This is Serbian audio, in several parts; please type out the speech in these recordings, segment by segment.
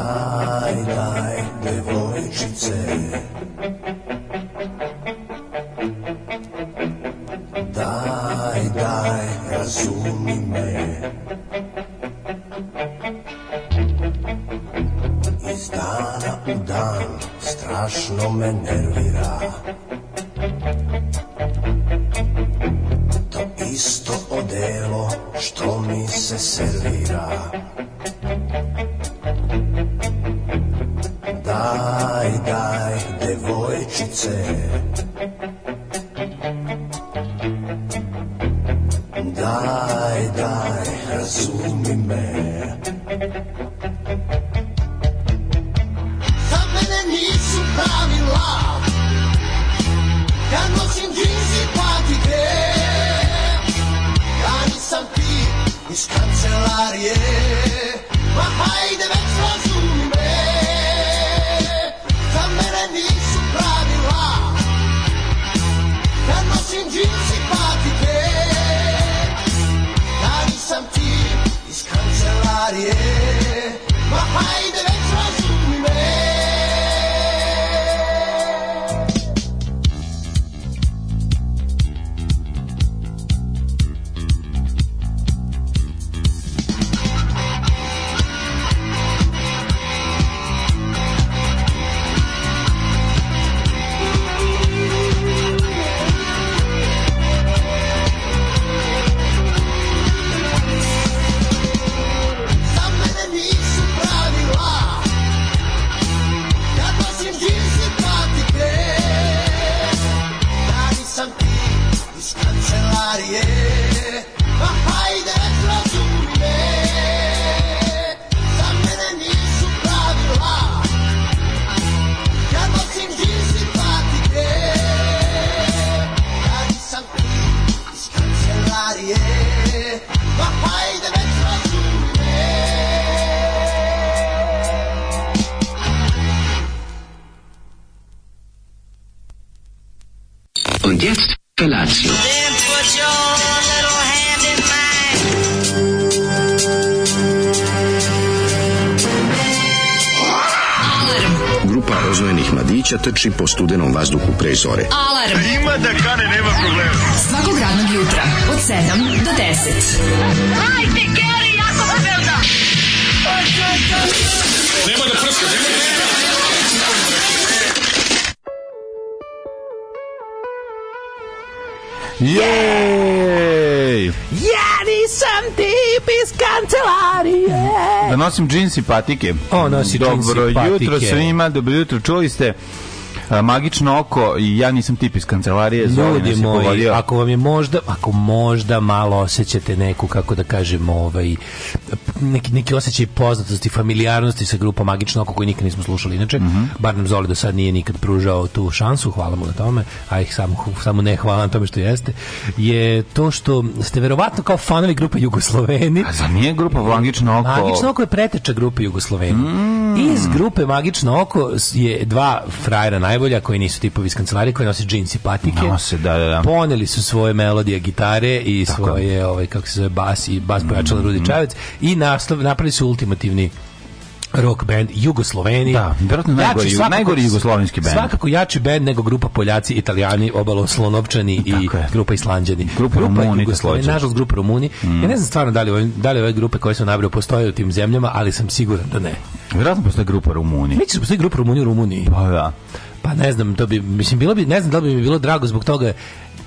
daj, daj, devojčice, trči po studenom vazduhu pre zore. Alarm! A ima da kane, nema problema. Svakog radnog jutra, od 7 do 10. Hajde, Geri, jako se velda! Nema da prska, nema da Jej! Ja nisam tip iz kancelarije! Da nosim džins i patike. O, nosi džins i patike. Dobro jutro svima, dobro jutro. Čuli ste magično oko i ja nisam tip iz kancelarije. Ljudi moji, pogodio. ako vam je možda, ako možda malo osjećate neku, kako da kažem, ovaj, neki, neki osjećaj poznatosti, familiarnosti sa grupom Magično oko koju nikad nismo slušali. Inače, mm -hmm. bar nam Zoli do sad nije nikad pružao tu šansu, hvala mu na tome, a ih samo, samo ne hvala na tome što jeste, je to što ste verovatno kao fanovi grupe Jugosloveni. A za nije grupa Magično oko? Magično oko je preteča grupe Jugosloveni. Mm Iz grupe Magično oko je dva frajera najbolja koji nisu tipovi iz kancelarije koji nose džins i patike. Nose, da, da, da. Poneli su svoje melodije gitare i Tako. svoje ovaj kako se zove bas i bas pojačala Rudi mhm. Čavec i naslov napravili su ultimativni rock band Jugoslovenije. Da, verovatno najgori, svakako, najgori jugoslovenski bend. Svakako jači bend nego grupa Poljaci, Italijani, obalo Slonovčani i je. grupa Islanđani. Grupa, grupa Rumuni, nažalost grupa Rumuni. Mm. Ja ne znam stvarno da li ove, da li ove grupe koje su nabrao postoje u tim zemljama, ali sam siguran da ne. Verovatno postoji grupa Rumuni. Mislim da postoji grupa Rumuni u Rumuniji. Pa da. Pa ne znam, to bi mislim bilo bi ne znam da li bi mi bilo drago zbog toga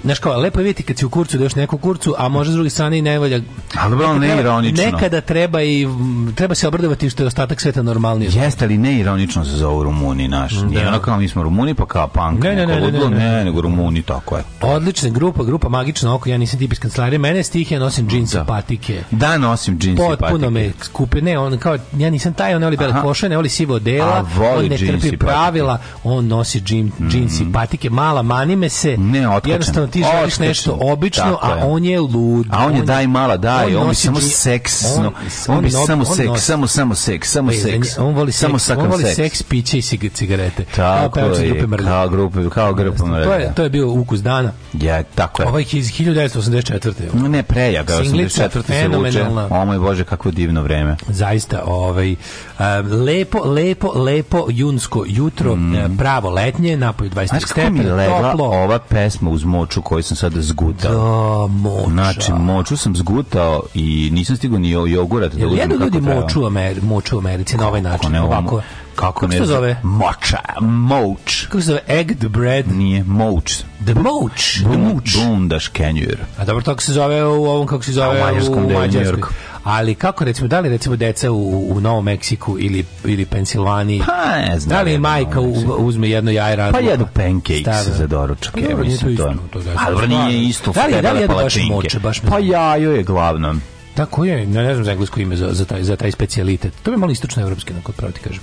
znaš kao, lepo je vidjeti kad si u kurcu da još neku kurcu, a može s druge strane i ne valja. Ali bro, ne ironično. Nekada treba i treba se obradovati što je ostatak sveta normalniji. Jeste li ne ironično se zovu Rumuni naš? Da. Nije ono kao mi smo Rumuni pa kao punk. Ne, ne, ne, ne, ne, ne, nego Rumuni tako je. Odlična grupa, grupa magična oko, ja nisam tip iz kancelarije. Mene stih ja nosim džinse, da. patike. Da, nosim džinse, patike. Potpuno me skupe, ne, on kao ja nisam taj, on ne voli bele koše, ne voli sivo dela, on ne trpi pravila, on nosi džin, džinsi, mhm. patike, mala mani me se. Ne, jednostavno ti želiš nešto obično, a on je lud. A on je daj mala, daj, on, bi samo seksno. On, bi samo seks, samo, samo seks, samo seks. Da, on voli samo seks. On voli seks, piće i cigarete. Tako je, kao grupe, kao grupe mrlja. To je to je bio ukus dana. Ja, tako je. Ovaj iz 1984. Ne, prejak, 84. fenomenalna. O moj Bože, kakvo divno vreme. Zaista, ovaj, lepo, lepo, lepo junsko jutro, mm. pravo letnje, napolju 20 stepeni, toplo. ova pesma uz moču moču koju sam sad zgutao. Da, moča. Znači, moču sam zgutao i nisam stigao ni jogurat. Da Jel jedu ljudi moču, Ameri, moču u Americi na ovaj način? Ne, ovako, kako, kako se zove? Moča, moč. Kako se zove? Egg the bread? Nije, moč. The moč. The moč. Bundaš kenjur. A dobro, tako se zove u ovom, kako se zove u Mađarskom. U Mađarskoj ali kako recimo da li recimo deca u, u Novom Meksiku ili ili Pensilvaniji pa ne znam da li majka u, uzme jedno jaje rano pa jedno pancakes stave. Da, da, da. za doručak je mislim to ali nije isto da li da li baš moče baš pa jajo je glavno tako je, ne, ne znam za englesko ime za, za taj, za taj specijalitet. To bi malo istočno evropski, na kod pravo ti kažem.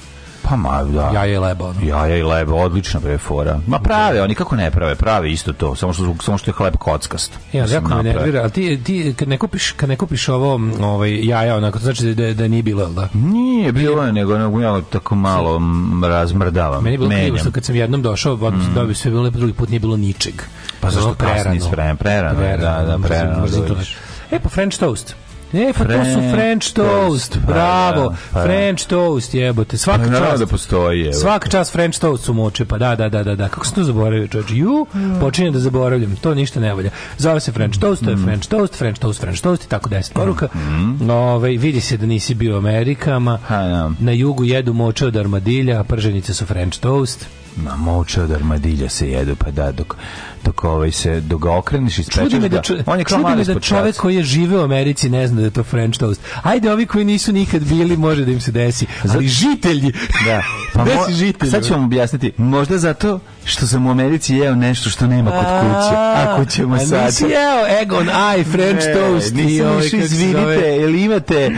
Pa ma, da. Jaja i leba. Ono. Jaja i leba, odlična bre fora. Ma prave, oni kako ne prave, prave isto to, samo što samo što je hleb kockast. Ja, e, jako me nervira, ali ti ti kad ne kupiš, kad ne kupiš ovo, ovaj jaja, onako to znači da da nije bilo, da. Nije bilo, je, nego nego ja tako malo razmrdava. Meni je bilo krivo što kad sam jednom došao, od mm. dobio da sve bilo lepo, drugi put nije bilo ničeg. Pa zašto prerano? Kasni, prerano, prerano, da, da, prerano. prerano, prerano, prerano, prerano, prerano, prerano, prerano, prerano, prerano, Ne, pa to su French toast, pa toast da, bravo. Pa, da. French toast, jebote. Svaka pa, čast. da postoji, jebote. Svaka čast French toast su moče, pa da, da, da, da, da. Kako se to zaboravio, čoč? you, mm. počinje da zaboravljam. To ništa ne valja. Zove se French toast, to je mm. French toast, French toast, French toast i tako deset mm, poruka. Mm. Ove, ovaj, vidi se da nisi bio u Amerikama. Ha, ja. Na jugu jedu moče od armadilja, prženice su French toast. Ma moče od armadilja se jedu, pa da, dok dok ovaj se dok ga okreneš i sprečeš da, ču, on je kao mali da čovjek koji je živeo u Americi ne zna da je to French toast. Ajde ovi koji nisu nikad bili može da im se desi, ali žitelji. Da. Pa mo, žitelji. Sad ću vam objasniti. Možda zato što sam u Americi jeo nešto što nema kod kuće. Ako ćemo a, sad. Nisi jeo egg on eye, French ne, toast. Nisam još ovaj, izvinite, ili imate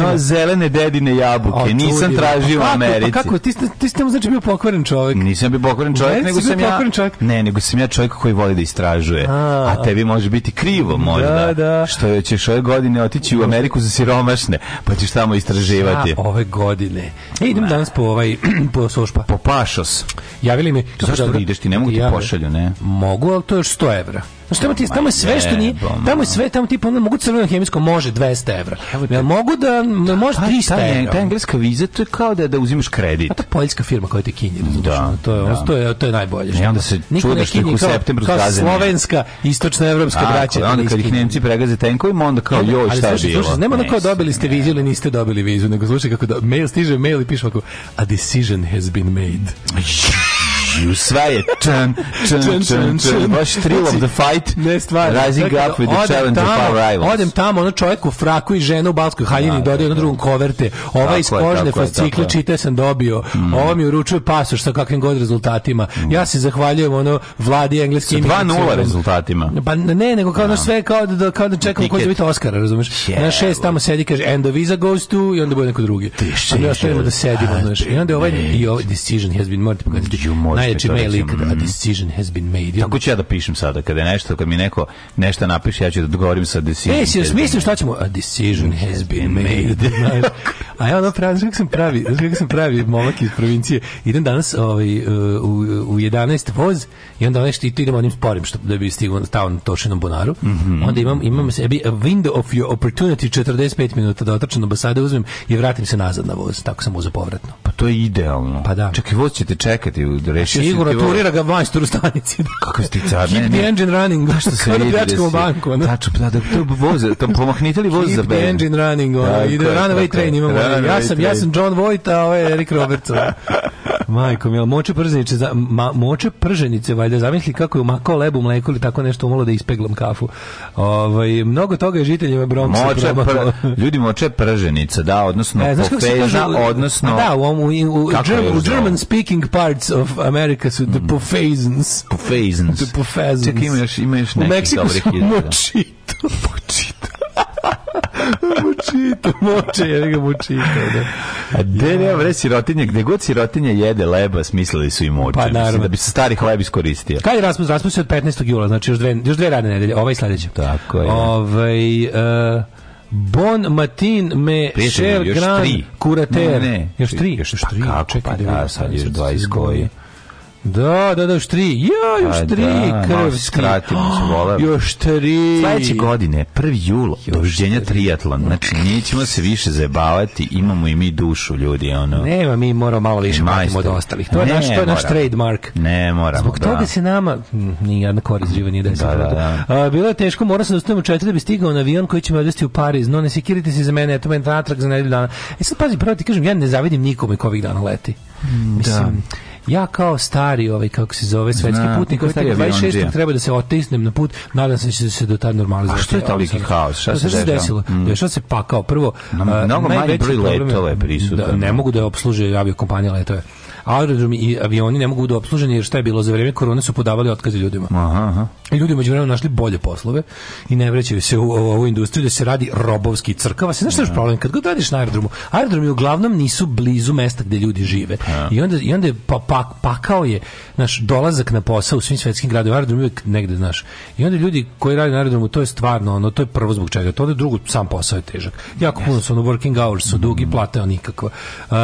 ono, zelene dedine jabuke. O, nisam je. tražio u Americi. Pa kako? Pa ti, ti ste mu znači bio pokvaren čovjek. Nisam bio pokvaren čovjek, nego sam ja... Ne, nego sam ja čovjek koji voli da istražuje. A, a tebi može biti krivo možda. Da, da. Što ćeš ove godine otići u Ameriku za siromašne, pa ćeš tamo istraživati. A, ove godine. E, idem danas po ovaj po sošpa. Po pašos. Javili mi. Zašto ideš ti? Ne mogu ti ja, pošalju, ne? Mogu, ali to je još 100 evra. Znači, tamo, ti, tamo je sve što nije, tamo je sve, tamo tipa, ono, mogu crveno hemijsko, može 200 evra. Ja mogu da, može 300 evra. Ta engleska viza, to je kao da, da uzimaš kredit. A ta poljska firma koja te kinje, da, to, je, da. to, je, to je najbolje. I onda da- se čudaš kako u septembru zgaze. Kao slovenska, istočna evropska braća. Da, da onda kad ih Nemci pregaze tenkovima, onda kao, joj, šta je bilo? Slušaj, nema ono kao dobili ste vizu ili niste dobili vizu, nego slušaj kako da, mail stiže, mail i piše ovako, a decision has been made. sve je čan, čan, čan, čan, čan. Baš thrill of the znači, fight. Ne stvar. Rising up with the challenge tamo, of our rivals. Odem tamo, ono čovjek u fraku i žena u Balskoj haljini dođe na da. drugom koverte. Ova iz kožne fascikle čite sam dobio. Mm. Ovo mi uručuje pasoš sa kakvim god rezultatima. Mm. Ja se zahvaljujem ono vladi engleske 2-0 rezultatima. Pa ne, nego kao da sve kao da, da, kao da čekam ko će biti Oscar, razumeš? Na šest tamo sedi kaže and the visa goes to i onda bude neko drugi. A mi ostavimo da sedimo, znači I onda ovaj i ovaj decision has been more najjači mail ikad, mm. decision has been made. Tako ću ja da pišem sada, kada je nešto, kad mi neko nešto napiše, ja ću da odgovorim sa decision. E, si još mislim šta ćemo? A decision mm, has been made. a ja ono pravi, kako sam pravi, kako sam pravi momak iz provincije, idem danas ovaj, e, u, u 11 voz i onda nešto i tu idem onim sporim što, da bi stigao stao na točenom bonaru. Mhm. Onda imam, imam sebi a window of your opportunity 45 minuta da otrčem ambasade uzmem i vratim se nazad na voz. Tako sam uzeo povratno. Pa to je idealno. Pa da. Čak i voz ćete čekati u reši Sigurno, turira ga majstor u stanici. Kako ste car? Keep the engine running. Da što se vidi da si... banku. Ono. Tačno, pa da, da, to voz, to pomohnite li voz za band? Keep engine running, ono, ide runaway train imamo. Ja sam, ja sam John Voight, a ovo ovaj je Rick Robertson. Majko, jel moče prženice, za, ma, moče prženice, valjda zamisli kako je umakao lebu mleko ili tako nešto umalo da ispeglam kafu. Ovaj mnogo toga je žiteljima Bronxa moče pr, ljudi moče prženice, da, odnosno e, znaš odnosno da, u, u, u, u German speaking parts of America su the mm. pofezns. Pofezns. The pofezns. Čekaj, ima još, ima još nekih dobrih ideja. Močito, močito mučito, moče, ja ga mučito. Da. A gde ja. bre sirotinje, gde god sirotinje jede leba, smislili su i moče. Pa, Mislim da bi se stari hleb iskoristio. Kad je Rasmus? Rasmus je od 15. jula, znači još dve, još dve radne nedelje, ovaj sledeće. Tako je. Ovaj, uh, Bon Matin me Prijatelj, Grand kurater. Ne, ne, još tri. Još pa tri. Pa kako, Čekaj, pa da, sad još dva iz koji. Da, da, da, još tri. Ja, još pa tri. Da, krv skratimo se, volim. Još tri. Sledeće godine, 1. jula, doviđenja triatlon. Znači, nećemo se više zajebavati, imamo i mi dušu, ljudi, ono. Nema, mi moramo malo više pratimo od ostalih. To je ne, naš, to je naš trademark. Ne, moramo, Zbog da. toga da. se nama, hm, ni jedna korist živa nije da je da, da. da. bilo je teško, morao sam da ustavim u četiri da bi stigao na avion koji će me odvesti u Pariz. No, ne sekirite se za mene, ja to meni natrag za nedelju dana. E sad, pazi, pravo ti kažem, ja ne zavidim nikome ko ovih dana leti. Da. Mislim, da ja kao stari, ovaj, kako se zove, svetski putnik, koji tek 26. treba da se otisnem na put, nadam se da će se do tad normalizovati. A što je toliki haos? Šta se, se desilo? Mm. Dešao da, se pakao. Prvo, mnogo eh, manji broj letova je prisutno. Da, ne mogu da je obsluže aviokompanija letove aerodromi i avioni ne mogu biti obsluženi jer šta je bilo za vrijeme korone su podavali otkaze ljudima. Aha, aha. I ljudi među vremenom našli bolje poslove i ne vraćaju se u ovu industriju da se radi robovski crkava. Se znaš što je da. problem? Kad god radiš na aerodromu, aerodromi uglavnom nisu blizu mesta gdje ljudi žive. Aha. Da. I onda, i onda je pa, pa, pakao je naš dolazak na posao u svim svetskim gradovima, aerodrom uvijek negde, znaš. I onda ljudi koji rade na aerodromu, to je stvarno ono, to je prvo zbog čega. To je drugo, sam posao je težak. Jako puno su ono, working hours su dugi, mhm. plate nikakva. Uh,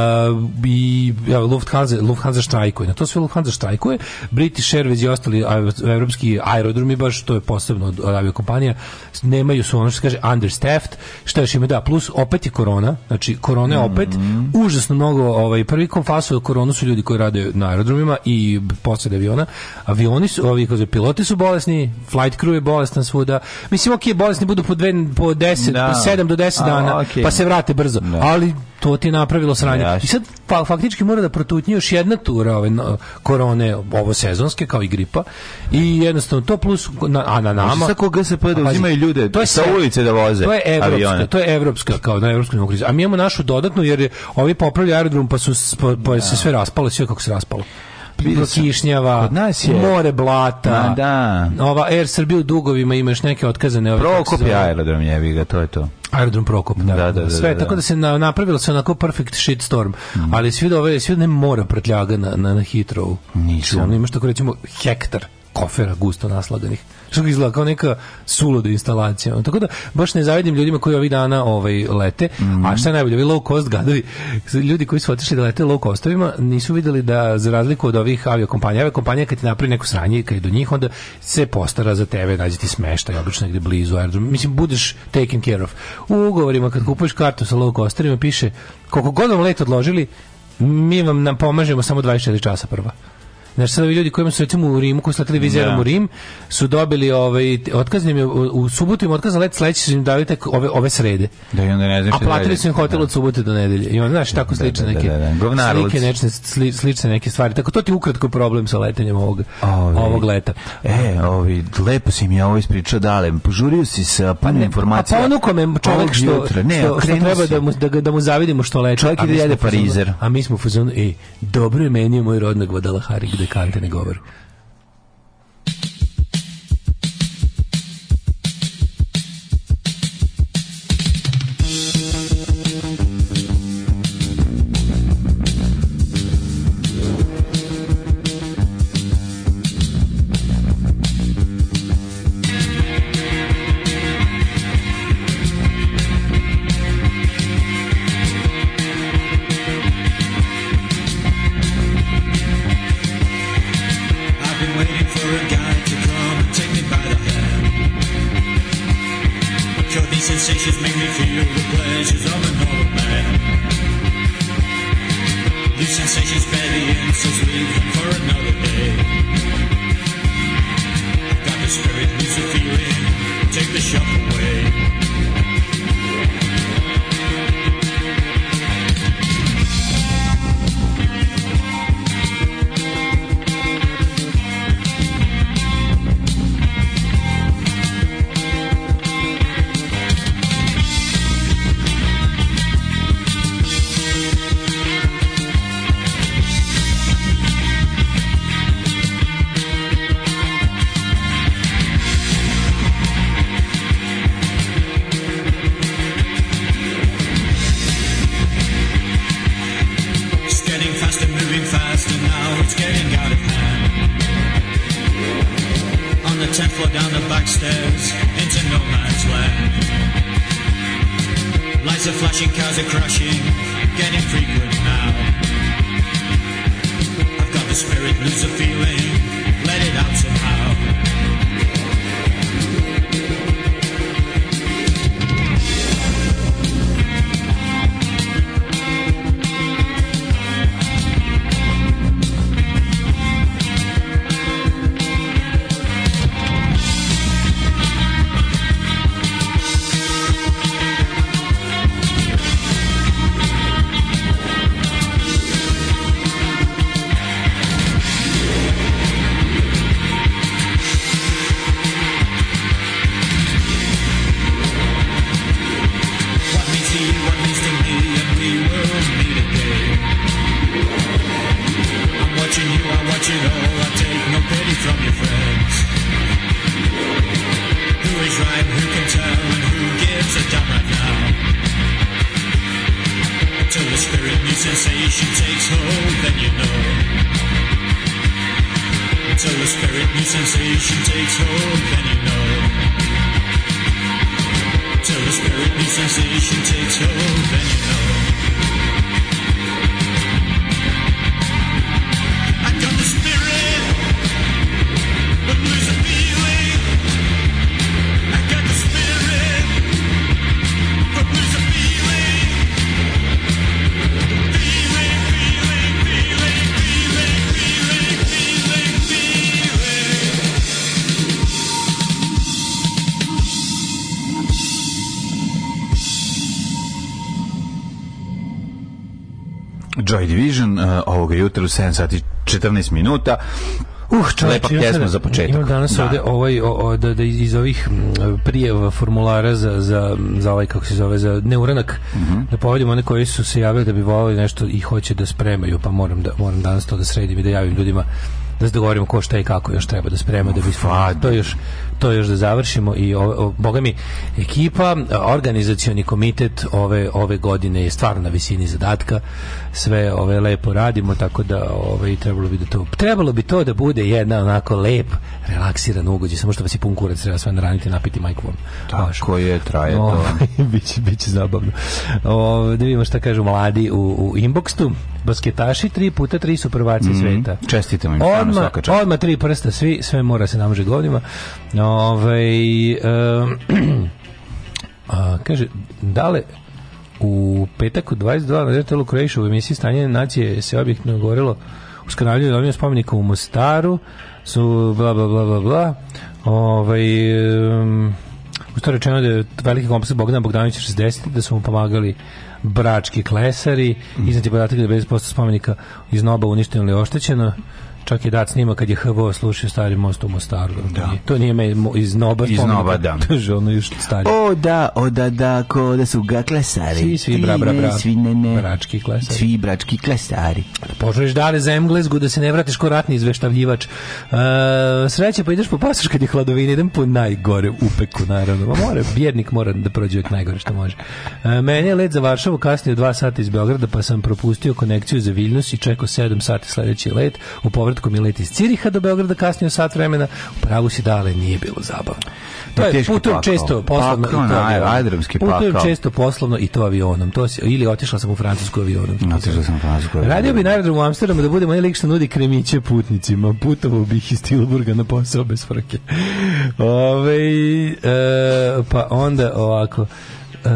I ja, Lufthansa Lufthansa, Lufthansa štrajkuje. Na to sve Lufthansa štrajkuje. British Airways i ostali evropski aerodromi, baš to je posebno od aviokompanija, nemaju su ono što se kaže understaffed, šta još ima da, plus opet je korona, znači korona je mhm. opet mm -hmm. užasno mnogo, ovaj, prvi konfasu koronu su ljudi koji rade na aerodromima i posljed aviona, avioni su, ovi, kao piloti su bolesni, flight crew je bolestan svuda, mislim, ok, bolesni budu po, dve, po, deset, no. Da. po sedam do deset dana, okay. pa se vrate brzo, no. Da. ali to ti napravilo sranje. I sad pa, faktički mora da protutnje još jedna tura ove korone, ovo sezonske, kao i gripa. I jednostavno to plus, na, a na nama... Sa koga se da uzimaju ljude to je, sa ulice da voze To je evropska, avione. to je evropska, kao na evropskom nivou A mi imamo našu dodatnu, jer je ovi popravili aerodrom, pa, su, pa, pa se da. sve raspalo, sve kako se raspalo prokišnjava, kod nas je more blata. A, da. Ova Air Srbija u dugovima imaš neke otkazane ove Prokop je aerodrom jevi ga, to je to. Aerodrom Prokop, da da, da, da, da, sve, da, da. tako da se na, napravilo se onako perfect shit storm, mm. ali svi dove, svi ne mora prtljaga na, na, na Hitrovu. Nisam. Ono imaš tako recimo hektar kofera gusto naslaganih što izgleda kao neka suluda instalacija. tako da baš ne zavidim ljudima koji ovih dana ovaj lete. Mm A šta je najbolje, ovi low cost gadovi, ljudi koji su otišli da lete low costovima, nisu videli da za razliku od ovih aviokompanija, aviokompanija kad ti napravi neku sranje kad je do njih, onda se postara za tebe, nađe ti smeštaj, obično negde blizu aerodroma. Mislim, budeš taken care of. U ugovorima kad kupuješ kartu sa low costerima piše koliko god vam let odložili, mi vam nam pomažemo samo 24 časa prva. Znači, sad ovi ljudi koji su recimo u Rimu, koji su letali vizerom da. u Rim, su dobili ovaj, otkaznim je, u, subotu im otkazan let, sledeći su im dali tek ove, ove srede. Da, i onda ne znam A da platili su im hotel da. od subote do nedelje. I onda, znaš, da, tako slične neke, slike, nečne, sli, slične neke stvari. Tako to ti ukratko problem sa letenjem ovog, ovi, ovog leta. E, ovi, lepo si mi ja ovo ispričao, dale, požurio si sa pa ne, informacija. A ponuko me čovjek što, jutra. ne, što, što treba da mu, da, da mu zavidimo što lete. Čovjek ide jede parizer. A mi smo u fazonu, e, dobro je meni moj rodna Guadalajara dekante ne govori. Joy Division e, ovoga jutra u 7 sati 14 minuta. Uh, čovječ, lepa pjesma za početak. Imam danas da. ovde ovaj, o, o, da, da iz ovih prijeva formulara za, za, za ovaj, kako se zove, za neuranak, mm -hmm. da povedim one koji su se javili da bi volili nešto i hoće da spremaju, pa moram, da, moram danas to da sredim i da javim ljudima da se dogovorimo ko šta i kako još treba da sprema da bi to još to još da završimo i o, o, boga mi ekipa organizacioni komitet ove ove godine je stvarno na visini zadatka sve ove lepo radimo tako da ove trebalo bi da to trebalo bi to da bude jedna onako lep relaksiran ugođaj samo što vas i pun kurac treba sve naraniti napiti majku vam tako je traje to ovaj, biće biće zabavno o, da vidimo šta kažu mladi u, u inboxu basketaši tri puta tri su prvaci mm -hmm. sveta čestitamo im odma odma tri prsta svi sve mora se namže govnima no, Ove, ovaj, um, a, kaže, dale, u petak u 22 na RTL Croatia u emisiji Stanje nacije se objektivno govorilo uskanavljaju ovim spomenika u Mostaru su bla bla bla bla bla ovaj um, usto rečeno da je veliki kompleks Bogdana Bogdanovića 60 da su mu pomagali brački klesari mm. je podatak da je 50% spomenika iz Noba uništeno ili oštećeno čak i dat snima kad je HVO slušao stari most u Mostaru. Da. To nije me iz Noba Iz Noba, da. To je ono još stari. O da, o da, da, ko da su ga klesari. Svi, svi, bra, bra, bra. Svi, ne, ne. Brački klesari. Svi brački klesari. Požuješ dare za Englesku da se ne vratiš ko ratni izveštavljivač. Uh, e, sreće, pa ideš po pasoš kad je hladovina, idem po najgore upeku, naravno. Ma mora, bjednik mora da prođe uvijek najgore što može. Uh, meni je let za Varšavu kasnio dva sata iz Beograda, pa sam propustio konekciju za Viljnus i čekao 7 sati sledeći let. U povrat povratkom je let iz Ciriha do Beograda kasnio sat vremena, u pravu si dale nije bilo zabavno. To je putujem često poslovno pakao, i to avionom. Putujem često poslovno i to avionom. To si, ili otišla sam u Francusku avionom. Otišla sam u Francusku avionom. Radio bi na aerodromu u Amsterdamu da budem onaj lik što nudi kremiće putnicima. Putovao bih iz Tilburga na posao bez frke. Ove, e, pa onda ovako... E,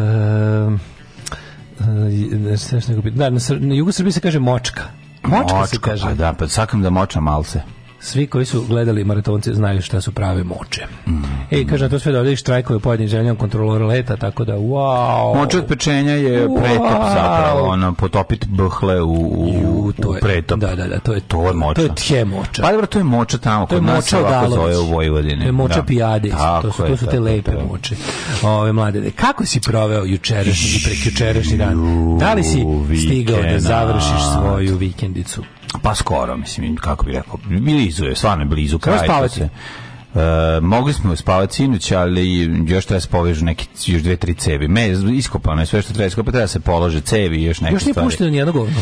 e, da, na, na, na jugu se kaže močka Močka, močka se kaže. Pa da, pa sakam da moča malce. Svi koji su gledali maratonce znaju šta su prave moče. Mm. Ej, kaže, to sve da ovdje štrajkove pojedinim zemljama kontrolora leta, tako da, wow. Moče od pečenja je wow. pretop zapravo, ono, potopit bhle u, u, u, to je, pretop. Da, da, da, to je, to je moča. To je tje moča. Pa dobro, to je moča tamo, kod nas se ovako zove u Vojvodini. To je moča da. pijade, to su, to su te lepe moče. Ove, mlade, kako si proveo jučerašnji i prekjučerašnji dan? Da li si stigao da završiš svoju vikendicu? Pa skoro, mislim, kako bi rekao, blizu je, stvarno je blizu kraja. Spavate? E, mogli smo spavati sinoć, ali još treba da se povežu neki, još dve, tri cevi. Me, iskopano je sve što treba iskopati, treba da se polože cevi i još neke još stvari. Još nije pušteno nijedno govno?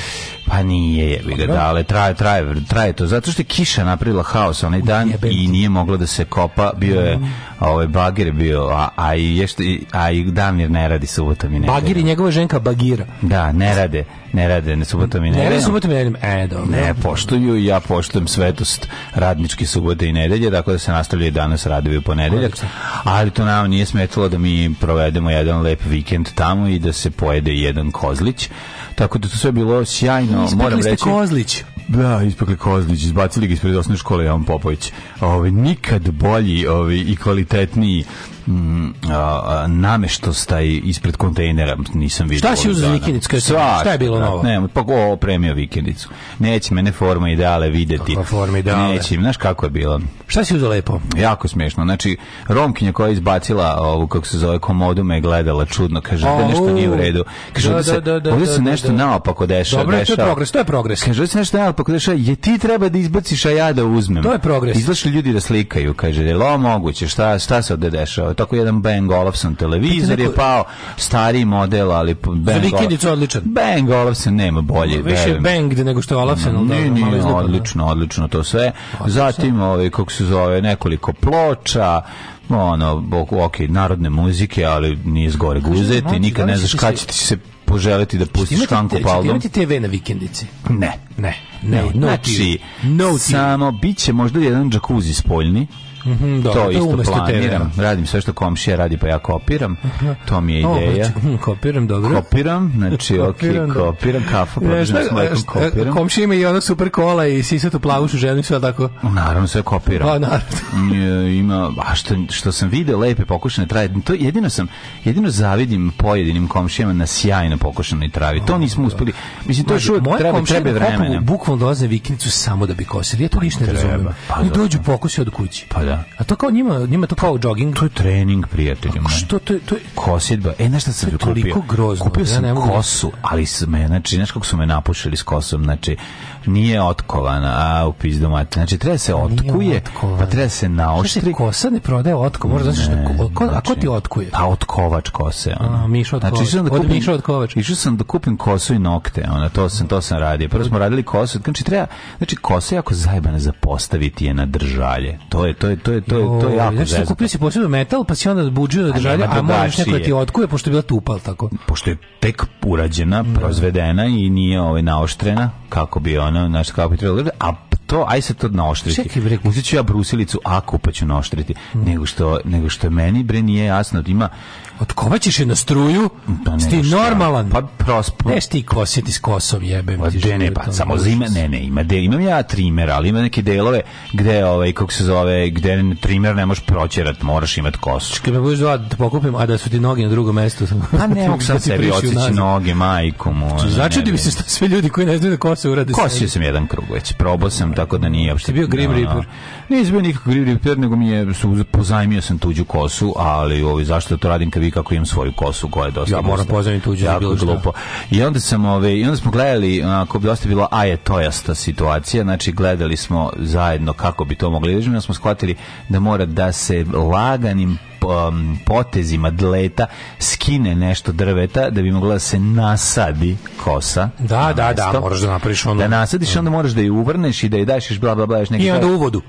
Pa nije, jebi ga, da, ali traje, traje, traje to. Zato što je kiša napravila haos onaj dan i nije moglo da se kopa. Bio je, mm. ovaj, bagir bio, a, a, i, ješta, a i Damir ne radi subotom i nedeljom. Bagir i njegova ženka Bagira. Da, ne rade, ne rade, ne subotom i nedeljom. Ne rade subotom i nedeljom, e, dobro. Ne, poštuju i ja poštujem svetost radnički subote i nedelje, tako da se nastavljaju nastavljaju danas radovi u ponedeljak, ali to nam nije smetalo da mi provedemo jedan lep vikend tamo i da se pojede jedan kozlić. Tako da to sve bilo sjajno, Ispekli moram reći. Kozlić. Da, ispekli Kozlić, izbacili ga ispred osnovne škole Jovan Popović. Ove, ovaj, nikad bolji ove, ovaj, i kvalitetniji Mm, nameštosta ispred kontejnera nisam vidio. Šta si uzeo vikendicu? šta je bilo da, novo? Ne, pa ko opremio vikendicu. Neće mene forma ideale videti. Kako forma ideale? Neće, znaš kako je bilo. Šta si uzeo lepo? Jako smiješno. Znači, Romkinja koja je izbacila ovu, kako se zove, komodu, me gledala čudno. Kaže, da nešto nije u redu. Kaže, da, se, da, da, ovdje se nešto naopako dešava. Dobro, to je progres, to je progres. Kaže, ovdje se nešto naopako dešava. Je ti treba da izbaciš, a ja da uzmem. To je progres. Izlašli ljudi da slikaju, kaže, je li ovo moguće? Šta, šta se ovdje dešava? tako jedan Bang Olufsen televizor je pao, stari model, ali Bang Olufsen. odličan. Bang Olufsen nema bolje. Više je Bang nego što je Olufsen. ne, ne, ne, odlično, da. odlično to sve. Zatim, ovaj, kako se zove, nekoliko ploča, ono, ok, narodne muzike, ali nije zgore guzeti, nikad da ne znaš kad će se poželiti da pustiš Franko Paldom. Imate TV na vikendici? Ne. Ne. Ne, no znači, no samo bit će možda jedan džakuzi spoljni, Mm -hmm, do, to isto planiram. TV. Da. Radim sve što komšija radi, pa ja kopiram. To mi je ideja. O, znači, kopiram, dobro. Kopiram, znači, kopiram, ok, da. kopiram, kafu, probižem s mlekom, e, kopiram. Komšija ima i ono super kola i sisatu plavušu ženu, sve tako. Naravno, sve kopiram. Pa, naravno. ima, a što, što sam video, lepe pokušane traje. To jedino sam, jedino zavidim pojedinim komšijama na sjajno pokušanoj travi. To nismo uspeli. Mislim, to je što treba, treba vremena. Bukvalno dolaze vikinicu samo da bi kosili. Ja to ništa ne razumijem. Pa, dođu pokusi od kući. Pa da. A to kao njima, njima to kao jogging. To je trening, prijatelju. A što to je? To je kosidba. E, znaš šta sam to je toliko grozno. Kupio sam ja mogu... Da- kosu, ali me, znači, znaš kako su me napušili s kosom, znači, nije otkovana, a u pizdu mate. Znači, treba se otkuje, pa treba se naoštri. Šta da kosa ne prodaje otko? Možda znaš što, ko, a ko znači, ti otkuje? Pa otkovač kose. Ono. A, Mišo znači, da otkovač. Znači, da kupim, od otkovač. Išao sam da kupim kosu i nokte, ona, to sam, to sam radio. Prvo smo radili kosu, znači, treba, znači, kosa je jako zajebana zapostaviti je na držalje. To je, to je to je to je to je jako. Znači, kupio si posebno metal, pa si onda budžio da žalje, a možeš neko da ti otkuje pošto je bila tupal tako. Pošto je tek urađena, da. proizvedena i nije ovaj naoštrena kako bi ona, znači kako bi trebalo, a to aj se to naoštriti. Čekaj bre, uzet ću ja brusilicu a pa naoštriti. Mm. Nego što nego što meni bre nije jasno, ima Otkovaćeš je na struju, pa ti normalan. Pa prospo. Neš ti kositi s kosom jebem pa, ti. Gde ne, pa samo zima, ne, ne, ima de, imam ja trimer, ali ima neke delove gde ovaj kako se zove, gde trimer ne možeš proćerat, moraš imati kosu. Čekaj, me budeš da pokupim, a da su ti noge na drugom mestu. Pa ne da mogu sam sebi odseći noge, majku mu. Znači, začudi mi se što sve ljudi koji ne znaju da kose urade. Kosio sam jedan krug već, probao sam tako da nije uopšte. bio Grim da. Reaper. Nije bio nikakav Grim Reaper, nego mi je pozajmio sam tuđu kosu, ali ovaj zašto to radim kad vidi kako im svoju kosu koja je dosta. Ja moram pozdraviti tuđu, jako bilo glupo. I onda sam ove i onda smo gledali ako bi dosta bilo a je to tojasta situacija, znači gledali smo zajedno kako bi to mogli reći, znači, onda smo skvatili da mora da se laganim um, potezima dleta skine nešto drveta da bi mogla da se nasadi kosa. Da, na da, da mesto. da, moraš da napraviš ono. Da nasadiš, onda moraš da je uvrneš i da je daš još bla bla bla još neki. I onda uvodu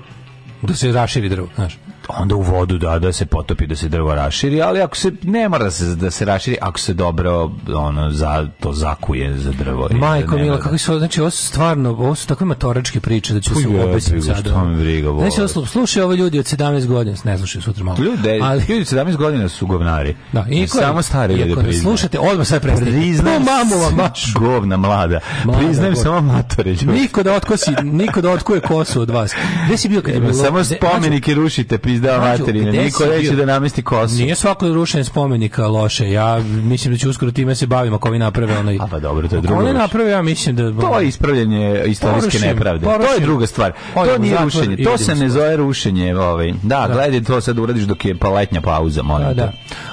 da se raširi drvo, znaš onda u vodu da da se potopi da se drvo raširi, ali ako se ne mora da se da se raširi ako se dobro ono za to zakuje za drvo. Majko da Mila, da- kako su znači ovo su stvarno ovo su takve matoračke priče da ću pa se obesiti sad. Šta me briga, ovo. Znači, oslup, slušaj ove ljudi od 17 godina, ne slušaj sutra malo. Ljudi, ali ljudi od 17 godina su govnari. Da, i koji, samo stari ljudi priznaju. slušate, odma sve pa prestanite. Priznajem no, mamu vam baš Govna mlada. mlada priznajem samo matore ljudi. Niko da otkosi, niko da otkuje kosu od vas. Gde si bio kad je bilo? Samo spomenike rušite, priznajem izdao materine. Niko neće da namesti kosu. Nije svako rušenje spomenika loše. Ja mislim da će uskoro time se bavim ako vi naprave onaj... A pa dobro, to je drugo. Oni naprave, ja mislim da... To je ispravljanje istorijske nepravde. To je druga stvar. To nije rušenje. To se ne zove rušenje. Ovaj. Da, da, gledaj, to sad uradiš dok je pa letnja pauza. Molim da, da.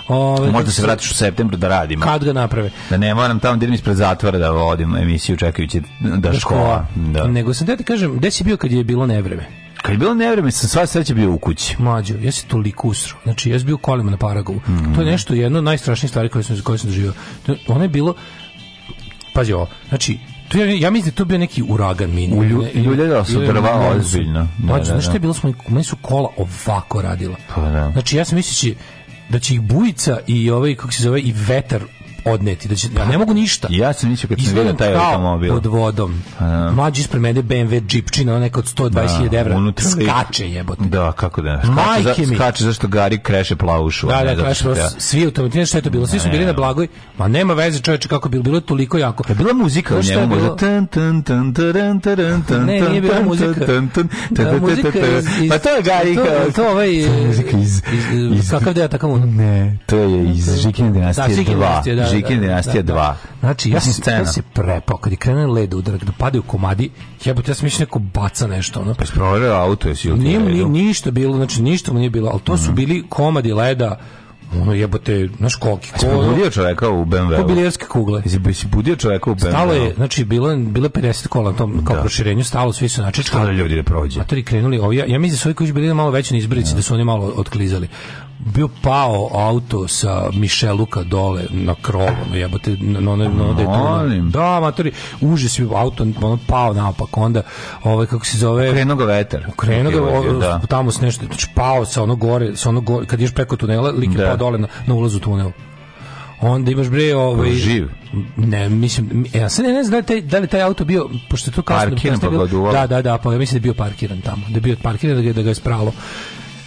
Ove, ovaj, Možda da se vratiš u septembru da radimo. Kad ga naprave? Da ne moram tamo da idem ispred zatvora da vodim emisiju čekajući da, da škola. Da. Nego sam da ti kažem, gde si bio kad je bilo nevreme? Kad je bilo nevreme, sam sva sreća bio u kući. Mađo, ja se toliko usro. Znači, ja sam bio kolima na Paragovu. Mm -hmm. To je nešto jedno od najstrašnijih stvari koje sam, koje sam doživio. Ono je bilo... Pazi ovo. Znači, to je, ja mislim da to bio neki uragan mini. Ulju, ljuljala su drva ozbiljno. Mlađo, znaš što je bilo? Smo, meni su kola ovako radila. Pa, da. Znači, ja sam misleći da će ih bujica i ovaj kako se zove i vetar odneti. Da će, ja ne mogu ništa. Ja sam mislio kad sam vidio taj automobil. pod vodom. Mlađi ispred mene BMW džipčina, neka od 120.000 da, evra. Unutra skače jebote. Da, kako da ne. Majke Skače zašto Gari kreše plavušu. Da, da, kreše. Svi automobili, što je to bilo? Svi su bili na blagoj. Ma nema veze čoveče kako bilo. Bilo toliko jako. Pa je bila muzika u njemu možda. Ne, nije bila muzika. Pa to je Gari. To ovaj... Muzika iz... Kakav deo takav Ne, to je iz da, Žikine dinastije 2. Da, Žikin da, da, da, dinastija 2. Znači, ja, se, ja se prepao, kad je krenuo led udarak, da padaju komadi, jebote, ja sam mišljen neko baca nešto. Ono. Pa sprovario auto, jesi ili Nije mu ništa bilo, znači ništa mu nije bilo, ali to su mhm. bili komadi leda, ono jebote, znaš koliki. Ko, Jesi budio čoveka u BMW-u? Ko bilijarske kugle. Jesi budio čoveka u BMW-u? Stalo je, znači, bilo, bilo je 50 kola na tom kao da. proširenju, stalo, svi su načečkali. Stalo ljudi da prođe. Matori krenuli, ovi, ja, ja mislim su ovi koji su bili malo veći na izbrici, da. da su oni malo otklizali bio pao auto sa Mišeluka dole na krovo, no jebote, no ne, no, no, da, matori, užas je auto ono pao naopak, onda ovaj kako se zove krenuo ga vetar. Krenuo ga da. tamo s nešto, znači pao sa ono gore, sa ono gore, kad ješ preko tunela, lik je da. pao dole na, na ulazu tunela onda imaš bre ovaj živ ne mislim ja e, se ne, ne znam da li taj, da li taj auto bio pošto je to kasno parkiran pa da da da pa ja mislim da je bio parkiran tamo da je bio parkiran da ga, je, da ga je spralo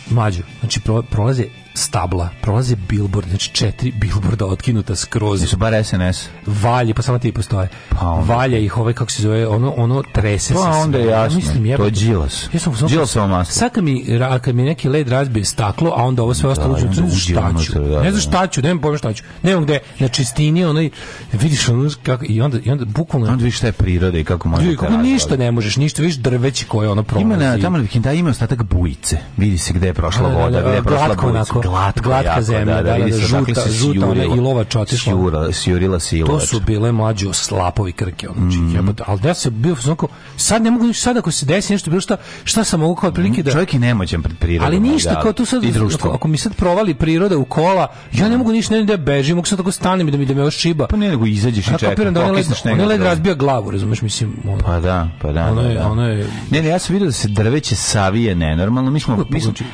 Mlađo, znači pro, prolaze stabla, prolaze billboard, znači četiri billboarda otkinuta skroz. Jesu bar SNS. Valje, pa samo ti postoje. Pa onda. Valja ih ovaj, kako se zove, ono, ono trese pa se. Pa onda je jasno, ja mislim, jeba, to je džilas. Ja sam, džilasova masla. Sad kad mi, kad mi neki led razbije staklo, a onda ovo sve da, ostalo uđe, da, ne znaš šta da. ću, ne znaš šta ću, nemam pojma šta ću, nemam gde, na čistini, ono, vidiš ono, kako, i onda, i onda bukvalno... Onda vidiš šta je priroda i kako može... Kako ništa ne možeš, ništa, vidiš drveće koje ono prolazi. Ima na, tamo na Vikinda ima ostatak bujice, vidi se gde je prošla voda, gde je prošla bujica, glatka, glatka jako, zemlja, da, da, da, da, da žuta, žuta ona i lovač otišla. Sjurila, sjurila silovač. To su bile mlađe slapovi krke, ono, mm. jebote. Al da se bio znači, sad ne mogu ništa, sad ako se desi nešto bilo šta, šta sam mogu kao prilike mhm. da Čovjek je nemoćan pred prirodom. Ali da, ništa da, kao tu sad ako, ako, mi sad provali priroda u kola, ja ne mogu ništa, ne da bežim, mogu sad tako stanem i da mi da me ošiba. Pa ne nego izađeš i čekaš. Da ona led razbija glavu, razumeš, mislim. Ono, pa da, pa da. Ono da, je, da. ono je Ne, ne, ja sam vidio da se drveće savije nenormalno. Mi smo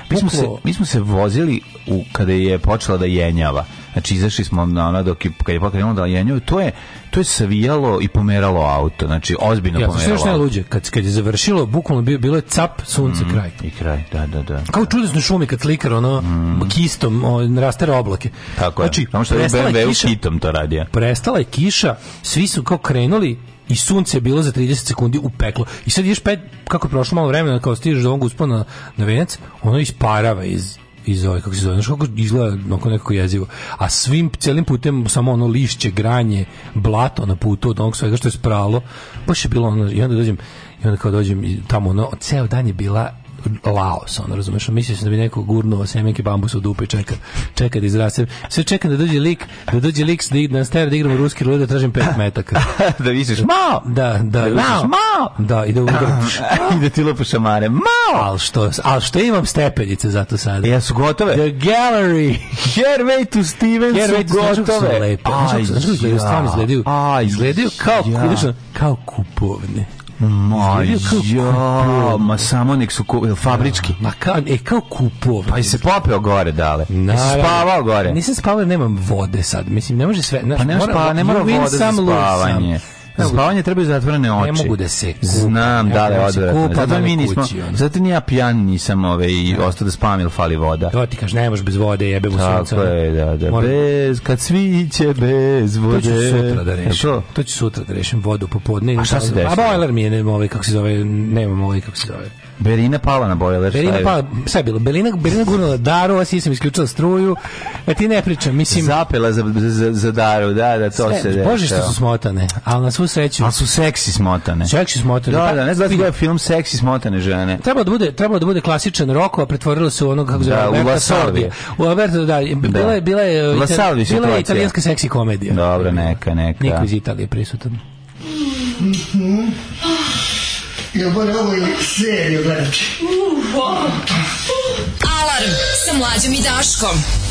mi smo se mi smo se vozili u, kada je počela da jenjava. Znači izašli smo na ono dok je, kad je pokrenulo da, da jenjava, to je to je savijalo i pomeralo auto. Znači ozbiljno ja, pomeralo. Ja, sve luđe, kad kad je završilo, bukvalno bio bilo je cap sunce mm, kraj. I kraj, da, da, da. Kao čudesno šumi kad slikar ono mm. kistom on rastera oblake. Tako je. Znači, samo što je BMW kiša, kitom to radi. Prestala je kiša, svi su kao krenuli i sunce je bilo za 30 sekundi u peklo. I sad vidiš pet, kako je prošlo malo vremena, kao stižeš do ovog uspona na venec, ono isparava iz iz ove, kako se zove, znaš kako izgleda onako nekako jezivo. A svim, celim putem samo ono lišće, granje, blato na putu od onog svega što je spralo, baš je bilo ono, i onda dođem, i onda kao dođem i tamo ono, ceo dan je bila Laos, on razumeš, misliš da bi neko gurnuo semenke bambusa u dupe čeka, čeka da izraste. Sve čekam da dođe lik, da dođe lik da na stara da igramo ruski rulet da tražim pet metaka. da visiš, da, mao! Da, da, da, mao, Da, i da udraš. I da ti lupaš amare, mao! Al što, al što imam stepenice za to sada. Ja su gotove. The gallery. Hervey to Steven Hervey su gotove. Lepe. Aj, znači, ja. Izgledaju, aj, izgledaju kao, ja. kao kupovne. Ma, ja, ma samo nek su ku, fabrički. Ma ka, e, kao kupo. Pa i se popeo gore dale. Naravno. Spavao gore. Nisam spavao, nemam vode sad. Mislim, ne može sve. Znaš, pa ne, mora, pa, ne mora vode za spavanje. Sam. Za spavanje trebaju zatvorene oči. Da da, da, ne mogu da se kupam. Znam, da, da, odvratno. da, mi nismo, zato ni ja pijan nisam ove, ovaj, i ostao da spavam ili fali voda. To ti kažeš, ne možeš bez vode, jebe mu sunca. Tako je, da, da. Moram... Bez, kad svi će bez vode. To ću sutra da rešim. To? to ću sutra da rešim vodu popodne. A šta se dešava? A bojler mi je, nemam ovaj, kako se zove, nemam ovaj, kako se zove Berina pala na bojler. Berina je? pala, šta bilo? Berina, Berina gurnula daru, vas sam isključila struju. E ti ne pričam, mislim... Zapela za, za, za daru, da, da, to sve, se... Bože što su smotane, ali na svu sreću... Ali su seksi smotane. Seksi smotane. Da, pa, da, ne znam da je film seksi smotane žene. Treba da bude, treba da bude klasičan roko, a pretvorilo se u onog, kako da, zove, da, u Lasalvi. U Alberto, da, bila da. je, bila je, bila je, bila je italijanska seksi komedija. Dobro, neka, neka. Niko iz Italije prisutan. Mm -hmm da ovo ovu seriju gledati. Uh, wow. Alarm sa mlađom i Daškom.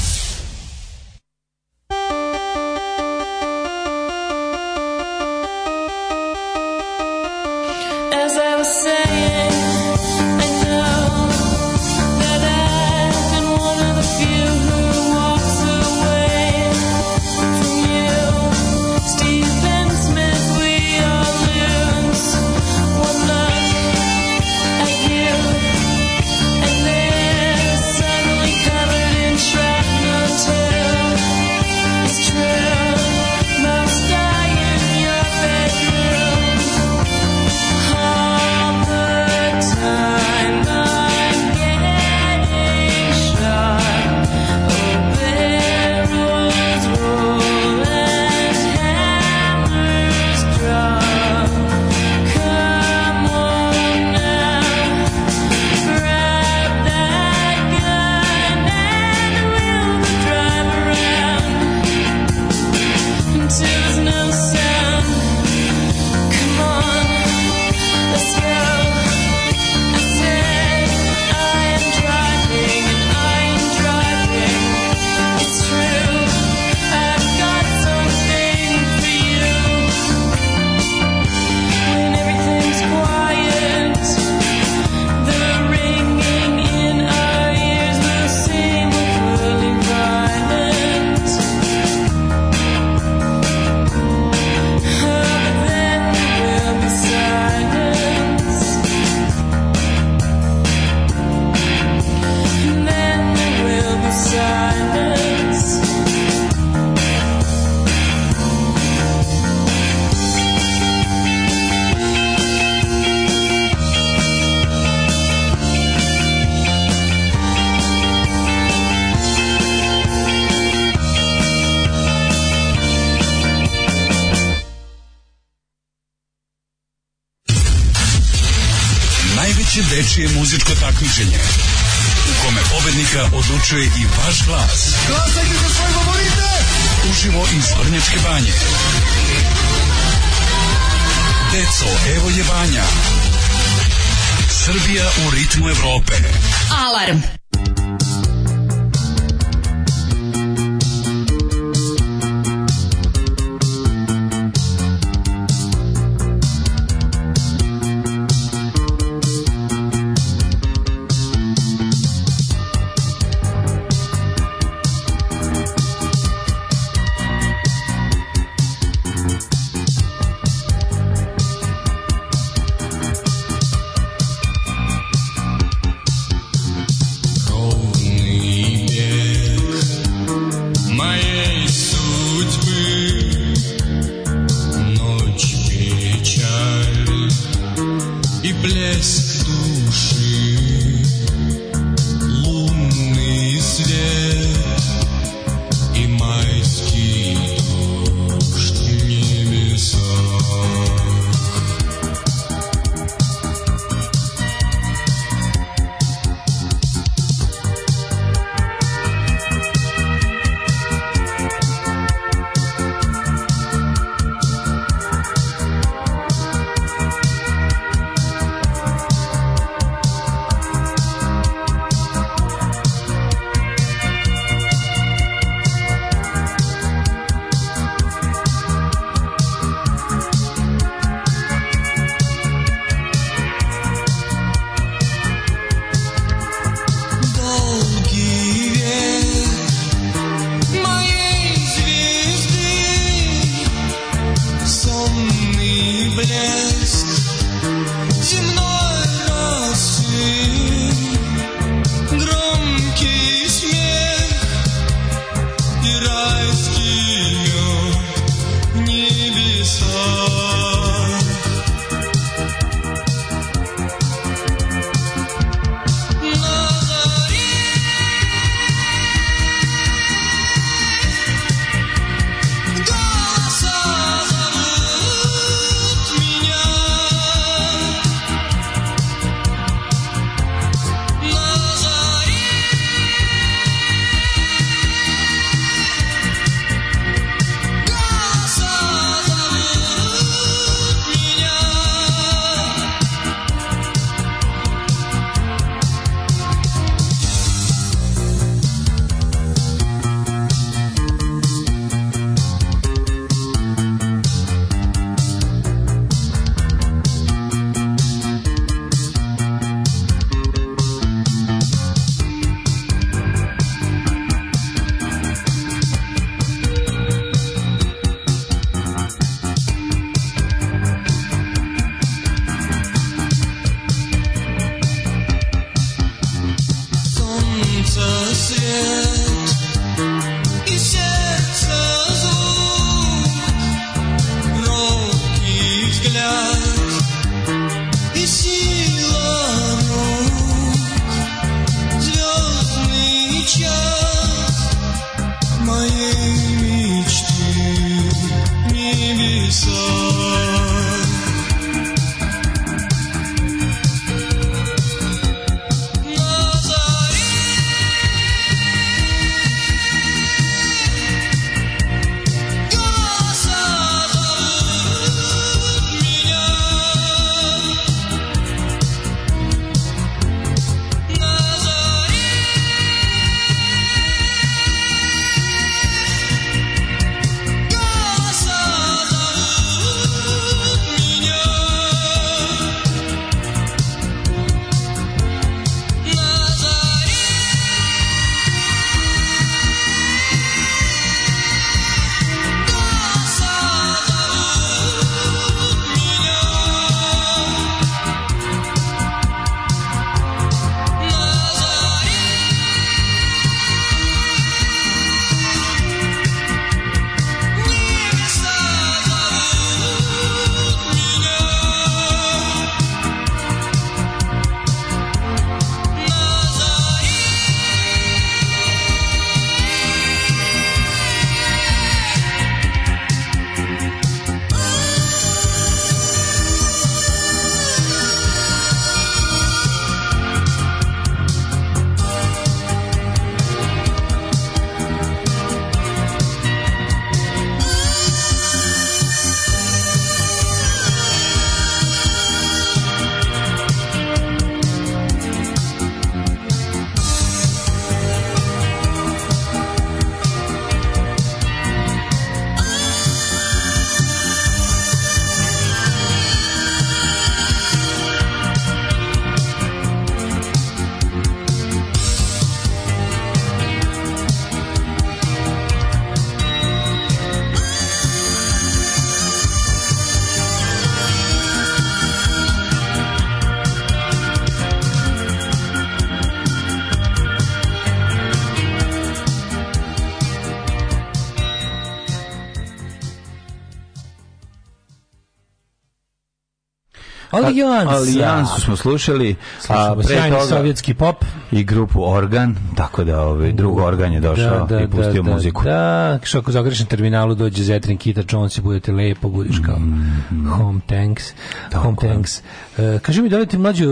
Alijansa. Alijansu smo slušali. A pre toga sovjetski pop. I grupu Organ, tako da ovaj, drug Organ je da, došao da, da, i pustio da, da muziku. Da, što ako zagrešim terminalu dođe Zetrin Kita, Jones i budete lepo, budiš kao mm, mm. home tanks. Tako. Home tanks. E, kaži mi, da li ti mlađo,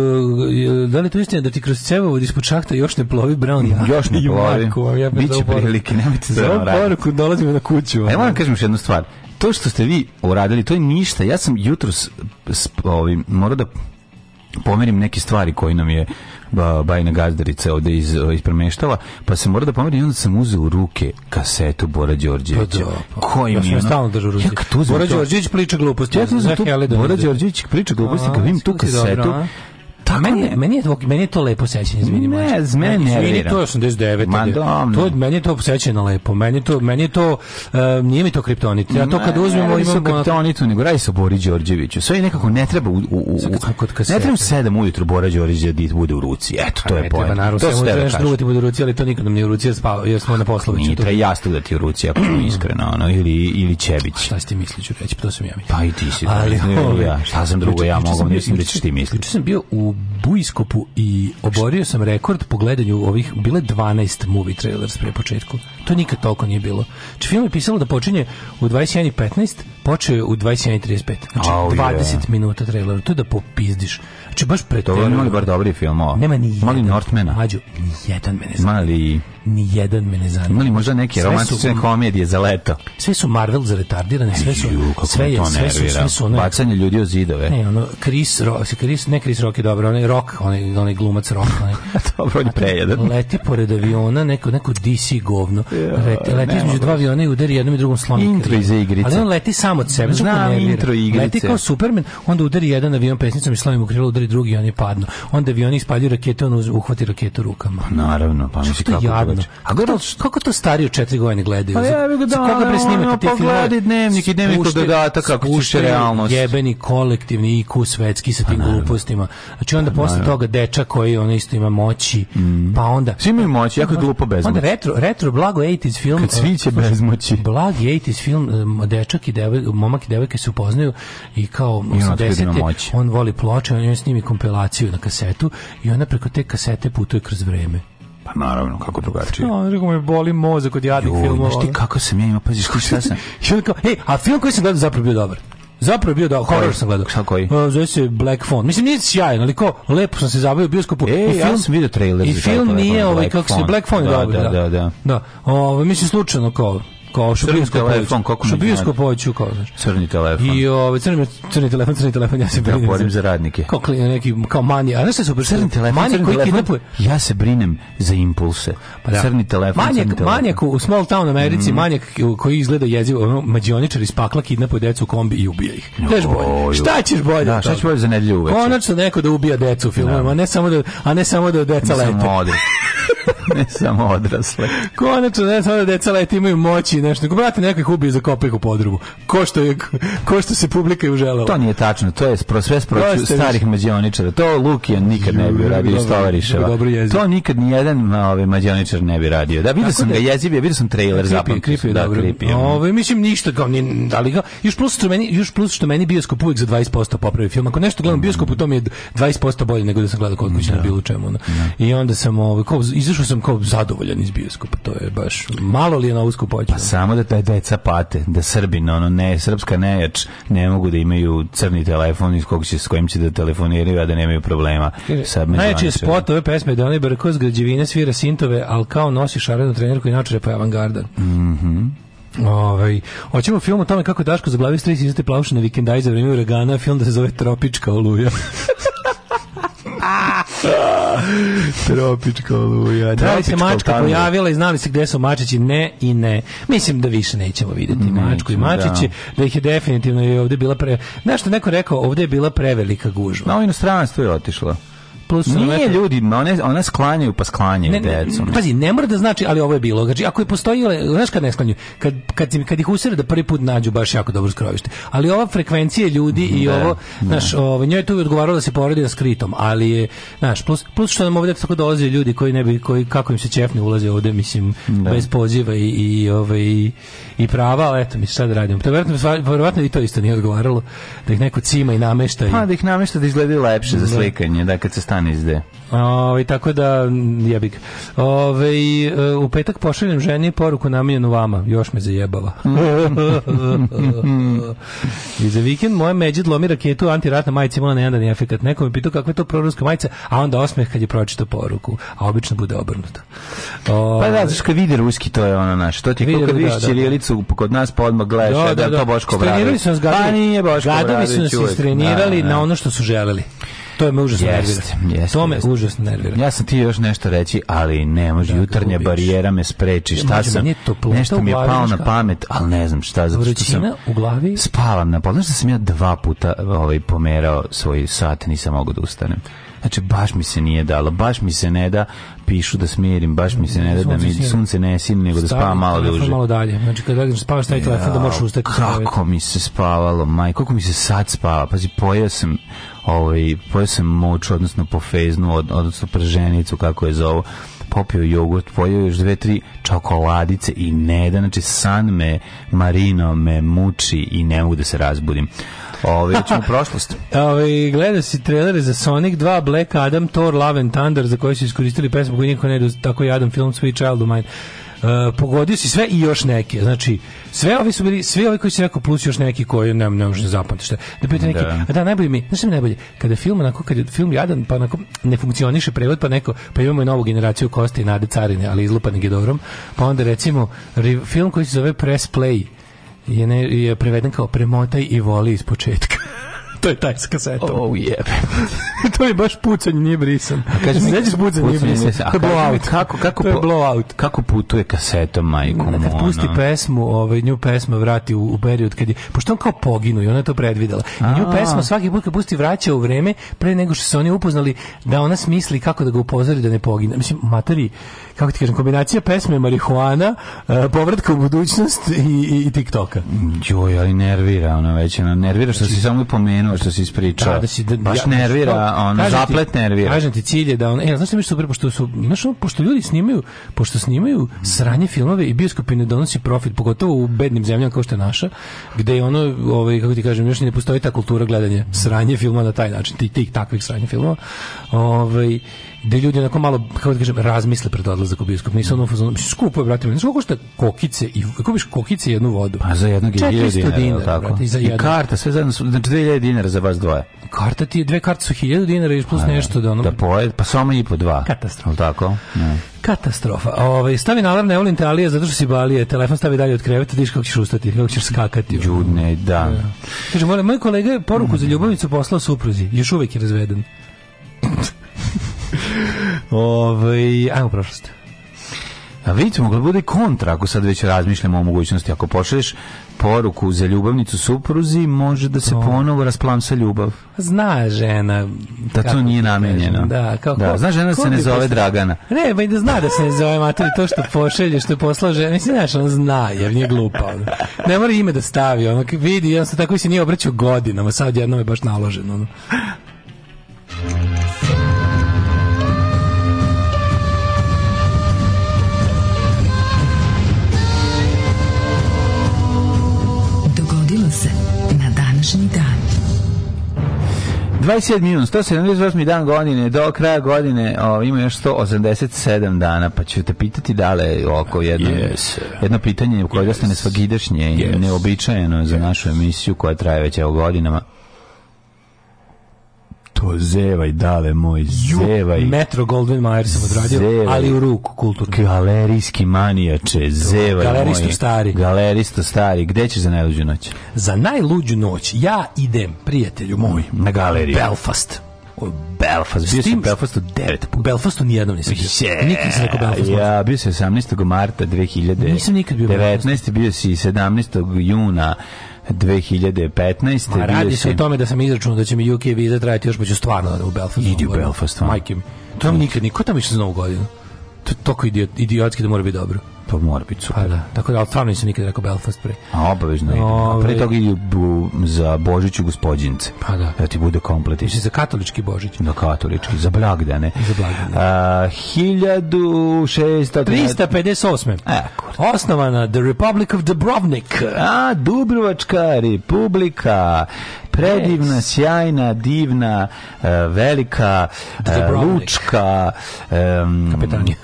da li to istina da ti kroz cevovod ovaj ispod šahta još ne plovi Brown? Ja, mm, još ne plovi. Marko, ja Biće prilike, nemojte za ovom poruku dolazimo na kuću. Evo vam kažem još jednu stvar to što ste vi uradili, to je ništa. Ja sam jutros ovim, ovaj, mora da pomerim neke stvari koje nam je Bajna Gazdarica ovde iz, ovaj, ispremeštala, pa se mora da pomerim i onda sam uzeo u ruke kasetu Bora Đorđevića. Pa, da, pa. Koji ja mi je stalno držao ruke. Ja Bora Đorđević priča gluposti. Ja, ja Bora Đorđević priča gluposti, kad vidim tu kasetu, dobro, tako meni, je, meni, je, meni je to lepo sećanje, izvini. Ne, iz mene ne. Izvini, to je 89. Mandom, to, meni je to sećanje lepo. Meni, to, meni je to, uh, nije mi to kriptonit. Ja to kad uzmemo... Ne, ne, kriptonitu, nego radi se o Bori Đorđeviću. Sve nekako ne treba u... u, u, u ne treba u 7 ujutru Bora Đorđević da bude u ruci. Eto, to pa je pojent. Ne treba naravno, da ti bude u ruci, ali to nikad nam nije u ruci, jer smo na posloviću. Nije treba jastuk da ti u ruci, ako iskreno, ono, ili, ili Čebić. Šta si ti misli, ću reći, pa to sam ja mislio. Pa i ti si, pa ali, ovaj- ja, šta sam drugo, ja mogu, mislim da ćeš ti misliti. Juče sam bio u Buiskopu i oborio sam rekord po gledanju ovih, bile 12 movie trailers pre početku. To nikad toliko nije bilo. Či znači, film je pisalo da počinje u 21.15, počeo je u 21.35. Znači, oh, 20 yeah. minuta trailera. To je da popizdiš. Znači, baš pre... Dobro, imali bar dobri film, ovo. Nema ni jedan. Mali Northmana. Mađu, ni jedan mene znači. Mali ni jedan me ne zanima. Imali možda neke sve romantične su, komedije za leto. Sve su Marvel za retardirane, sve su Ju, sve to sve su, sve su one, bacanje ljudi o zidove. Ne, ono Chris Rock, Chris, ne Chris Rock je dobro, onaj Rock, onaj onaj glumac Rock, onaj. dobro, on je prejedan. Leti pored aviona, neko neko DC govno. leti, leti između dva aviona i udari jednom i drugom slomi. Intro iz igrice. Ali on leti samo od sebe, Znam, intro igrice. Leti kao Superman, onda udari jedan avion pesnicom i slomi mu krilo, udari drugi, on je padnu. Onda avioni ispaljuju raketu, on uhvati raketu rukama. Pa naravno, pa mislim kako noć. A gledal, kako to stariji od četiri godine gledaju? Pa ja bih da, koga presnimate pa ti filmove? Pogledi dnevnik i dnevnik od kako pušte realnost. Jebeni kolektivni IQ svetski sa pa tim glupostima. Znači onda pa posle toga dečak koji on isto ima moći, mm. pa onda... Svi imaju moći, jako je glupo bezmoć. Onda retro, retro blago 80s film... Kad svi će bezmoći. Blagi 80s film, dečak i devoj, momak i devojke se upoznaju i kao 80 on voli ploče, on s njimi kompilaciju na kasetu i ona preko te kasete putuje kroz vreme. Pa naravno, kako drugačije. Da, no, rekao me boli mozak od jadnih filmova. Znaš ti kako sam ja imao, paziš, šta sam? kao, ej, a film koji sam gledao zapravo bio dobar. Zapravo bio da horor sam gledao. Šta koji? Uh, zove se Black Phone. Mislim nije sjajan, ali ko lepo sam se zabavio u bioskopu. E, film, ja sam video trailer. I film nije ovaj kako se Black Phone da, dobro. Da, da, da. Da. da. O, ovaj, mislim slučajno kao kao šubinsko telefon, kako šubinsko poću kao znaš. Crni telefon. I ovaj crni crni telefon, crni telefon ja se da, brinem. Ja porim za radnike. Kao klin, neki kao mani, a ne se super crni telefon. Mani crni koji telefon, ja se brinem za impulse. Pa da. crni telefon, manjak, crni telefon. Manjak u small town Americi, mm. manjak koji izgleda jezivo, ono mađioničar iz pakla kidnapuje decu u kombi i ubija ih. Znaš bolje. Šta ćeš bolje? Da, šta ćeš bolje za nedelju uveče? Konačno neko da ubija decu u filmovima, da. a ne samo da a ne samo da deca lete. ne samo odrasle. Konačno ne samo da deca lete imaju moći ubici nešto. Nego, brate, neko ih za kopek u podrumu. Ko što, je, ko što se publika je uželala. To nije tačno. To je pro sve sproću starih mađioničara. To Lukijan nikad ne bi radio iz To nikad ni nijedan ove, ovaj mađioničar ne bi radio. Da, video sam da, da jezivio, vidio sam trailer zapamtio. Kripi, kripi, da, kripi. Ove, mislim, ništa kao, ni, ali ga, još plus što meni, još plus što meni bioskop uvijek za 20% popravi film. Ako nešto gledam bioskop u mi je 20% bolje nego da sam gledao kod kuće na bilo čemu. Da. I onda sam, ovaj kao, izašao sam kao zadovoljan iz bioskopa. To je baš, malo li je na usku poću. Pa samo da taj deca pate, da Srbin, ono ne, srpska nejač, ne mogu da imaju crni telefon iz kog će, s kojim će da telefoniraju, a da nemaju problema. Sa Najjači je spot ove pesme da onaj Brko s građevine svira sintove, ali kao nosi šarenu trenerku i naočare pa je avangardan. Mhm. Mm Ovaj, hoćemo film o tome kako Daško zaglavi strici izate plavuše na vikendaj za vreme uragana, film da se zove Tropička oluja. Tropička oluja. Da se mačka tamo. pojavila i znali se gde su mačići. Ne i ne. Mislim da više nećemo videti mm, mačku i da. mačiće. Da. da. ih je definitivno i ovde bila pre... Nešto neko rekao, ovde je bila prevelika gužva. Na no, inostranstvo je otišla plus Nije na ljudi, one, ona sklanjaju pa sklanjaju decu. Pazi, ne mora da znači, ali ovo je bilo. Znači, ako je postojilo, znaš kad ne sklanjaju, kad, kad, kad ih usere da prvi put nađu baš jako dobro skrovište. Ali ova frekvencija ljudi i ne, da, ovo, da. znaš, ovo, ovaj, njoj je tu odgovaralo da se poredi s kritom, ali je, znaš, plus, plus što nam ovdje tako dolaze ljudi koji ne bi, koji, kako im se čefni ulaze ovdje, mislim, ne. Da. bez poziva i, i, ovaj, i, i prava, ali eto, mi sad radimo. To verovatno, i to isto nije odgovaralo, da ih neko cima i namešta. Pa, da ih namešta da izgledaju lepše za slikanje, da kad se stane 11D. Ovaj tako da jebik. Ovaj u petak pošaljem ženi poruku namijenjenu vama, još me zajebala. I za vikend moja međid lomi raketu antiratna majica imala jedan efekat. Neko me pitao kakva je to proruska majica, a onda osmeh kad je pročitao poruku, a obično bude obrnuto. O, pa da, znaš kad vidi ruski, to je ono naš. To ti je kako vidiš ćirilicu kod nas, pa odmah gledaš, da, da, da, to Boško Bradović. Strenirali su nas pa nije Boško gadovi su nas istrenirali na ono što su želeli. To me užasno nervira. to me jest. užasno nervira. Ja sam ti još nešto reći, ali ne može. Dakle, jutarnja ubiš. barijera me spreči. Šta Mađe, sam, nešto mi je palo na pamet, ali ne znam šta. Zato što sam u glavi? Spavam na pol. Znaš da sam ja dva puta ovaj, pomerao svoj sat, nisam mogu da ustanem. Znači, baš mi se nije dalo, baš mi se ne da, pišu da smirim, baš mi se ne da da mi sunce ne sini, nego da spavam malo duže. malo dalje. Znači kad legneš da spavaš taj telefon ja, da možeš ustati. Kako ovaj. mi se spavalo, maj, kako mi se sad spava. Pazi, pojao sam ovaj pojao sam moč, odnosno pofeznu, od, odnosno prženicu kako je zovu popio jogurt, pojao još dve, tri čokoladice i ne da, znači san me, marino me muči i ne mogu da se razbudim. Ove, ovaj, ćemo prošlost. Ove, ovaj, gleda si trailere za Sonic 2, Black Adam, Thor, Love and Thunder, za koje su iskoristili pesmu koji niko ne idu, tako jadan film Sweet Child of Mine. Uh, pogodio si sve i još neke. Znači, sve ovi su bili, svi ovi koji si rekao, plus još neki koji ne, ne možeš zapamtiti šta. Da, da, da pita neki, da. a da, najbolje mi, znaš mi najbolje, kada film, onako, kada je film jadan, pa onako ne funkcioniše prevod, pa neko, pa imamo i novu generaciju Koste i Nade Carine, ali izlupane gedorom, pa onda recimo, film koji se zove Press Play, je, ne, je preveden kao premotaj i voli iz početka to je taj s kasetom. Oh, jebe. to je baš pucanje, nije brisan. A kaži mi, Znači pucanje, nije brisan. A to je blowout. Kako, kako, to je blowout. Kako putuje kasetom, majko? Kad pusti pesmu, ovaj, nju pesma vrati u, u period kad je, pošto on kao poginu i ona je to predvidela. I nju pesma svaki put kad pusti vraća u vreme pre nego što se oni upoznali da ona smisli kako da ga upozori da ne pogine. Mislim, materi, kako ti kažem, kombinacija pesme marihuana, eh, povratka u budućnost i, i, i TikToka. Joj, ali nervira ona već. Nervira što si samo pomenuo nego što si ispričao. Da, da si, da, Baš ja, nervira, što, pa, ono, zaplet ti, nervira. Kažem ti, cilj je da on, e, znaš što mi je super, pošto su, znaš, pošto ljudi snimaju, pošto snimaju sranje filmove i bioskopi ne donosi profit, pogotovo u bednim zemljama kao što je naša, gde je ono, ovaj, kako ti kažem, još ne postoji ta kultura gledanja sranje filma na taj način, tih, tih takvih sranje filmova. Ovaj, da ljudi onako malo, kako da kažem, razmisle pred odlazak u bioskop. Nisam ono fazonu, skupo je, brate, znaš koliko šta kokice i kako biš kokice jednu vodu. Pa za jednog je 400 dinara, dinara tako. Brate, i za jednu. I karta, sve zajedno su, znači 2000 dinara za vas dvoje. Karta ti je, dve karte su 1000 dinara i plus A, pa, nešto da ono... Da pojed, pa samo i po dva. Katastrofa. Tako? Ne. Da. Katastrofa. Ove, ovaj, stavi alarm ne volim te alije, zato što si balije, telefon stavi dalje od kreveta, vidiš kako ćeš ustati, kako ćeš skakati. Đudne, da. da. Kaže, moj kolega je poruku mm. za ljubavnicu poslao supruzi, još uvek je razveden. Ove, ovaj, ajmo prošlost. A vidite, mogla bude kontra, ako sad već razmišljamo o mogućnosti. Ako pošleš poruku za ljubavnicu supruzi, može da se to. ponovo rasplamsa ljubav. Zna žena. Da to nije da namenjeno. Da, kao, da. Zna žena da se ne zove pošla? Dragana. Ne, ba i da zna da se ne zove Mater to što pošelje, što je poslao žena. Mislim, znaš, on zna, jer nije glupa. Ono. Ne mora ime da stavi. Ono, vidi, on se tako se nije obraćao godinama, sad jednom je baš naloženo. Ono. 27 minut, 178 dan godine, do kraja godine o, ima još 187 dana, pa ću te pitati da li oko jedno, yes. jedno pitanje koje yes. je dosta nesvagidašnje yes. i neobičajeno za našu emisiju koja traje već evo godinama. To zevaj, dale moj, zevaj. Metro Goldwyn Mayer sam odradio, zevaj. ali u ruku kulturno. Galerijski manijače, zevaj Galeristo moj. stari. Galeristo stari. Gde ćeš za najluđu noć? Za najluđu noć ja idem, prijatelju moj, na galeriju. Belfast. Belfast. Bio sam u Belfastu 9 puta. U Belfastu nijednom nisam bio. Yeah. Nikad nisam rekao Belfast. Ja, bio sam 18. marta 2000. Nisam nikad bio. 19. bio si 17. juna 2015. Ma radi se o tome da sam izračunao da će mi UK viza trajati još, pa ću stvarno u Belfast. Idi u Belfast, stvarno. Majke mi. To vam nikad, niko tamo išli za novu godinu. To je toliko idiot, idiotski da mora biti dobro pa mora biti super. Pa da, tako da, ali stvarno nisam nikad rekao Belfast pre. A obavezno je. Ove... Pre ovaj- toga idu za Božić u gospodince. Pa da. Da ti bude komplet. Mislim, za katolički Božić. Da, katolički, za blagdane. Za blagdane. A, 1600... 358. E, kurda. Osnovana The Republic of Dubrovnik. A, Dubrovačka republika predivna, sjajna, divna, e, velika, e, lučka,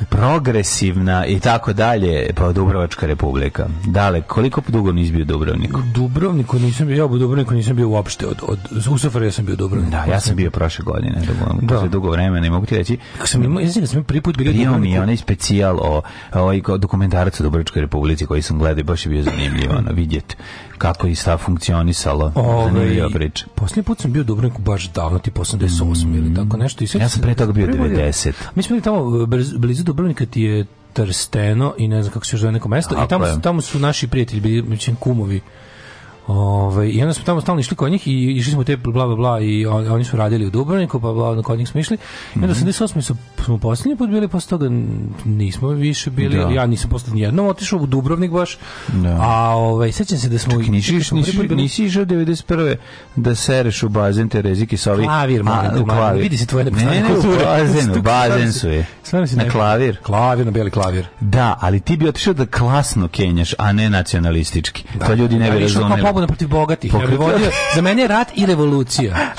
progresivna i tako dalje, pa Dubrovačka republika. Dale, koliko dugo nisi bio u Dubrovniku? Dubrovniku nisam bio, ja u Dubrovniku nisam bio uopšte, od, od, u ja sam bio u Dubrovniku. Da, ja sam bio prošle godine, dugo, da. dugo vremena i mogu ti reći. Kako sam imao, ja da sam, sam prvi put bio u Dubrovniku. mi je onaj specijal o, o, o dokumentarac o Dubrovačkoj republici koji sam gledao i baš je bio zanimljivo ono, vidjeti kako je sta funkcionisalo. Zanimljiva ovaj, priča. Posljednji put sam bio u Dubrovniku baš davno, tipa 88 mm. ili tako nešto. I ja sam pre toga bio 90. Mi smo bili tamo e, blizu Dubrovnika ti je Trsteno i ne znam kako se još zove neko mesto. I tamo, tamo su naši prijatelji bili, kumovi Ove, ovaj, I onda smo tamo stalno išli kod njih i išli smo te bla bla bla i on, oni su radili u Dubrovniku, pa bla, kod njih smo išli. I onda mm -hmm. 88. Su, smo posljednji put bili, posle toga nismo više bili, da. ja nisam posle jednom otišao u Dubrovnik baš, da. a ovaj, sećam se da smo... Čak, nisi, nisi, nisi, nisi išao 91. da sereš u bazen te Terezike sa ovih... Klavir, mali, a, klavir. vidi se tvoje nepoznanje ne, kulture. Ne, u bazenu, bazen su je. Na klavir. Klavir, na beli klavir. Da, ali ti bi otišao da klasno kenjaš, a ne nacionalistički. Da, to ljudi da, ne bi da, da, razumeli pobuna protiv bogatih. Ja bih vodio, za mene je rat i revolucija.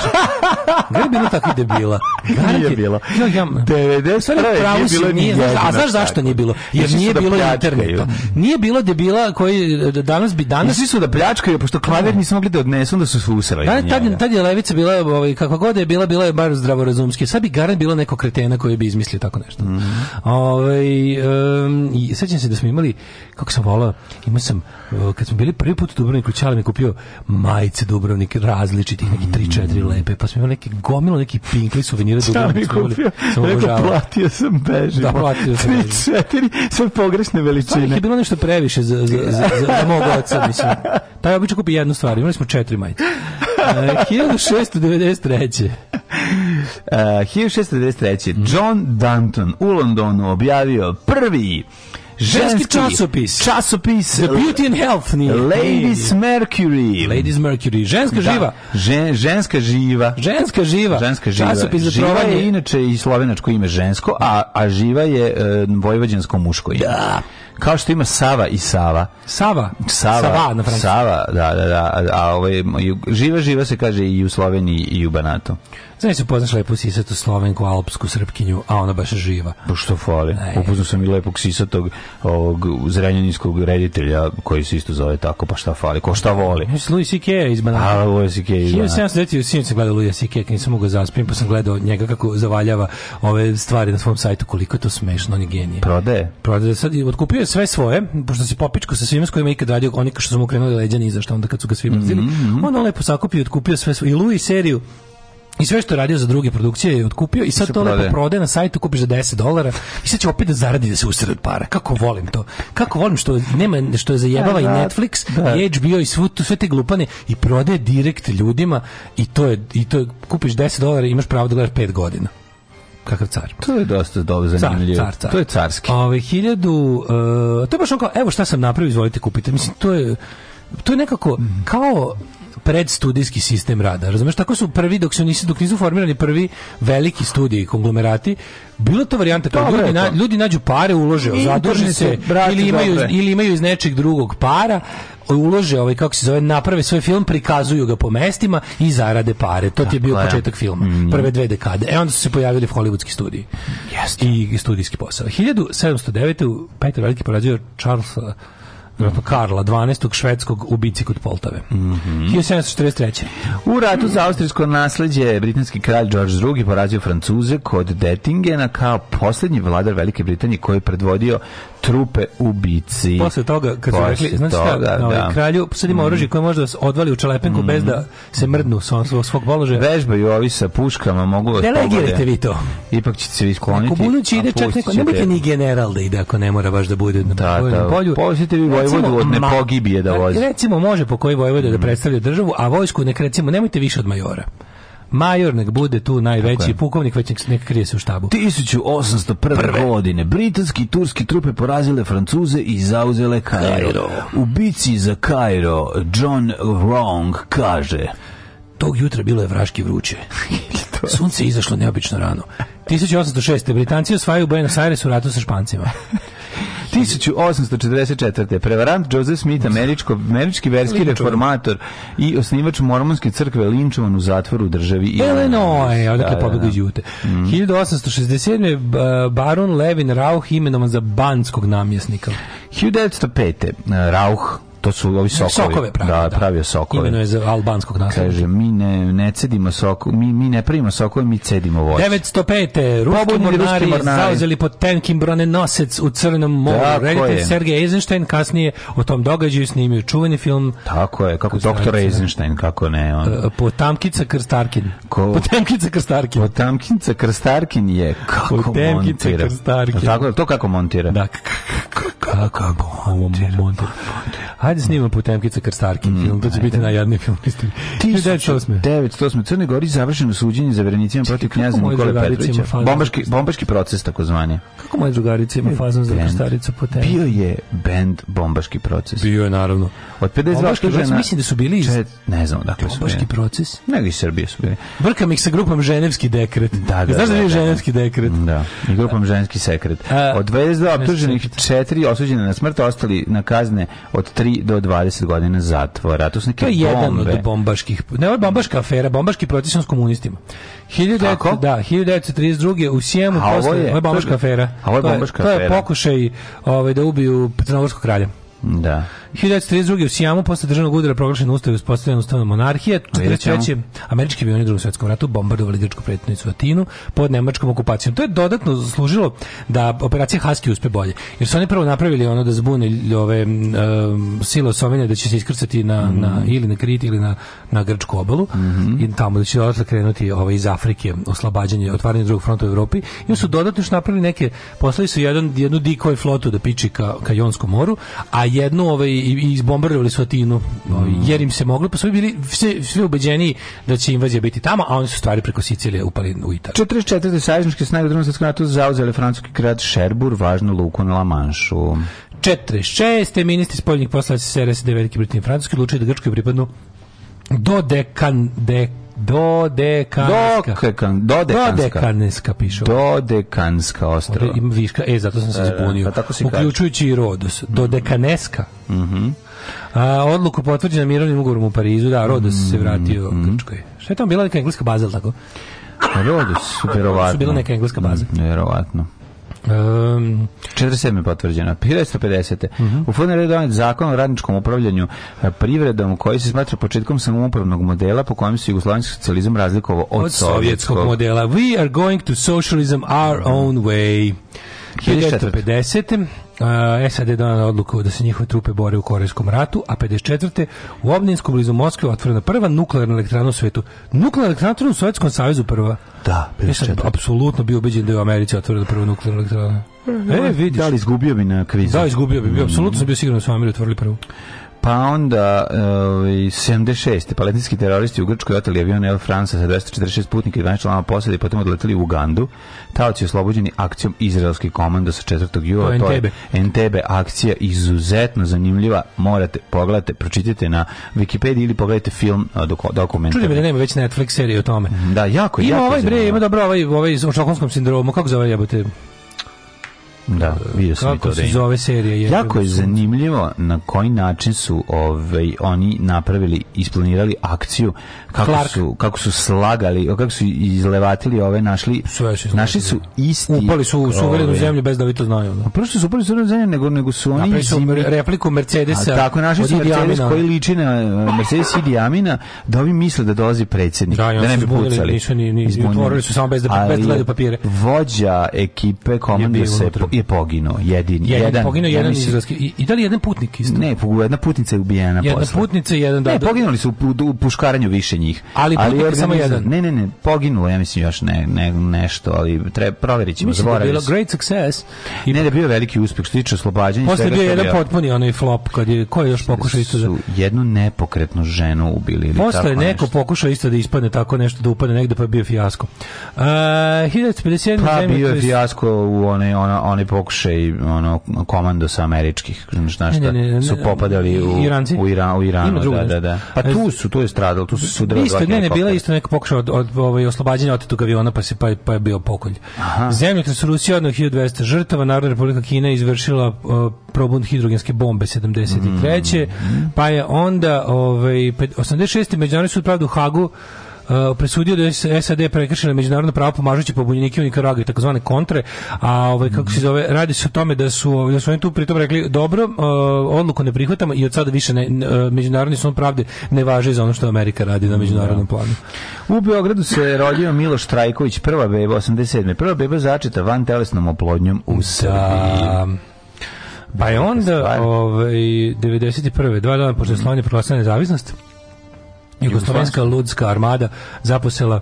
Gde je bilo takvi debila? Garant nije bilo. Jo, ja, 91. nije bilo nije, znaš, A znaš zašto nije bilo? Jer nije da bilo interneta. Nije bilo debila koji e, danas bi danas... Nisu su da pljačkaju, pošto klavir da. nisu mogli da odnesu, onda su se usrali. Da, tad, tad je levica bila, ovaj, kako god je bila, bila je bar zdravorazumski. Sad bi garant bilo neko kretena koji bi izmislio tako nešto. Mm -hmm. Ove, ovaj, um, i, sećam se da smo imali, kako sam volao, imao sam, kad smo bili prvi put u Dubrovniku, Čale kupio majice Dubrovnik različitih, neki 3-4 mm. lepe, pa smo imali neki gomilo, neki pinkli suvenira Dubrovnik. Šta mi kupio? Rekao, platio sam bežimo. Da, platio sam bežimo. 3-4, sve pogrešne veličine. Stvarno je bilo nešto previše za, za, za, za, za mog oca, mislim. Taj obično kupi jednu stvar, imali smo četiri majice. Uh, 1693. Uh, 1693. John Danton u Londonu objavio prvi Ženski časopis. Časopis. The Beauty and Health. Nije. Ladies Mercury. Ladies Mercury. Ženska da. živa. Žen, ženska živa. Ženska živa. Ženska živa. Časopis za živa je inače i slovenačko ime žensko, a, a živa je e, vojvođansko muško ime. Da kao što ima Sava i Sava. Sava? Sava, Sava na Francusku. Sava, da, da, da. A ovaj, živa, živa se kaže i u Sloveniji i u Banatu. Znači, upoznaš da lepu sisatu slovenku, alpsku srpkinju, a ona baš živa. Pa što fali? E. Upoznao sam i lepog sisatog ovog zrenjaninskog reditelja koji se isto zove tako, pa šta fali? Ko šta voli? Mislim, Louis C.K. iz Banana. A, Louis C.K. iz Banana. 1790. Sinoć sam gledao Louis C.K. kad nisam mogao da zaspim, pa sam gledao njega kako zavaljava ove stvari na svom sajtu. Koliko je to smešno, on je genije. Prodaje? Prodaje. Sad otkupio odkupio sve svoje, pošto se popičko sa svima s kojima je ikad radio, oni što su mu krenuli leđani zašto onda kad su ga svi brzili. Mm -hmm. On lepo sakupio odkupio sve svoje. I Louis seriju I sve što je radio za druge produkcije je otkupio i sad to lepo prodaje na sajtu, kupiš za 10 dolara i sad će opet da zaradi da se usred od para. Kako volim to. Kako volim što nema što je zajebava da, i da. Netflix da. i HBO i svu, sve te glupane i prodaje direkt ljudima i to je, i to je, kupiš 10 dolara i imaš pravo da gledaš 5 godina kakav car. To je dosta dobro zanimljivo. Car, car, car. To je carski. Ove, hiljadu, uh, to je baš on kao, evo šta sam napravio, izvolite kupite. Mislim, to je, to je nekako kao predstudijski sistem rada. Razumeš, tako su prvi dok su nisu dok nisu formirani prvi veliki studiji konglomerati, bilo to varijanta kao ljudi, na, ljudi nađu pare, ulože, zaduže se ili imaju dobre. ili imaju iz nečeg drugog para, ulože ovaj kako se zove naprave svoj film prikazuju ga po mestima i zarade pare to ti je bio početak filma mm. prve dve dekade e onda su se pojavili hollywoodski studiji yes. i studijski posao 1709 Petar Veliki porađuje Charles mm. Karla 12. švedskog ubici kod Poltave. Mm 1743. U ratu za austrijsko nasleđe britanski kralj George II porazio Francuze kod Dettingena kao poslednji vladar Velike Britanije koji je predvodio trupe ubici. Posle toga, kad su rekli, znači šta, da, ovaj, da. kralju, sad ima mm. oružje koje može da se odvali u čelepenku mm. bez da se mm. mrdnu sa svog, svog položaja. Vežbaju ovi sa puškama, mogu da Delegirajte vi to. Ipak ćete se vi skloniti. Ako budući ide čak neko, nemojte ni general da ide ako ne mora baš da bude na da, da. polju. Pustite vi vojvodu od pogibije da vozi. Recimo, može po koji Vojvode da mm. predstavlja državu, a vojsku nek recimo, nemojte više od majora. Major nek bude tu najveći, pukovnik već nek, krije se u štabu. 1801. Prve. godine britanski i turski trupe porazile Francuze i zauzele Kairo. Kairo. U bici za Kairo John Wrong kaže... Tog jutra bilo je vraški vruće. Sunce je izašlo neobično rano. 1806. Britanci osvajaju Buenos Aires u ratu sa Špancima. 1844. Prevarant Joseph Smith, američko, američki verski Linčovan. reformator i osnivač mormonske crkve linčovan u zatvoru u državi Illinois. Odakle da, da, pobjegu da. iz Jute. Mm. 1867. Baron Levin Rauch imenovan za banskog namjesnika. 1905. Eh, Rauch to su ovi sokovi. Sokove pravi, da, da, pravio sokove. je za albanskog nastavnika. Kaže, mi ne, ne cedimo soko, mi, mi ne primimo sokove, mi cedimo voće. 905. Ruski Pobunili mornari, ruski mornari. zauzeli pod tenkim bronenosec u Crnom moru. Tako Reditelj je. Sergej Eisenstein kasnije o tom događaju snimio čuveni film. Tako je, kako doktor Eisenstein, kako ne. On. Potamkica Krstarkin. Ko? Potamkica Krstarkin. Po Potamkica Krstarkin je kako Potemkica montira. Krstarkin. Tako, je, to kako montira? Da, kako kako, montira. montira ajde snimam Potemkica Krstarkin mm, film, to će ajde. biti najjadniji film u istoriji. 1908. 1908. Crne Gori završeno suđenje za verenicima protiv knjaza Nikola Petrovića. Bombaški, bombaški proces, tako zvanje. Kako moje drugarice ima fazon za Krstaricu Potemkica? Bio je bend Bombaški proces. Bio je, naravno. Od 52 optužena... Mislim da su bili iz... Čet, ne znam dakle su Bombaški proces? Nego iz Srbije su bili. Brkam ih sa grupom Ženevski dekret. Da, da, Znaš da, da, je da, da. Ženevski dekret? Da, i grupom Ženski sekret. Od 22 optuženih četiri osuđene na smrt, ostali na kazne od 3 do 20 godina zatvora. To su neke to je bombe. od bombaških, ne ovo je bombaška afera, bombaški procesom s komunistima. 1900, Da, 1932. u Sijemu posle, ovo je, ovo je bombaška afera. A ovo je bombaška afera. To je, pokušaj ovaj, da ubiju Crnogorskog kralja. Da. 1932. u Sijamu posle državnog udara proglašen ustav i uspostavljena ustavna monarhija. 43. američki avioni u drugom svjetskom ratu bombardovali grčku pretnicu Atinu pod nemačkom okupacijom. To je dodatno zaslužilo da operacija Husky uspe bolje. Jer su oni prvo napravili ono da zbune ove um, sile osovine da će se iskrcati na, mm -hmm. na, ili na Krit ili na, na grčku obalu mm -hmm. i tamo da će odatle krenuti ove, ovaj, iz Afrike oslobađanje, otvaranje drugog fronta u Evropi. I su dodatno još napravili neke, poslali su jedan, jednu dikoj flotu da piči ka, ka Jonskom moru, a jednu ovaj i izbombardovali su Atinu mm. jer im se moglo pa su bili sve, sve ubeđeni da će invazija biti tamo a oni su stvari preko Sicilije upali u Italiju 44. savezničke snage u drugom svetskom ratu zauzele francuski grad Šerbur važnu luku na La Manšu 46. ministri spoljnih poslova SRS Velike Britanije i Francuske odlučili da Grčkoj pripadnu do dekan, dek Dodekanska. Dodekan, dodekanska. Dodekanska piše. Dodekanska ostrava. Ovdje ima viška, e, zato sam se e, zbunio. E, tako si Uključujući kaži. i Rodos. Dodekaneska. Mhm. Mm a, odluku potvrđena mirovnim ugovorom u Parizu, da, Rodos mm -hmm. se mhm. vratio mm -hmm. Grčkoj. Šta je tamo bila neka engleska baza, tako? Pa Rodos, verovatno. Su bila neka engleska baza. Mm, verovatno. Um, ehm, 47. potvrđeno. 1950. Uh -huh. U Funer je donet zakon o radničkom upravljanju e, privredom koji se smatra početkom samoupravnog modela po kojem se jugoslovenski socijalizam razlikovao od, od sovjetskog, sovjetskog modela. We are going to socialism our own way. 1950. Uh, SAD je donala odluku da se njihove trupe bore u Korejskom ratu, a 54. u Obninsku blizu Moskve otvorena prva nuklearna elektrana u svetu. Nuklearna elektrana u Sovjetskom savezu prva. Da, 54. Ja sam apsolutno bio ubeđen da je u Americi otvorena prva nuklearna elektrana. Da, e, da, vidiš. Da li izgubio bi na kvizu? Da, izgubio bi. Apsolutno sam bio siguran da su u Americi otvorili prvu. Pa onda uh, e, 76. Ovaj, palestinski teroristi u Grčkoj oteli avion El Franca sa 246 putnika i 12 članova posade i potom odleteli u Ugandu. Taoci oslobođeni akcijom izraelskih komanda sa 4. jula. To je NTB. akcija izuzetno zanimljiva. Morate pogledate, pročitajte na Wikipediji ili pogledajte film uh, dokumentarni. Čudi da nema već Netflix serije o tome. Da, jako, ima jako. Ima ovaj bre, ima dobro ovaj, ovaj o šokanskom sindromu, kako zove jebote? Da, vidio sam Kako to se zove serija? Je jako je zanimljivo na koji način su ovaj, oni napravili, isplanirali akciju, kako Clark. su kako su slagali, kako su izlevatili ove našli. Našli su isti. Upali su u suverenu zemlju bez da vi to znaju. Da. Prosto su upali u suverenu zemlju, nego nego su oni Napravi su repliku Mercedesa. A, tako našli su Mercedes koji liči na Mercedes i Diamina, da ovi misle da dolazi predsjednik, da, da ne bi pucali. Nisu ni, ni, su samo bez da bez da papire. Vođa ekipe komande se je poginuo, jedini. Jedan, jedan poginuo, jedan mislim, izraelski. I, I da li jedan putnik isto? Ne, pogu, jedna putnica je ubijena posle. Jedna posle. putnica i jedan... Da, ne, poginuli su u, u puškaranju više njih. Ali, ali je samo jedan. Ne, ne, ne, poginulo, ja mislim još ne, ne, nešto, ali treba proverit ćemo. Mislim da je bilo great success. I ne, da je bio veliki uspeh, što tiče oslobađanja. Posle bio jedan potpuni onaj flop, kad je, ko je još da pokušao isto da... jednu nepokretnu ženu ubili. Ili Posle je neko pokušao isto da ispadne tako nešto, da upadne negde, pa je bio fijasko. Uh, e, 1957. Pa bio je fijasko u one, one, one pokušaj ono komando sa američkih znači šta ne, ne, su popadali u Iranci? u, Iran u Iran da, da, da. pa e, tu su tu je stradalo tu su sudrilo isto ne ne bila isto neka pokušaj od, od ovaj oslobađanja otetog aviona pa se pa, pa je bio pokolj zemljotres Rusije odno 1200 žrtava Narodna Republika Kina izvršila uh, probund hidrogenske bombe 73 mm. pa je onda ovaj 86 međunarodni sud pravde u Hagu uh, presudio da je SAD prekršila međunarodno pravo pomažući pobunjenike u i takozvane kontre, a ovaj, kako se zove, radi se o tome da su, da su oni tu pritom rekli, dobro, uh, odluku ne prihvatamo i od sada više ne, uh, međunarodni sud pravde ne važi za ono što Amerika radi na međunarodnom da. planu. U Beogradu se rodio Miloš Trajković, prva beba 87. Prva beba začeta van telesnom oplodnjom u Srbiji. Da. Pa je onda, ovaj, 91. dva dana pošto je Slovenija proglasila nezavisnost, Jugoslovenska ludska armada zaposela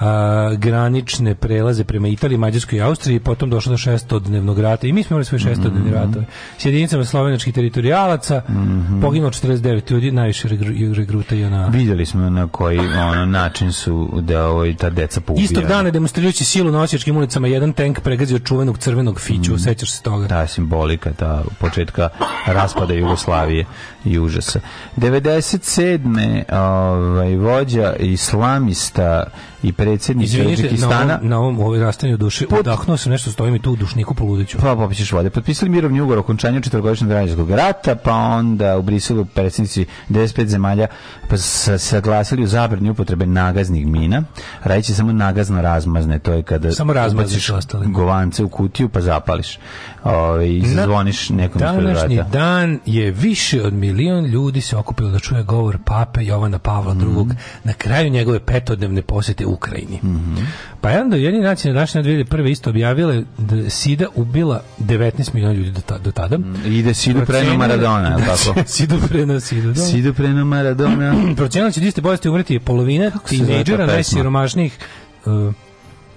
a, granične prelaze prema Italiji, Mađarskoj i Austriji, potom došlo do šestodnevnog rata i mi smo imali svoje mhm. šestodnevne mm -hmm. ratove. S jedinicama slovenačkih teritorijalaca mm -hmm. poginulo 49 ljudi, najviše regruta i ona... Vidjeli smo na koji ono, način su da ovaj, ta deca poubijali. Istog dana demonstrirajući silu na osječkim ulicama jedan tank pregazio čuvenog crvenog fiću, mm -hmm. sećaš se toga? Ta simbolika, ta početka raspada Jugoslavije i užasa. 97. Ovaj, vođa islamista i predsjednik Uzbekistana. Na ovom, na ovom rastanju duše Pot... se nešto, stoji mi tu u dušniku poludeću. Pa popićeš vode. Potpisali mirovni ugovor o končanju četvrgodišnjeg građanskog rata, pa onda u Briselu predsjednici 95 zemalja pa saglasili u zabrani upotrebe nagaznih mina. Radit samo nagazno razmazne, to je kada samo razmaziš ostale. govance u kutiju pa zapališ Ove, ovaj, i zvoniš nekom Današnji dan je više od milion ljudi se okupilo da čuje govor pape Jovana Pavla II. Mm. Na kraju njegove petodnevne posjete štete Ukrajini. Mm -hmm. Pa je onda jedni nacije naše 2001. isto objavile da Sida ubila 19 miliona ljudi do, ta, do tada. Mm, I da Sidu preno Maradona, je tako? Sidu preno Sidu, da. preno Maradona. Procenila će diste bolesti umreti polovina tinejdžera najsiromašnijih uh,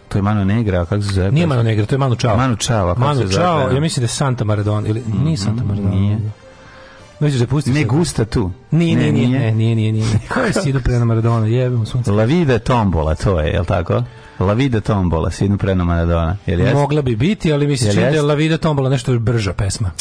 to je Manu Negra, kako se zove? Nije Mano Negra, to je Manu Čao. Manu Čao, kako Manu se zove? Manu Čao, ja mislim da je Santa Maradona, ili nije Santa mhm, Maradona. Nije. Dođeš da pustiš. Ne gusta tu. Nije, nije, nije, nije, nije, nije. Ko je sidu prema Maradona, jebemo sunce. La vida tombola, to je, je li tako? La Vida Tombola, sinu Preno Maradona. Jel jest? Mogla bi biti, ali mislim da je La Vida Tombola nešto brža pesma.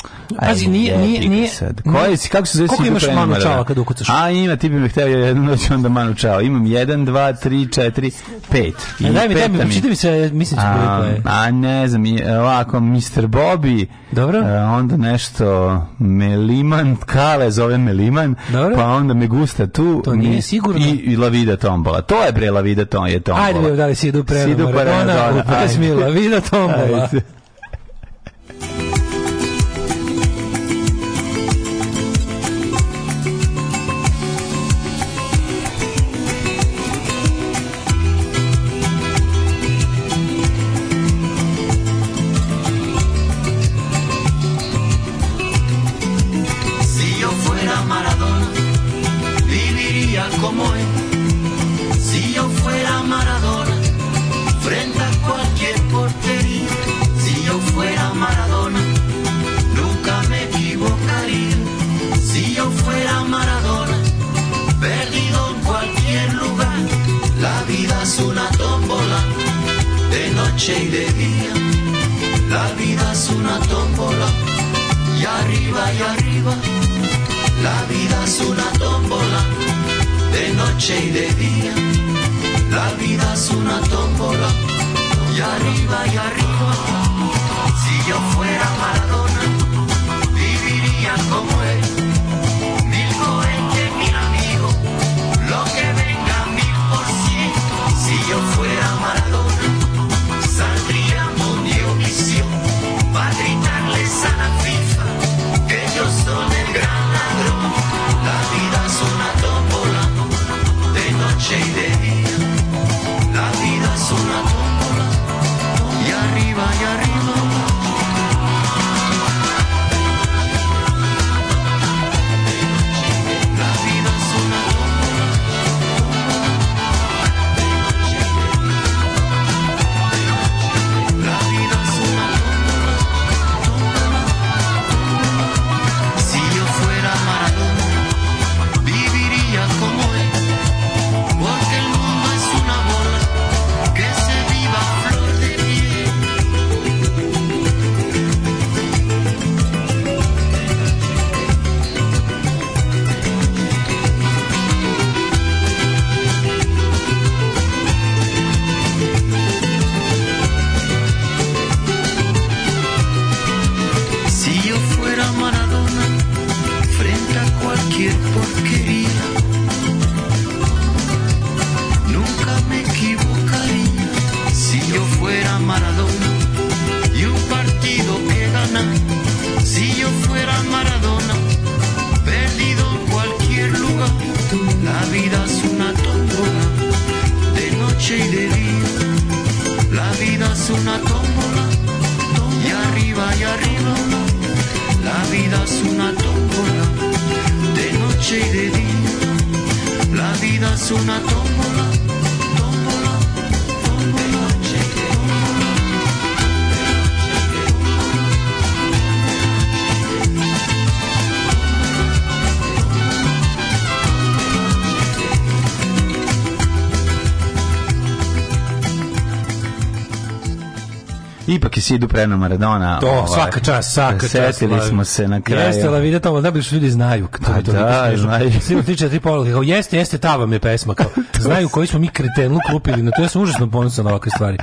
Pazi, Aj, nije, nije, nije... Sad. Koji si, kako se zove Koliko imaš Manu Čao kad ukucaš? A, ima, ti bi me hteo jednu noć onda Manu Čao. Imam 1, 2, 3, 4, 5. I daj mi, daj mi, učite mi se, mislim će biti. A, ne znam, e, ovako, Mr. Bobby. Dobro. A, e, onda nešto Meliman, Kale zove Meliman. Dobro. Pa onda me gusta tu. To nije mi, sigurno. I, i La Vida Tombola. To je bre La Vida Tombola. Ajde, da li si idu Prerano Maradona, upres Mila, Vida Tombola. pre na Maradona. To, ovaj, svaka čast, svaka čast. Setili smo se na kraju. Jeste, la vidite, ovo da bi ljudi znaju. To, A, pa da, znaju. Svi tri četiri poruke, kao jeste, jeste, ta vam je pesma. Kao, znaju koji smo mi kretenlu kupili, na to ja sam užasno ponosan na ovakve stvari.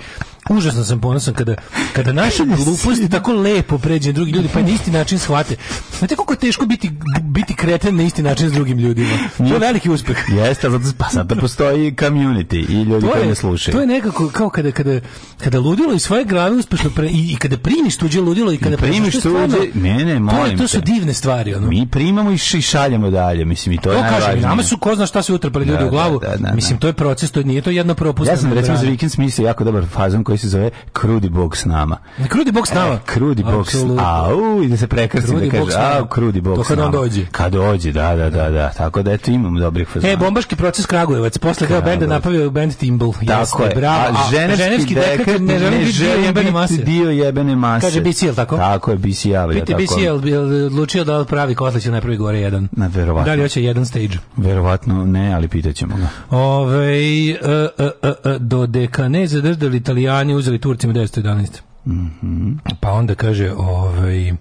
Užasno sam ponosan kada, kada naša glupost tako lepo pređe drugi ljudi, pa na isti način shvate. Znate koliko je teško biti, biti kreten na isti način s drugim ljudima? To je veliki uspeh. Jeste, zato pa sad postoji community i ljudi koji ne slušaju. To je nekako kao kada, kada kada ludilo iz svoje glave uspešno pre, i, i kada primiš tuđe ludilo i kada I primiš tuđe, stvarno, ne, ne, molim to, je, to su divne stvari. Ono. Mi primamo i šaljem dalje, mislim i to, to je kažem, nama su ko zna šta se utrpali ljudi u da, da, glavu. Da, da, da, mislim, to je proces, to nije to jedno propustno. Ja sam da recimo za vikend smislio jako dobar fazon koji se zove Krudi Bog s nama. Krudi Bog s nama? E, krudi Bog s Au, i da se prekrsti da kaže, au, Krudi Bog s nama. To kad on dođe. Kad dođe, da, da, da, da. Tako da, eto, imamo dobrih fazona. E, bombaški proces Kragujevac. Posle kao benda napravio band Timbal. Tako je. Bravo. Ženevski dekan ne, ne želim biti dio jebene mase. Dio jebene mase. Kaže BCL, tako? Tako je, BCL. Ja, Pite tako. BCL, bi odlučio da pravi kotlić na najprvi gore jedan. Na, verovatno. Da li hoće jedan stage? Verovatno ne, ali pitaćemo ga. Ovaj uh, uh, uh, do dekane zadržali italijani, uzeli Turcima 911. Mm Pa onda kaže, ovaj...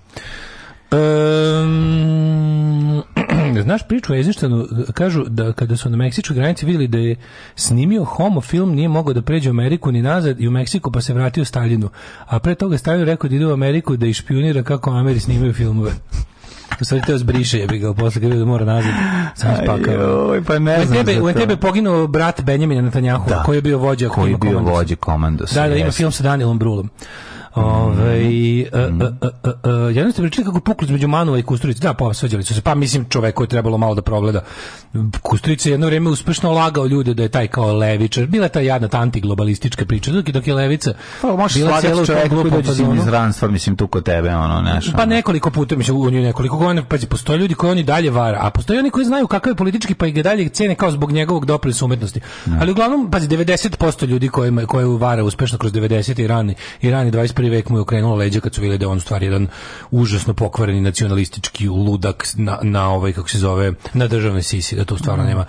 Um, Znaš priču o Ezištanu, kažu da kada su na Meksičkoj granici vidjeli da je snimio homo film, nije mogao da pređe u Ameriku ni nazad i u Meksiku pa se vratio u Staljinu. A pre toga Stalin rekao da ide u Ameriku da išpionira kako Ameri snimaju filmove. Sad te zbriše, ja bih ga posle kada da mora nazad. Sam spakao. Aj, pa ne znam. U tebe poginuo brat Benjamina Netanjahu, da. koji je bio vođa koji je bio vođa komandosa. Da, da, ima film sa Danielom Brulom. Ovaj mhm. e, e, mhm. e, ja ste pričali kako pukli između Manova i Kusturice. Da, pa svađali su se. Pa mislim čoveku je trebalo malo da progleda. Kusturica je jedno vrijeme uspešno lagao ljude da je taj kao levičar. Bila je ta jadna ta antiglobalistička priča dok je dok je levica. Pa možeš slagati čoveku koji dođe da iz ranstva, mislim tu kod tebe ono nešto. Pa nekoliko puta mislim u nju nekoliko godina pa postoje ljudi koji oni dalje vara, a postoje oni koji znaju kakav je politički pa i dalje cene kao zbog njegovog doprinosa umetnosti. Da. Ali uglavnom pazi 90% ljudi koji koje vara uspešno kroz 90 i rani i rani 21. 21. vek mu je okrenulo leđa kad su vidjeli da on stvari jedan užasno pokvareni nacionalistički ludak na, na ovaj, kako se zove, na državnoj sisi, da to stvarno mm. nema.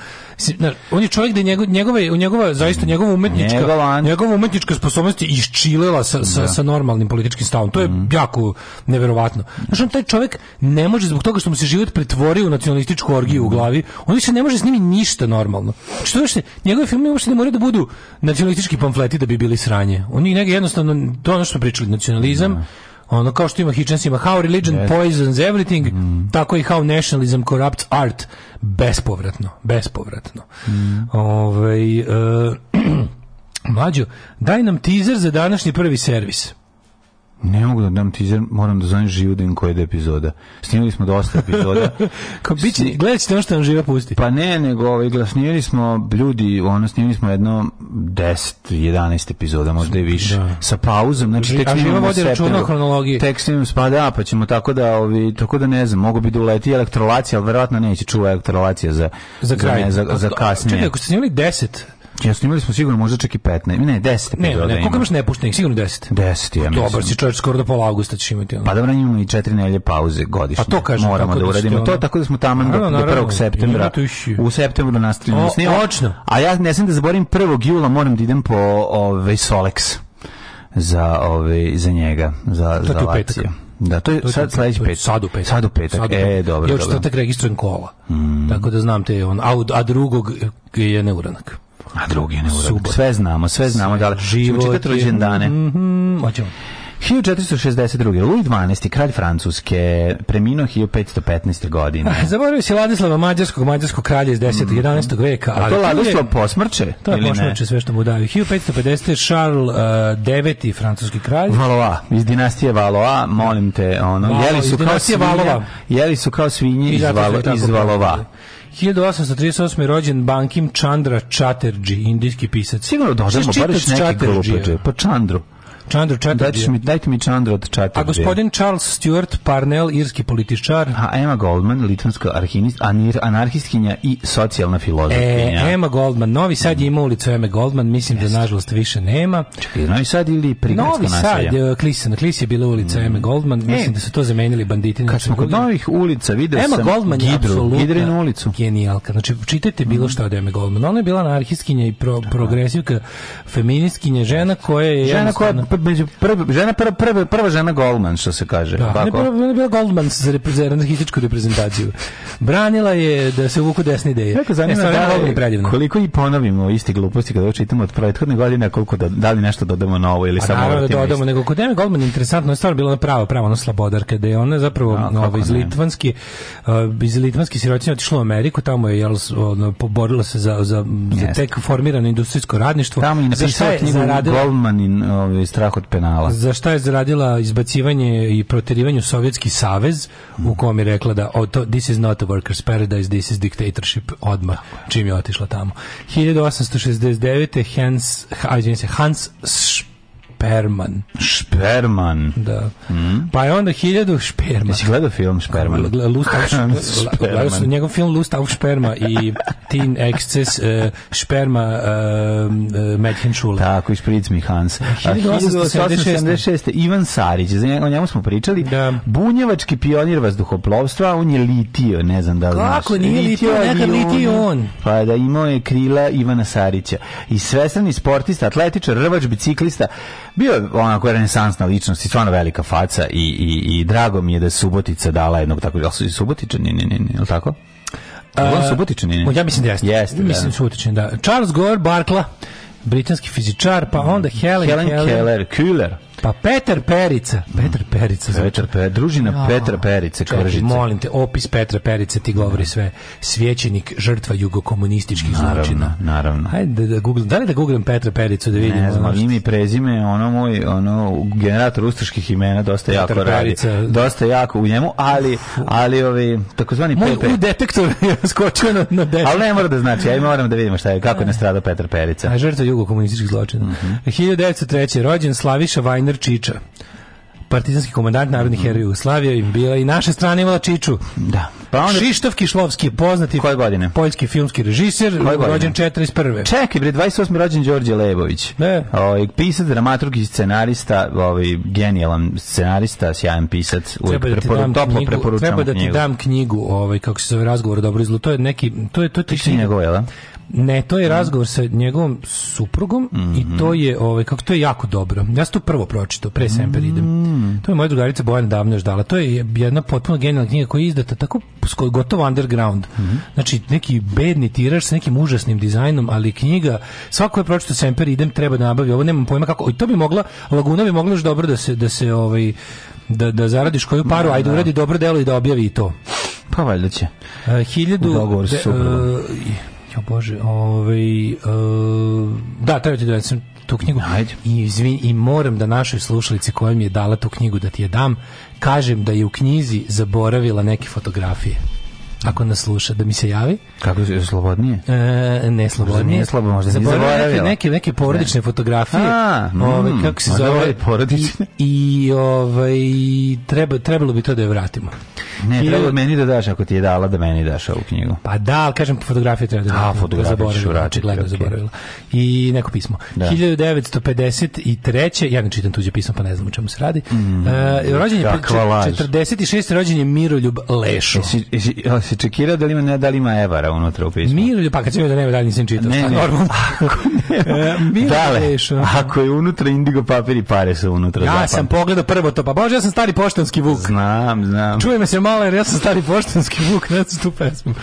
On je čovjek da je njegov, njegova, njegova, zaista njegova umetnička, njegova, njegova umetnička sposobnost je iščilela sa, sa, da. sa, normalnim političkim stavom. To je mm. jako neverovatno. Znaš, on taj čovjek ne može, zbog toga što mu se život pretvorio u nacionalističku orgiju mm. u mm-hmm. glavi, on više ne može s njimi ništa normalno. Znači, što još, njegovi filmovi uopšte ne moraju da budu nacionalistički pamfleti da bi bili sranje. Oni jednostavno, to ono što pričali, nacionalizam, mm. ono kao što ima Hitchens ima How Religion yes. Poisons Everything, mm. tako i How Nationalism Corrupts Art, bespovratno, bespovratno. Mm. Ove, ovaj, uh, mlađo, daj nam teaser za današnji prvi servis. Ne mogu da dam tizer, moram da zovem živu da koja je epizoda. Snimili smo dosta epizoda. Kao biće, Sni... gledat ćete ono što nam živa pusti. Pa ne, nego ovaj, snimili smo ljudi, ono, snimili smo jedno 10, 11 epizoda, možda i više. Da. Sa pauzom, znači tek snimamo septembru. hronologiji. Tek snimamo spada, pa ćemo tako da, ovi, tako da ne znam, mogu bi da uleti elektrolacija, ali verovatno neće čuva elektrolacija za, za, kraj. Za, ne, za, za kasnije. Čekaj, ako ste snimili 10 Jesmo imali smo sigurno možda čak i 15. Ne, 10. Ne, ne, ne, koliko imaš nepuštenih? Sigurno 10. 10, ja pa mislim. Dobar si čovjek, skoro do pola avgusta ćeš imati. Ono. Pa dobro, imamo i 4 nelje pauze godišnje. Pa to kažem. Moramo da, da uradimo to, tako da smo tamo do, do 1. septembra. U septembru nastavljamo snimati. Očno. A ja ne sam da zaborim 1. jula moram da idem po ove, ovaj, Solex za ove, ovaj, za njega, za to za Laciju. Da, to je to sad sledeći pet. Sad u petak. Sad u petak. Sad u e, petak. E, dobro, ja dobro. Ja u četvrtak registrujem kola. Mm. Tako da znam te on. A, a drugog je neuranak. A drugi ne urade. Sve znamo, sve znamo. da li, život ćemo čekati rođendane. Mm -hmm, hoćemo. 1462. Louis XII, kralj Francuske, preminuo 1515. godine. Zaboravio si Ladislava Mađarskog, mađarskog kralja iz 10. Mm. 11. veka. A to Ladislav posmrče? To je posmrče ne? sve što mu daju. 1550. Charles IX, uh, francuski kralj. Valoa, iz dinastije Valoa, molim te, ono, Valo, jeli su kao svinje, Valova. jeli su kao svinje iz, Valo, iz Valova. 1838. je rođen Bankim Chandra Chatterjee, indijski pisac. Sigurno dođemo, da bariš neki glupe, pa Chandru. Chandru Chatterjee. mi, dajte mi Chandru Chatterjee. A gospodin Charles Stuart Parnell, irski političar. A Emma Goldman, litvanska arhinist, anir, anarhistkinja i socijalna filozofkinja. E, Emma Goldman. Novi Sad je ima ulicu Emma Goldman, mislim yes. da nažalost više nema. Čekaj, Novi Sad ili prigradsko naselje? Novi Sad, e, Klisa. Na Klisi je bila ulica mm. Emma Goldman. E, mislim e, da su to zamenili banditi. Kad znači, smo kod novih ulica video Emma sam Goldman Gidru, Gidrinu ulicu. Genijalka. Znači, čitajte bilo mm. šta od Emma Goldman. Ona je bila anarhistkinja i pro, progresivka, feministkinja, žena koja je... Žena koja među prv, žena prva prva prva žena golman što se kaže. Da, ne prva ne bila golman za reprezentativnu reprezentaciju. Branila je da se vuku desne ideje. Kako zanima e, da je, koliko i ponovimo iste gluposti kada čitamo od prethodne godine koliko da, dali li nešto dodamo novo ili pa samo da dodamo nego kod Eme Golman interesantno je stvar bila na pravo pravo na slobodarke da je ona zapravo A, da, nova, iz litvanski uh, iz litvanski sirotinje otišla u Ameriku tamo je jel ono, poborila se za za, yes. za tek formirano industrijsko radništvo. Tamo i napisala knjigu Golman in, ove, ovaj, strah od penala. Za šta je zaradila izbacivanje i proterivanje u Sovjetski savez mm. u kom je rekla da oh, to, this is not a workers paradise, this is dictatorship odmah čim je otišla tamo. 1869. Hans, Hans Sp Šperman. Šperman. Da. Mm. Pa je onda hiljadu Šperman. Jesi gledao film Šperman? Gledao sam njegov film Lust auf Šperma i Teen Excess uh, eh, Šperma uh, eh, eh, Medhenšule. Tako, i Špric mi Hans. 1876. Ivan Sarić, za njega, o njemu smo pričali. Da. Bunjevački pionir vazduhoplovstva, on je litio, ne znam da li znaš. Kako nije litio, nekad litio on. Pa da, imao je krila Ivana Sarića. I svestrani sportista, atletičar, rvač, biciklista, bio je onako renesansna ličnost i stvarno velika faca i, i, i drago mi je da je Subotica dala jednog tako, jel su i Subotičani, ne, ne, ne, jel tako? Uh, on Subotičani? Ja mislim da jeste. jeste da. mislim da. Subotičani, da. Charles Gore Barkla, britanski fizičar, pa mhm. onda Helen, Helen Keller, Keller Kühler, Pa Petar Perica, Petar Perica. Petar znači. Perica, družina Petra Perice, Čekaj, molim te, opis Petra Perice ti govori sve. Svećenik, žrtva jugokomunističkih zločina. Naravno, Hajde da Google, da li da googlam Petra Pericu da vidim? Ne znam, ime i prezime, ono moj, ono, generator ustaških imena dosta Petar jako Perica. radi. Dosta jako u njemu, ali, ali ovi, takozvani Moj Pepe. Moj detektor je skočio na, na detektor. Ali ne mora da znači, aj moram da vidimo šta je, kako je nastradao Petar Perica. A žrtva jugokomunističkih zločina. Mm -hmm. 1903. rođen Slaviša Vajn trener Čiča partizanski komandant Narodnih heroja Jugoslavije i bila i naše strane imala Čiču. Da. Pa onda... Šištav Kišlovski, poznati Koje godine? poljski filmski režiser, rođen 41. Čekaj, bre, 28. rođen Đorđe Lebović. Ne. O, ovaj, pisac, dramaturg i scenarista, ovaj, genijalan scenarista, sjajan pisac. Uvijek treba da ti dam toplo knjigu, treba da ti knjigu. dam knjigu, ovaj, kako se zove razgovor, dobro izlo. To je neki... To je, to je, to je, to je, to je, to je, Ne, to je razgovor sa njegovom suprugom mm -hmm. i mhm. to je ovaj kako to je jako dobro. Ja sam to prvo pročitao pre Semper idem. Mm -hmm. To je moja drugarica Bojana davno još dala. To je jedna potpuno genijalna knjiga koja je izdata tako gotovo underground. Mm -hmm. Znači neki bedni tiraž sa nekim užasnim dizajnom, ali knjiga svako je pročitao Semper idem treba da nabavi. Ovo nemam pojma kako. I to bi mogla Laguna bi mogla još dobro da se da se ovaj da, da zaradiš koju paru, ajde da, da. uradi dobro delo i da objavi i to. Pa valjda će. Uh, hiljadu, u dogovoru Jo bože, ovaj uh, da, treba ti da sam tu knjigu. Ajde. I izvin, i moram da našoj slušalici koja mi je dala tu knjigu da ti je dam, kažem da je u knjizi zaboravila neke fotografije ako nas sluša, da mi se javi. Kako je slobodnije? E, ne slobodnije. Nije slabo, možda nije zaboravila. Neke, neke porodične ne. fotografije. A, ove, mm, kako se zove? Porodične. I, i ovaj, treba, trebalo bi to da je vratimo. Ne, I, treba meni da daš ako ti je dala da meni daš ovu knjigu. Pa da, ali kažem fotografije treba da vratim. A, fotografije da ću vratiti. Okay. zaboravila. I neko pismo. Da. 1953. Ja ne čitam tuđe pismo, pa ne znam o čemu se radi. Mm, e, rođen je 46. rođen je Miroljub Lešo. Jesi, jesi, si čekirao da li ima, da li ima evara unutra u pismu? Mir, pa kad si da nema, dalje nisam čitao. Ne, ne. Normalno. Ako, ne, e, dale, ako je unutra indigo papir i pare su unutra. Ja zapam. sam pogledao prvo to, pa bože, ja sam stari poštanski vuk. Znam, znam. Čuje me se malo jer ja sam stari poštanski vuk, ne znam tu pesmu.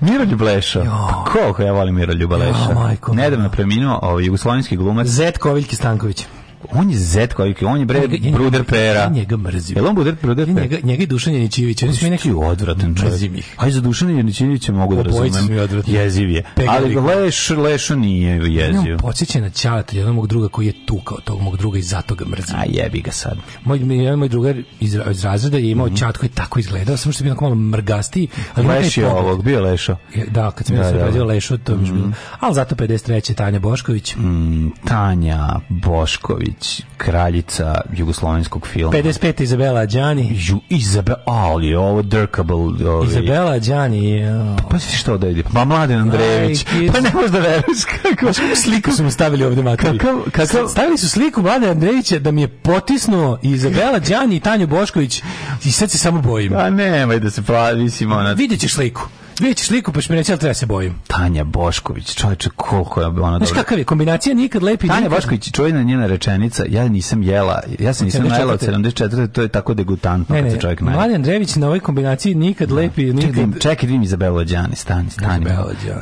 Miroljub Lešo. Pa koliko ja volim Miroljuba Leša. Jo, majko. Nedavno preminuo ovaj jugoslovenski glumac. Zet Koviljki Stanković. On je zet koji on je bre bruder pera. Ja njega mrzim. Jel on bruder pera? Njega, njega i Dušan Janićević. Oni su neki odvratan čovjek. Mrzim ih. Aj za Dušan Janićevića mogu da razumem. Jeziv je. Ali Leš, Lešo nije jeziv. Ne, on podsjeća na Ćaleta, jednog mog druga koji je tukao tog mog druga i zato ga mrzim. A jebi ga sad. Moj, mi, jedan moj drugar iz, iz razreda je imao mm -hmm. Ćat koji tako izgledao, samo što je bio malo mrgasti. Ali Leš je ovog, bio Lešo. Da, kad sam ja da, se da, razio da. Lešo, to je mm -hmm. bilo. Ali zato 53. Tanja Bošković. Mm, Tanja Bošković. Đurić, kraljica jugoslovenskog filma. 55 Izabela Đani. Ju, Izabela, ali ovo drkable. Ovi. Izabela Đani. Pa, pa što da ide? Pa Mladen Andrejević. Pa ne možeš da veruješ kako sliku su mu stavili ovde materi. Kakav, kakav... Stavili su sliku Mladen Andrejevića da mi je potisnuo Izabela Đani i Tanju Bošković i sad se samo bojim. A pa nemoj da se plavi, mislim, ona... Vidjet ćeš sliku. Vidjet sliku pa ćeš mi reći, ali treba se bojim. Tanja Bošković, čovječe, koliko je ona dobro. Znaš kakav je, kombinacija nikad lepi. Tanja nikad... Bošković, čovjena njena rečenica, ja nisam jela, ja se nisam najela od 74, to je tako degutantno ne, kad se čovjek najela. Mladen Andrević na ovoj kombinaciji nikad da. lepi. Nikad... Čekaj, čekaj, vidim Izabela Đani, stani, stani,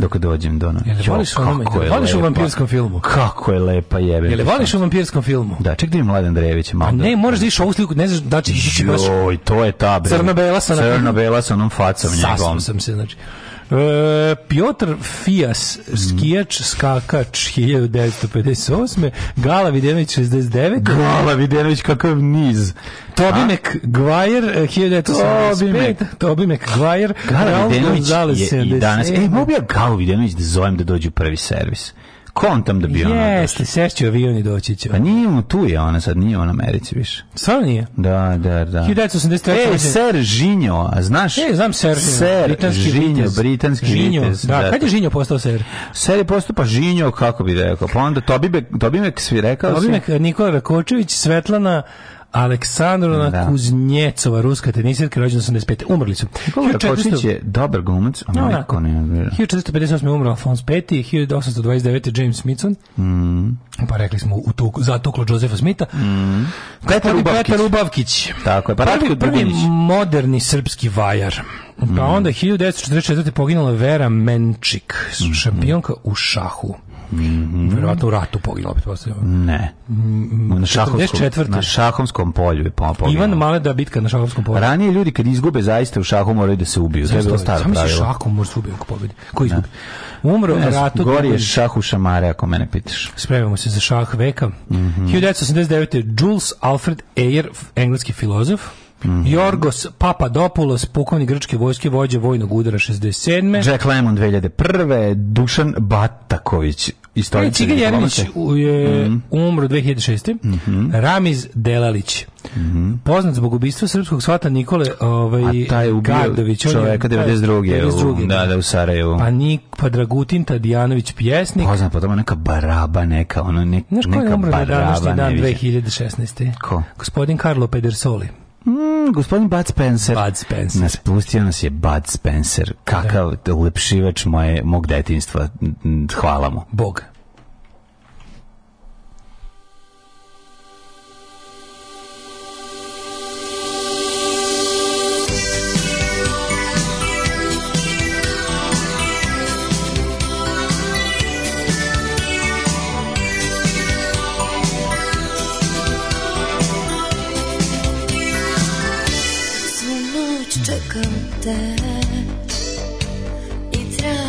dok dođem do nas. Jel voliš, kako je voliš u vampirskom filmu? Kako je lepa jebe. Jel voliš u vampirskom filmu? Da, čekaj, da vidim Mladen Andrević. Pa malo. Ne, možeš da iš ovu sliku, ne znaš da će ćeš. Joj, to je ta bre. Crno-bela sa crno-bela sa onom facom njegovom. Sasvim sam se, znači. E, Piotr Fijas, skijač, skakač 1958. Gala Videnović 69. Gala Videnović kakav niz. Tobi McGuire 1985. Tobi McGuire. Gala Videnović je i danas. E, mogu ja Gala Videnović da zovem da dođu prvi servis kontam da bi ona... Jeste, sešće avion i doći će. Pa nije on tu je ona sad, nije ona Americi više. Stvarno nije? Da, da, da. 1983. E, Ser Žinjo, znaš? E, znam Ser Žinjo. Ser britanski Žinjo, vitez. britanski Žinjo, vitez. Da, da, kad je Žinjo postao Ser? Ser je postao pa Žinjo, kako bi rekao. Pa onda Tobimek, Tobimek svi rekao Tobimek, si. Nikola Rakočević, Svetlana... Aleksandrona da. Kuznjecova, ruska tenisirka, rođena 85. Umrli su. Nikola 1400... Kočić je dobar glumac, a no, majko ne vjerujem. Da. 1458. umro Alfons V, 1829. James Smithson, mm. pa rekli smo u tuku, zatuklo Josefa Smitha. Mm. Petar, Ubavkić. Petar Ubavkić. Tako je, pa prvi, prvi moderni srpski vajar. Pa mm. onda 1944. poginula Vera Menčik, mm-hmm. šampionka mm. u šahu. Mm Verovatno u ratu poginuo, posle. Ne. Mm, mm, na šahovskom, na šahovskom polju je poginuo. Ivan Male da bitka na šahovskom polju. Ranije ljudi kad izgube zaista u šahu moraju da se ubiju. To je bilo staro pravilo. Samo se šahom može ubiti ako pobedi. Ko da. izgubi? Umro u ratu. Gori je šah u šamare ako mene pitaš. Spremamo se za šah veka. Mm -hmm. 1989. Jules Alfred Ayer, engleski filozof. Mm -hmm. Jorgos Papadopoulos, pukovnik grčke vojske, vođe vojnog udara 67. Jack Lemmon 2001. Dušan Bataković, istoričar. Cigan Jeremić je mm. umro 2006. Mm -hmm. Ramiz Delalić. Mm -hmm. Poznat zbog ubistva srpskog svata Nikole ovaj, A taj je ubio čoveka 92. U, da, da, u Sarajevu. A pa Nik, pa Dragutin Tadijanović, pjesnik. Poznat, potom pa neka baraba, neka, ono, ne, Znaš neka baraba. ko je umro na današnji dan 2016. Ko? Gospodin Karlo Pedersoli. Mm, gospodin Bud Spencer. Bud Spencer. Nas pustio nas je Bud Spencer. Kakav da. ulepšivač moje, mog detinstva. Mm, hvala mu. Bog.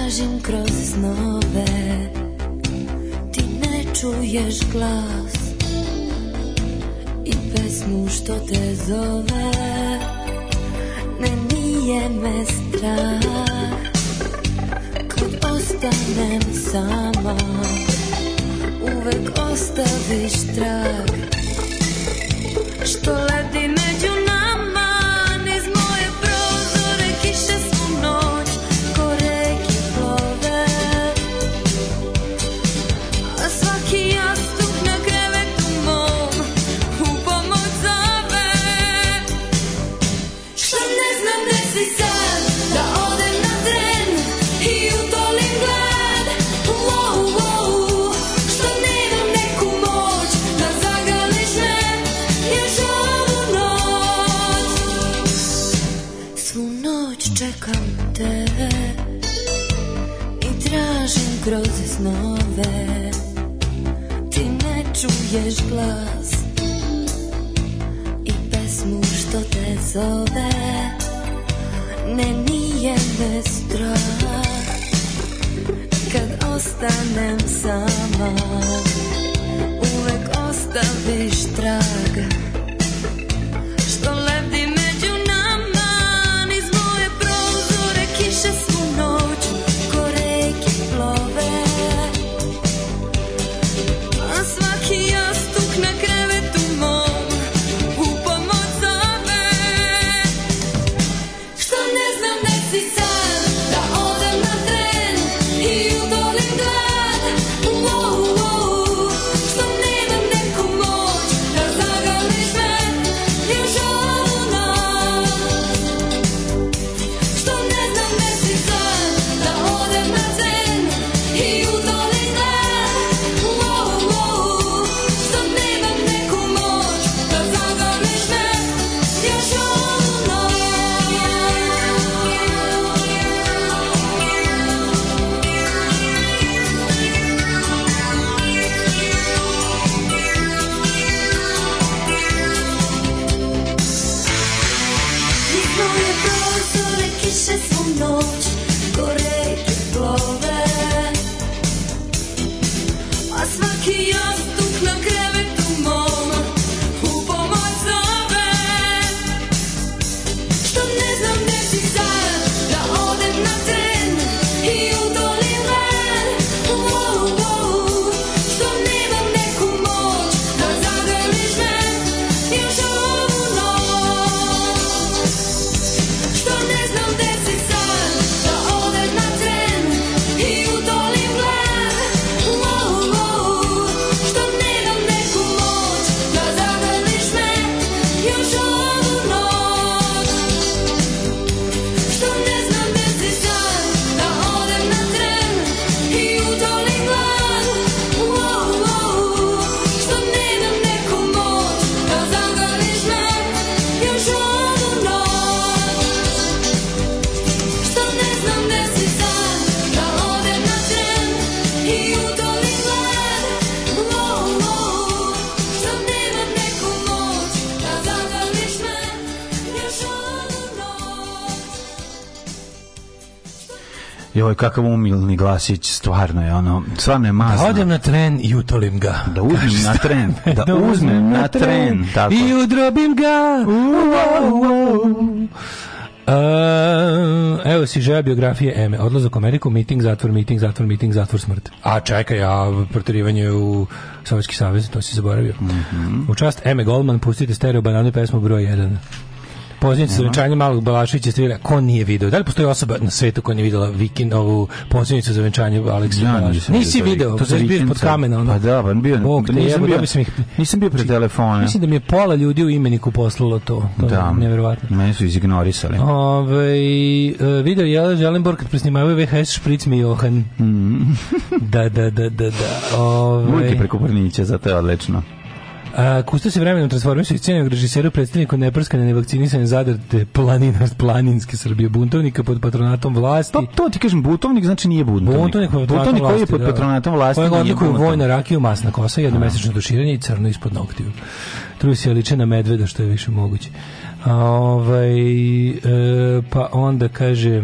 tražim kroz snove Ti ne čuješ glas I pesmu što te zove Ne nije me strah Kad ostanem sama Uvek ostaviš trag Što ledine Joj, kakav umilni glasić, stvarno je ono, stvarno je da mazno. Da odem na tren i utolim ga. Da uzmem na tren, da, da uzmem na tren. Tako. I udrobim ga. Uo, uo. Uh, evo si želja biografije Eme. Odlazak u Ameriku, meeting, zatvor, meeting, zatvor, meeting, zatvor, smrt. A čekaj, a protirivanje u Sovjetski savez, to si zaboravio. Mm -hmm. U čast Eme Goldman pustite stereo bananu pesmu broj 1. Pozivnicu sa venčanjem malog Balašića strila, ko nije video? Da li postoji osoba na svetu koja nije videla vikin ovu pozivnicu za venčanje Aleksa ja, Balašića? Nisi video, to se bio pod kamena. Ono. Pa da, pa bio, Bog, nisam, bio, da ih, nisam bio pred telefonom. Mislim da mi je pola ljudi u imeniku poslalo to. to da, nevjerovatno. Mene su izignorisali. Ove, ovaj, video je Želenborg kad presnimaju VHS Špric mi Johan. Mm. da, da, da, da, da. Ove, Multi ovaj. preko Brnića, zato je odlično. Kusta se vremenom transformiše iz cijenog režisera u predstavniku neprskane nevakcinisane zadrte planina, planinske Srbije buntovnika pod patronatom vlasti. Pa to ti kažem, buntovnik znači nije buntovnik. Buntovnik, buntovnik koji je pod da. patronatom vlasti Kojeg odlikuju vojna rakiju, masna kosa, jednomesečno da. duširanje i crno ispod noktiju. Trusija liče na medveda što je više moguće. Ovaj, e, pa onda kaže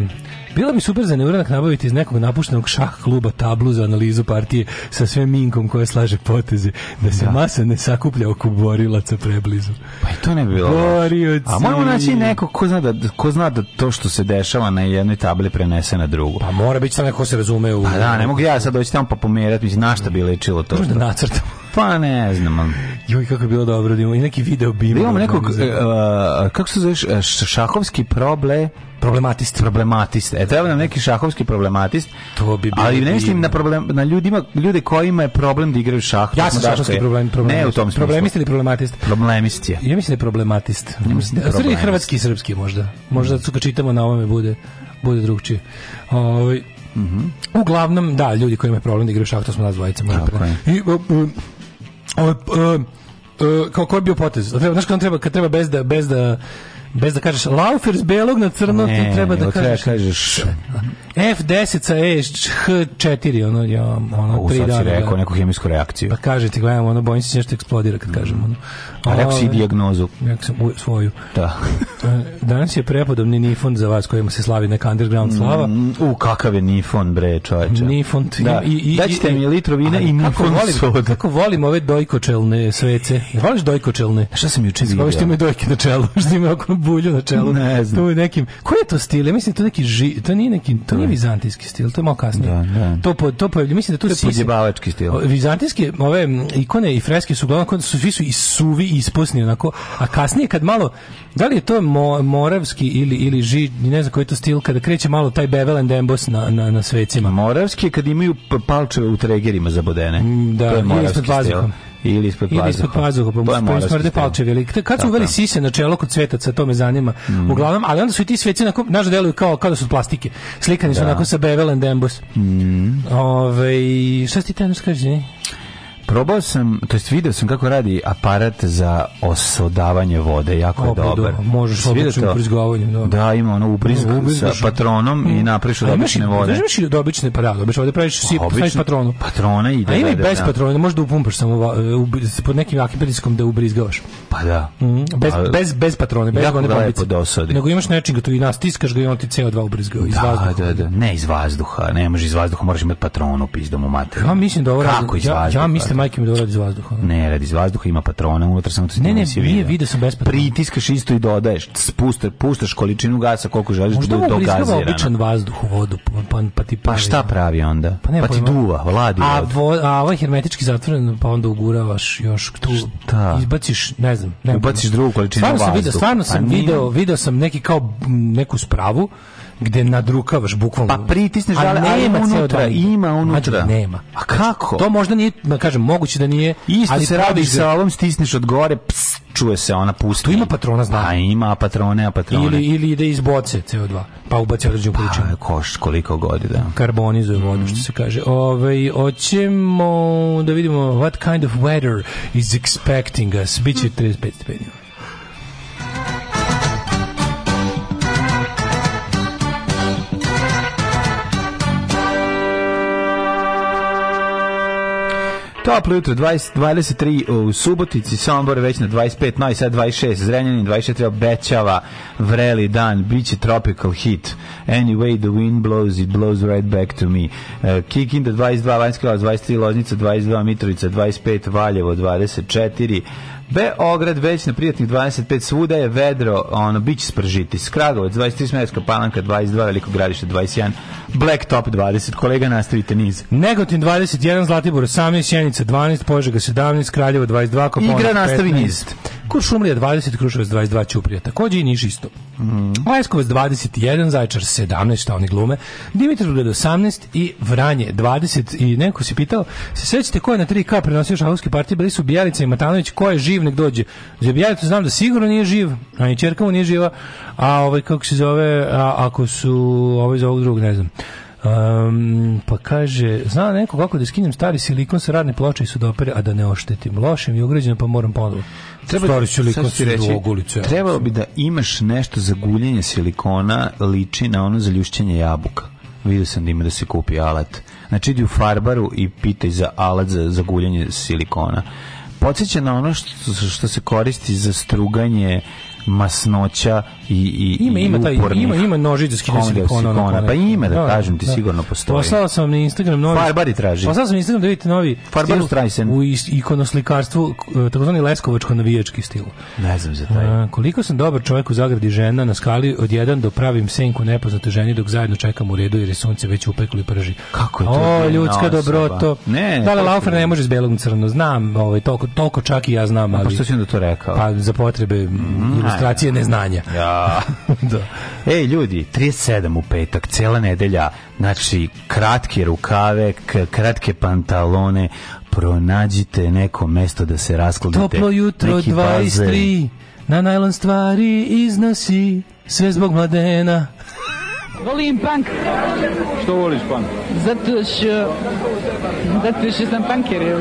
Bilo mi super za neuranak nabaviti iz nekog napuštenog šah kluba tablu za analizu partije sa sve minkom koja slaže poteze da se da. masa ne sakuplja oko borilaca preblizu. Pa i to ne bi bilo. Borioci. A moramo naći neko ko zna, da, ko zna da to što se dešava na jednoj tabli prenese na drugu. Pa mora biti samo neko ko se razume u... Pa da, ne mogu ja sad doći tamo pa pomerati, mislim, na šta bi lečilo to. Možda nacrtamo. Pa ne znam. Joj, kako je bilo dobro, da imamo i neki video bim. Imamo nekog, uh, kako se zoveš, e, šahovski proble... Problematist. Problematist. E, treba nam neki šahovski problematist. To bi bilo. Ali ne mislim na, problem, na ljudima, ljude kojima je problem da igraju šah. Ja sam šahovski problem, dakle- problem, Ne u tom smislu. Problemist ili problematist? Problemist je. Ja mislim da je problematist. Ja mislim da je problemist. Hrvatski i srpski možda. Možda su čitamo na ovome bude, bude drugčije. Ovaj, Mm -hmm. Uglavnom, da, ljudi koji imaju problem da igraju šah, to smo nas dvojica. I, Ovo, e, e, kao koji je bio potez? Znaš kad treba, kad treba bez da, bez da Bez da kažeš Laufers belog na crno, ne, treba da kažeš. Ne, kažeš F10 sa E, H4, ono, ja, ono, U, tri dana. Sad da. rekao neku hemijsku reakciju. Pa kaže ti, gledam, ono, bojim se nešto eksplodira kad kažem, ono. A rekao si dijagnozu. Rekao sam svoju. Da. E, danas je prepodobni nifon za vas kojima se slavi neka underground slava. Mm, u, kakav je nifon, bre, čoveče. Nifon. Da. I, i, Daćete mi litru vina i nifon soda. Kako volim ove dojkočelne svece. Voliš dojkočelne? Šta sam juče vidio? Ovo što imaju dojke na čelu, što imaju oko bulju na čelu. Ne znam. Tu nekim, koji je to stil? Ja mislim to neki ži, to nije neki, to nije vizantijski stil, to je malo kasnije. Da, da. To po, to po, mislim da to, to je podjebavački stil. Vizantijske ove ikone i freske su uglavnom su svi su i suvi i isposni onako, a kasnije kad malo da li je to mo, moravski ili ili ži, ne znam koji je to stil kada kreće malo taj bevel and emboss na na na svecima. Moravski kad imaju palčeve u tregerima zabodene. Mm, da, to je moravski stil ili ispod pazuha. Ili ispod pazuha, pa, pa smrde palčevi. Kad su uveli sise na čelo kod svetaca, to me zanima. Mm. Uglavnom, ali onda su i ti sveci, onako, naš deluju kao, kao da su od plastike. Slikani da. su onako sa Bevel and dembus. Mm. Ove, šta ti tamo skaži, ne? probao sam, to jest video sam kako radi aparat za osodavanje vode, jako je dobar. Do, možeš odličnim uprizgavanjem. Da. da, ima ono upriz sa da. patronom i mm. napraviš od obične vode. Znaš ili da obične, pa da, obične vode praviš, si, staviš patronu. Patrona ide. A ima i da, da, bez patrona, možeš da upumpaš samo e, pod nekim jakim pritiskom da ubrizgavaš. Pa da. Mm, bez, pa- bez, bez patrone, bez one pompice. Nego imaš nečega, tu i nastiskaš ga i on ti CO2 ubrizga iz vazduha. Da, da, da, ne iz vazduha, ne može iz vazduha, moraš imati patronu, pizdom u materiju. Ja mislim da ovo Kako iz vazduha? Ja mislim majke mi da radi iz vazduha. Ne, radi iz vazduha, ima patrona unutra, samo to se ne, ne, nije video. vidio sam besplatno. Pritiskaš isto i dodaješ, spuštaš, puštaš količinu gasa koliko želiš Možda da, da do gazirano. običan vazduh u vodu, pa, pa, pa ti pa pravi. Pa šta pravi onda? Pa, ne, pa ti duva, vladi a, vo, a ovaj hermetički zatvoren, pa onda uguravaš još tu, šta? izbaciš, ne znam. Ne, Ubaciš da- drugu količinu stvarno vazduha. Sam video, stvarno pa sam video, video sam neki kao neku spravu, gde nadrukavaš bukvalno. Pa pritisneš, ali nema unutra, ima unutra. Mađu, nema. A kako? To možda nije, kažem, moguće da nije. Isto ali se radi sa ovom, stisneš od gore, pst, čuje se ona pusti. Tu ima patrona, znam. Pa ima patrone, a patrone. Ili, ili ide iz boce CO2, pa ubaci određenu količinu. Pa, koš koliko godi, da. Karbonizuje mm vodu, što se kaže. Ove, ovaj, oćemo da vidimo what kind of weather is expecting us. Biće 35 hmm. stepeni. Toplo jutro, 20, 23 u Subotici, Sombor već na 25, no i sad 26, Zrenjanin 24, obećava vreli dan, bit će tropical hit. Anyway, the wind blows, it blows right back to me. Uh, Kikinda 22, Vanjska 23, Loznica 22, Mitrovica 25, Valjevo 24, Beograd već na prijatnih 25 svuda je vedro, ono biće spržiti. Skragovac 23, Smederska Palanka 22, Veliko Gradište 21, Black Top 20. Kolega nastavite niz. Negotin 21, Zlatibor 18, Sjenica 12, Požega 17, Kraljevo 22, Koponik 15. Igra nastavi niz. Kuršumlija 20, Kruševac 22, Ćuprija takođe i Niš isto. Mm. Leskovac 21, Zaječar 17, šta oni glume, Dimitrov 18 i Vranje 20 i neko se pitao, se sećate ko je na 3K prenosio šahovski partij, bili su Bijalica i Matanović, ko je živ nek dođe. Za Bijalicu znam da sigurno nije živ, a ni čerka mu nije živa, a ovaj kako se zove, a, ako su ovaj za ovog drugog ne znam. Um, pa kaže, zna neko kako da skinem stari silikon sa radne ploče i sudopere, da a da ne oštetim. Loše i je ugrađeno, pa moram ponovo. Treba, stari silikon sa ulice. Trebalo bi da imaš nešto za guljenje silikona liči na ono za ljušćenje jabuka. Vidio sam da ima da se kupi alat. Znači, idi u farbaru i pitaj za alat za, za guljenje silikona. Podsjeća na ono što, što se koristi za struganje masnoća i i ima ima taj ima ima nožić za skidanje silikona, pa ima da, da kažem ti da. sigurno postoji poslao sam na Instagram novi Farbari traži poslao sam na Instagram da vidite novi Farbar Streisen u ikonoslikarstvu e, takozvani leskovačko navijački stil ne znam za taj A, koliko sam dobar čovjek u zagradi žena na skali od 1 do pravim senku nepoznate ženi dok zajedno čekam u redu jer je sunce već upeklo i prži kako je to o ljudska dobroto ne da li Laufer ne može iz belog crno znam ovaj toliko toliko čak i ja znam pa ali pa što si onda to rekao pa za potrebe mm, ilustracije neznanja. Ja. da. Ej, ljudi, 37 u petak, cela nedelja, znači, kratke rukave, kratke pantalone, pronađite neko mesto da se raskladite. Toplo jutro, 23, na najlon stvari iznosi, sve zbog mladena. Volim punk. Što voliš punk? Zato što... Zato što sam punker, je.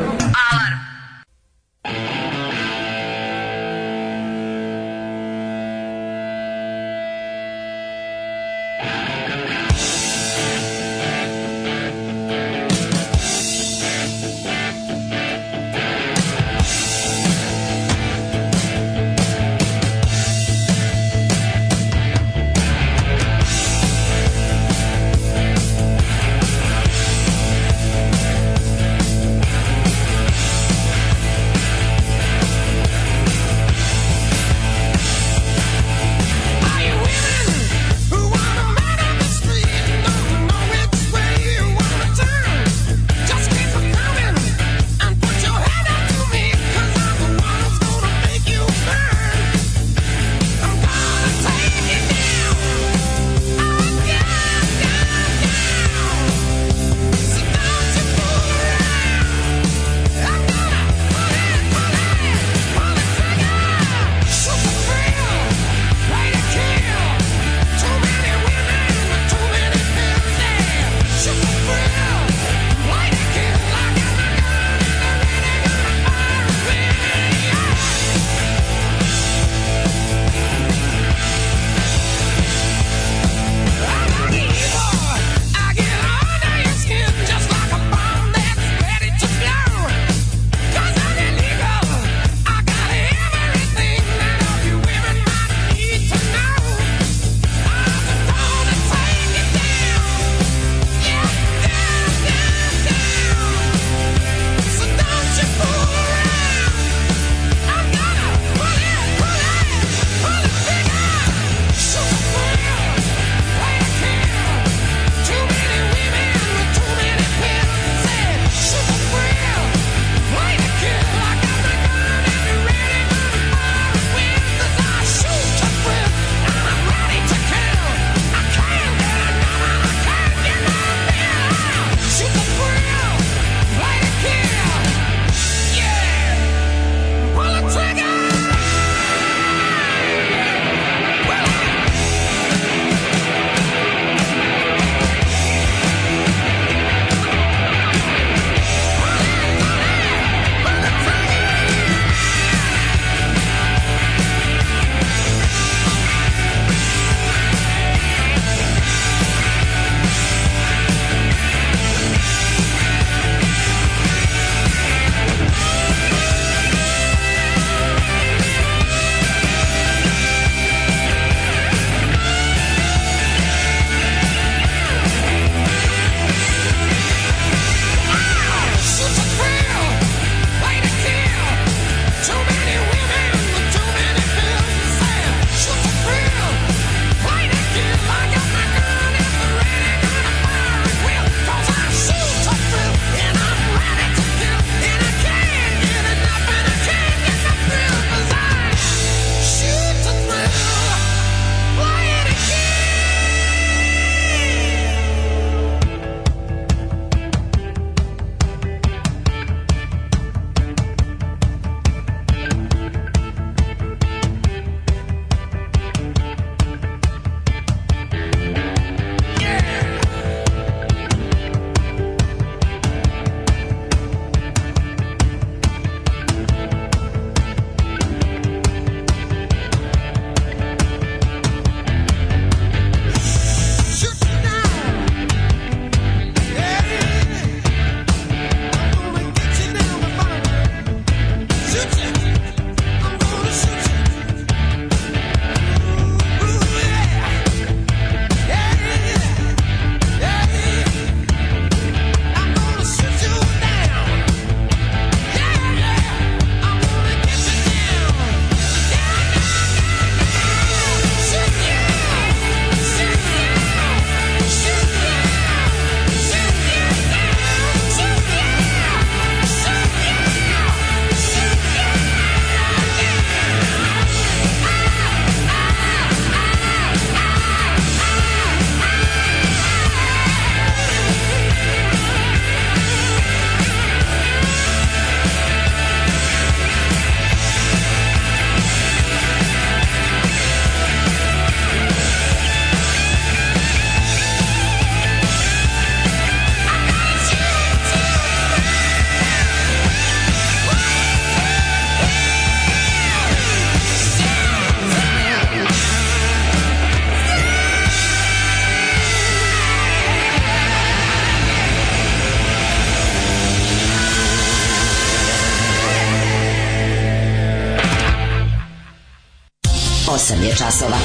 je časova.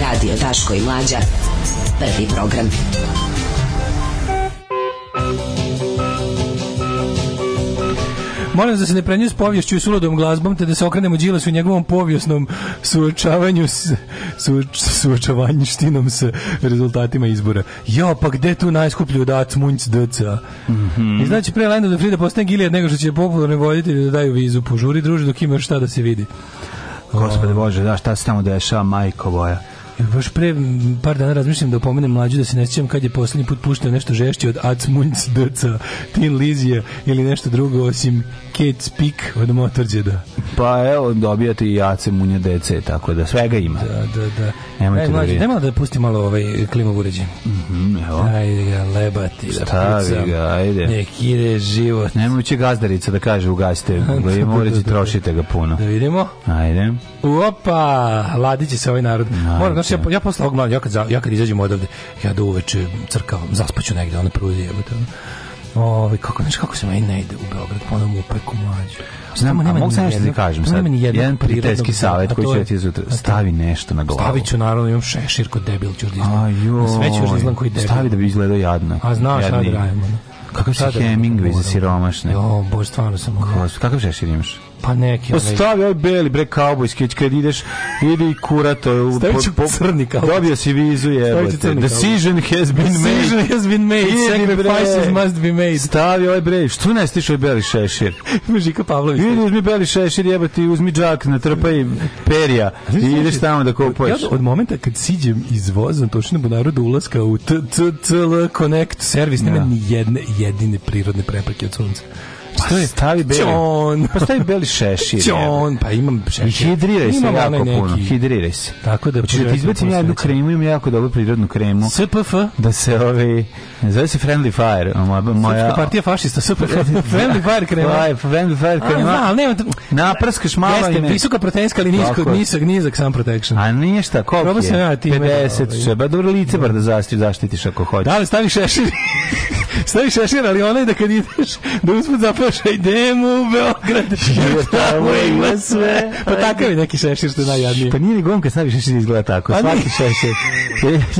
Radio Daško i Mlađa. Prvi program. Molim da se ne prenju s povješću i suludom glazbom, te da se okrenemo Đilasu u njegovom povjesnom suočavanju s, suoč, suočavanjštinom s rezultatima izbora. Jo, pa gde tu najskuplju dac munjc dca? Mm -hmm. I znači, pre Lendo da Frida postane Gilijad nego što će popularne voditelji da daju vizu. Požuri, druži, dok ima šta da se vidi. Gospode Bože, da, šta se tamo dešava, majko boja. Baš pre par dana razmišljam da opomenem mlađu da se ne sjećam kad je poslednji put puštao nešto žešće od Ac Munc Dca, Tin Lizije ili nešto drugo osim Kate Speak od Motorđeda. Pa evo, dobijate i Ace Munja DC, tako da svega ima. Da, da, da. Nemojte e, mlađe, da, da pusti malo ovaj klimov uređaj. Mhm, mm evo. Ajde ga, lebati, da pucam. ga, ajde. Nek ide život. Nemoj će gazdarica da kaže ugasite, da, da, morate trošite ga puno. Da vidimo. Ajde. Opa, ladiće se ovaj narod. Moram znači, ja, ja posle ovog mladim, ja kad, ja kad izađemo odavde, ja do uveče crkavam, zaspaću negde, ona pruži prvo jebote. Ovaj kako znači kako se meni ne ide u Beograd, ponovo pa upeku mlađu. Znamo nema mogu nešto da kažem sad. Nema jedan, jedan prijateljski savet koji će ti sutra stavi nešto na glavu. Staviću naravno imam šešir kod debil čurdizla. Da Ajo. Sve čurdizlan da koji debil. Stavi da bi izgledao jadno. A znaš šta da radimo. Kakav si da Hemingway za siromašne? Jo, bože, stvarno sam. Kakav šešir imaš? Pa neki. Ostavi ovaj beli bre kaubojski, kad ideš, idi kurato u po, crni kao. Dobio si vizu je. Decision has been made. Decision has been made. Sacrifices must be made. Stavi ovaj bre, što ne stiš ovaj beli šešir? Žika Pavlović. Idi uzmi beli šešir, jebati, uzmi džak, natrpaj perja i ideš tamo da kupuješ. Ja od momenta kad siđem iz voza, točno bunaru do ulaska u TCL Connect servis, nema da. ni jedne jedine prirodne prepreke od sunca. Što Stavi beli. Ćon. Pa stavi beli šešir. Ćon, pa imam šešir. I hidriraj se imam jako neki. puno. Hidriraj se. Tako da... Hoćeš da ti izbacim ja jednu kremu, imam jako dobru prirodnu kremu. SPF? Da se ovi... Zove se Friendly Fire. Moja, moja... Srpska partija fašista, super. friendly Fire krema. Aj, friendly Fire krema. A, znam, nema... Naprskaš malo Jeste, i ne... visoka proteinska, ali nisko, nisak, nizak sam protection. A ništa, koliko je? Probao sam ja ti. 50, sve. Ba, dobro lice bar da zaštitiš ako hoćeš. Da li staviš šešir? stavi šešir, ali onaj da kad ideš, da usput zapraša, idem u Beograd, tamo ima sve. Pa takav je neki šešir što je najjadnije. Pa nije ni gomka stavi šešir izgleda tako, A pa svaki šešir.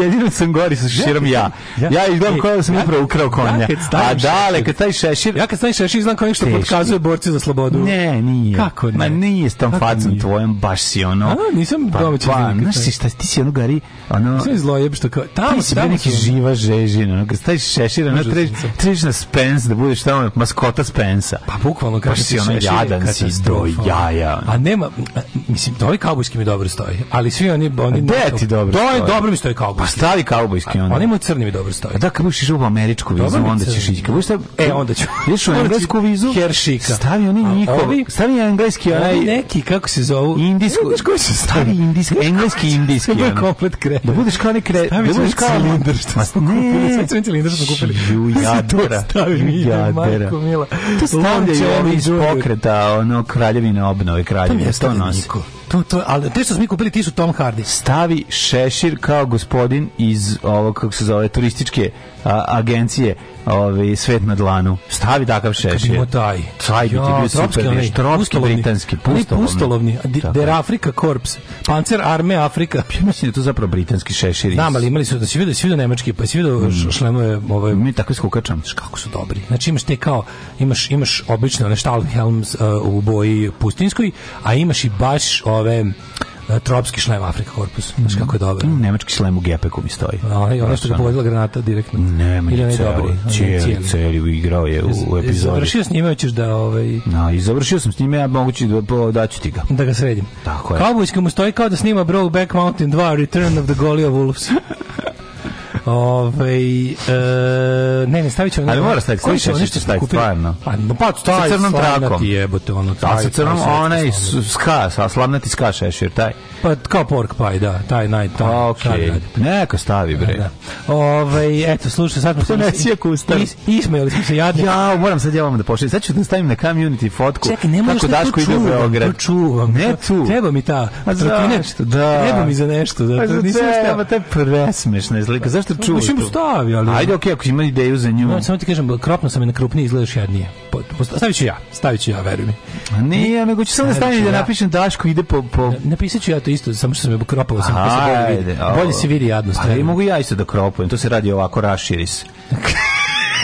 Jedino sam gori sa šeširom ja. Ja izgledam e, kao da sam upravo ukrao konja. A dale, kad stavi šešir... Ja kad stavi šešir, znam kao nešto podkazuje borci za slobodu. Ne, nije. Kako ne? Ma nije s tom facom tvojom, baš si ono... A, nisam domaćin. Pa, pa znaš si šta, ti si ono gari, ono... Nisam zlojeb što kao... Ti si bio neki živa žežina, ono, kad staviš šešir, ono, Tržišnica. Tržišna Spence, da budeš tamo maskota Spensa. Pa bukvalno kaže si ono jadan si do jaja. A nema, mislim, da ovi kaubojski mi dobro stoji, ali svi oni... oni Gde ti dobro da, stoji? Do, dobro mi stoji kaubojski. Pa stavi kaubojski onda. Oni mu crni mi dobro stoji. A da, kad budeš išao u američku vizu, dobro onda ćeš ići. Kad budeš e, e, onda ću. Ideš u englesku vizu, Heršika. stavi oni njihov, stavi engleski onaj... neki, kako se zovu? Indijsku. Znaš koji se stavi? Indijski, engleski indijski. Da budeš komplet kre. Da budeš kao ne kre. Da budeš kao... Cilindar, što smo kupili. Sve cilindar smo kupili jadera. To stavim, jadera. Marko Mila. To stavljaju ovi iz pokreta, ono, kraljevine obnove, kraljevine. To nosi. To, to, ali te što smo mi kupili, ti su Tom Hardy. Stavi šešir kao gospodin iz ovog, kako se zove, turističke a, agencije ovaj svet na dlanu. Stavi takav šešir. taj. Taj bi ti bio super, onaj, tropski britanski pustolovni. pustolovni, Der Afrika Korps, Panzer Arme Afrika. Pa ja mislim da je to zapravo britanski šešir. Da, ali imali su da se vidi, da se vidi nemački, pa se vidi mm. šlemove, ovaj mi tako skukačam. Kako su dobri. Znači imaš te kao imaš imaš obično onaj Stahlhelm uh, u boji pustinskoj, a imaš i baš ove E, tropski šlem Afrika korpus. Znaš mhm. kako je dobro. Mm, nemački šlem u gepeku mi stoji. No, i ono što je pogodila granata direktno. Nemački ne celi, cijeli, cijeli, igrao je u, epizodi. Završio s njime, hoćeš da... Ovaj... No, I završio sam s njima, ja mogući da daću ti ga. Da ga sredim. Tako je. Cowboyska mu stoji kao da snima Brokeback Mountain 2 Return of the Goliath Wolves. Ove, ovaj, e, ne, ne, stavit ćemo... Ali mora staviti, stavit ćemo nešto staviti, stvarno. Pa, pa, taj, sa crnom trakom. Slavnati jebote, ono, taj, sa crnom, onaj, ska, sa slavnati ska šešir, taj pa kao pork pie, da, taj naj, taj. A, okej. Neka stavi, bre. Da, da. Ovaj, eto, slušaj, sad smo se... Ne sije smo se jadni. Ja, moram sad djelovati da pošaljem. Sad ću da stavim na community fotku. Čekaj, ne možeš da Daško ide u Beograd. To čuvam. Ne tu. Treba mi ta nešto, Da. Treba mi za nešto. Da, da nisam šta. Pa te presmešna izlika. Zašto pa, čuvaš? Mislim stavi, ali. Ajde, okej, ako ima ideju za nju. samo ti kažem, kropno sam je na krupni izgledaš jadnije. Stavit ću ja, staviću ja, veruj mi. Ne, nego ću samo da stavim da napišem Daško ide po... po... Napisaću ja to isto, samo što sam je kropao, sam pa se bolje vidi. Bolje se vidi jadnost. Ali pa mogu ja isto da kropujem, to se radi ovako, raširi se.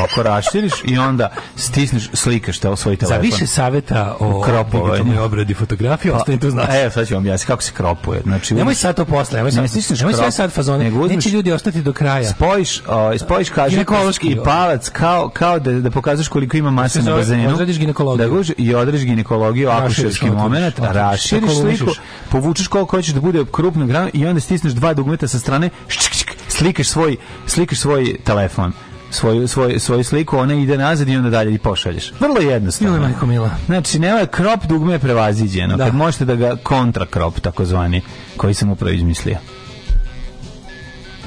oko raštiriš i onda stisneš, slikaš te o svoj telefon. Za više saveta o i ovaj. obradi fotografije, pa, ostanite tu znači. Evo, sad ću vam jasniti kako se kropuje. Znači, nemoj sad to posle, nemoj sad, ne stisneš nemoj sve sad fazone, neće ljudi ostati do kraja. Spojiš, o, spojiš kažetnički i palac kao, kao da, da pokazaš koliko ima mase na bazenu. Odradiš ginekologiju. Da guži, I odrediš ginekologiju, akušerski moment, raširiš sliku, povučeš koliko hoćeš da bude krupno gran i onda stisneš dva dugmeta sa strane, ščk, ščk, slikaš svoj, slikaš svoj telefon svoju, svoju, svoju sliku, ona ide nazad i onda dalje i pošalješ. Vrlo jednostavno. Ili majko mila. Znači, nema krop dugme je prevaziđeno. Da. Kad možete da ga kontra krop, takozvani, koji sam upravo izmislio.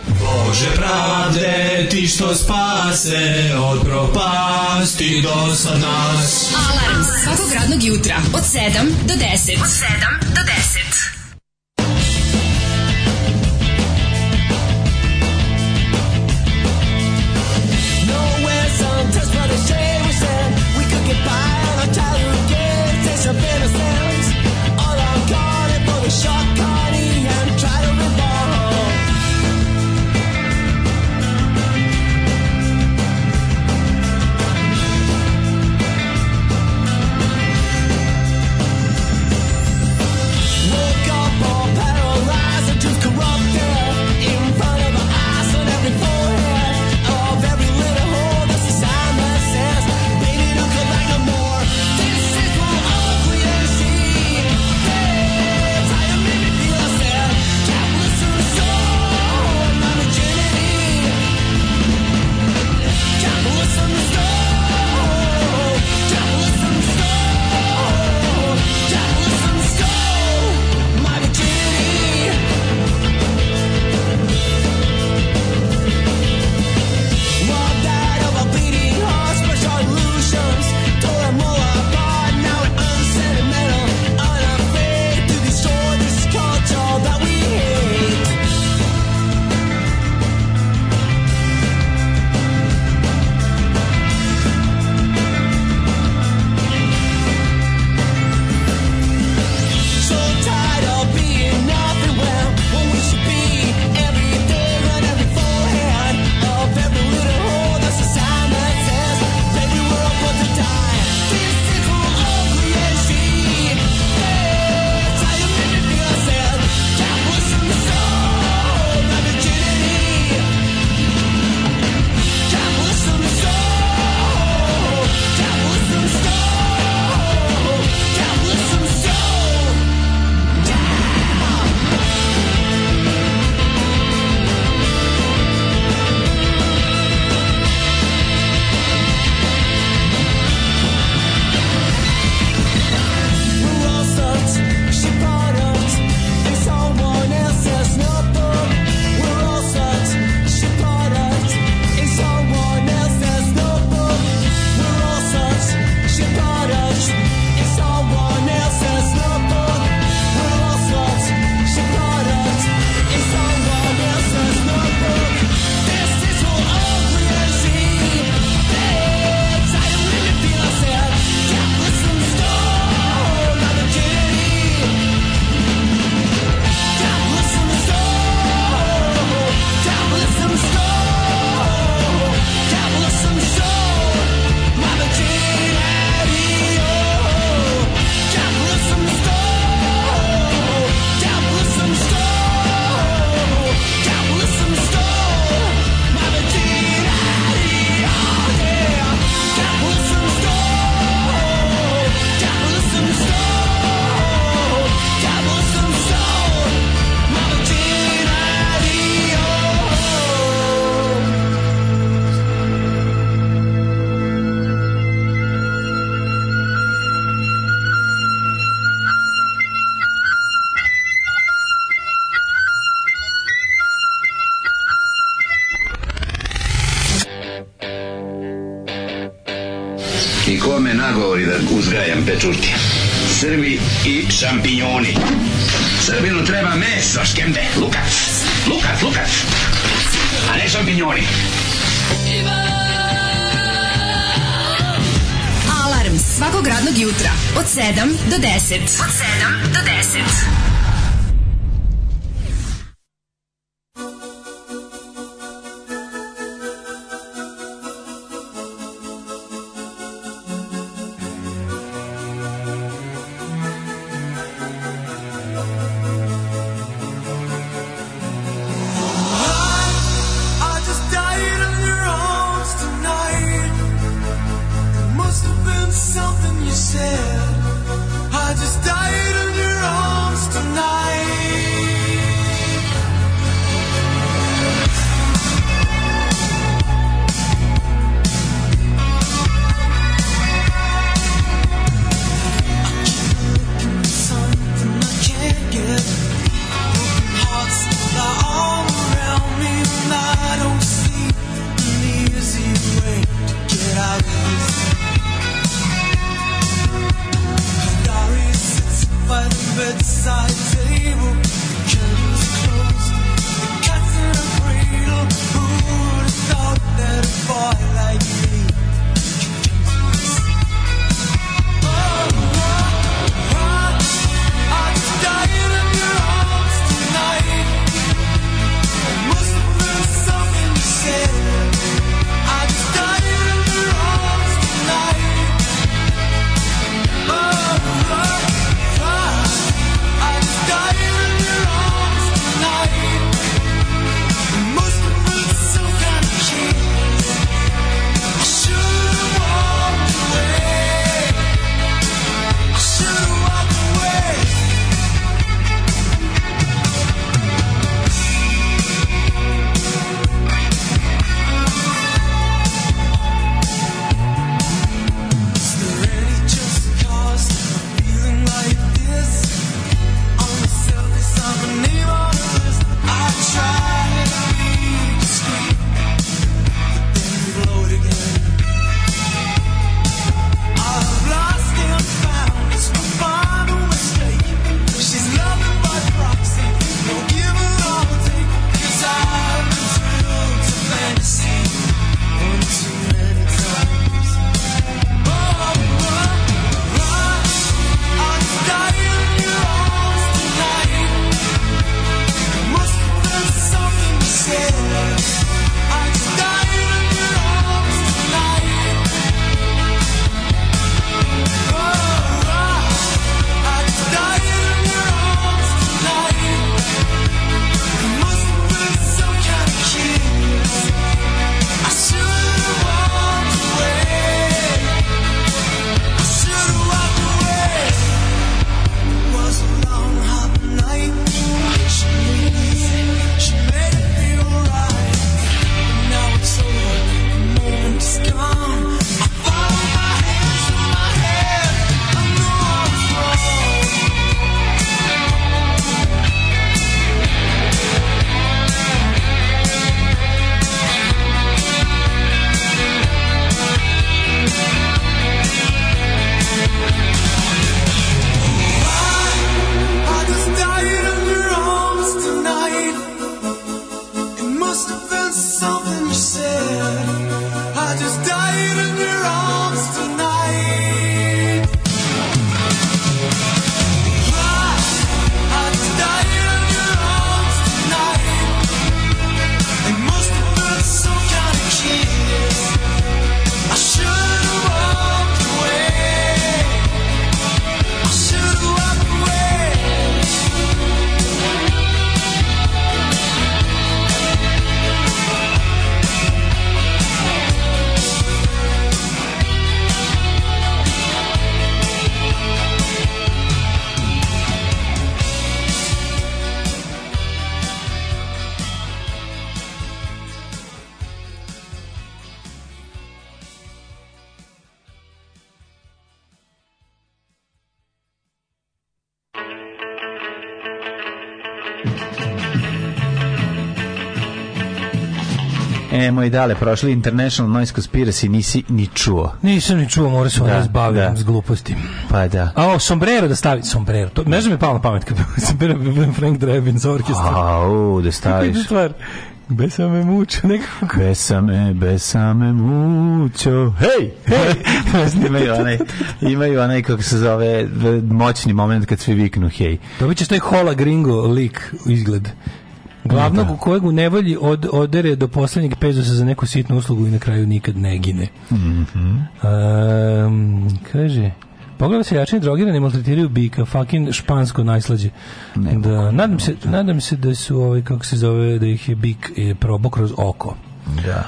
Bože pravde, ti što spase od propasti do sad nas. Alarm svakog radnog jutra od 7 do 10. Od 7 do 10. nemoj dale, prošli International Noise Conspiracy, nisi ni čuo. Nisam ni čuo, mora se da, zbaviti da. s glupostim. Pa da. A o, sombrero da stavi, sombrero. To, ne znam je palo na pamet kad sombrero Frank Drebin za orkestra. A, u, da staviš. Besame mucho, nekako. Besame, besame mučo. Hej! Hej! imaju onaj, imaju onaj, kako se zove, moćni moment kad svi viknu hej. Dobit ćeš taj hola gringo lik izgled. Glavnog da. u kojeg u nevolji od, odere do poslednjeg pezosa za neku sitnu uslugu i na kraju nikad ne gine. Mm -hmm. um, kaže, Pogledaj se jačini drogirani maltretiraju bika, fucking špansko najslađe. da, nadam, se, da. nadam se da su ovaj, kako se zove, da ih je bik probao kroz oko. Da.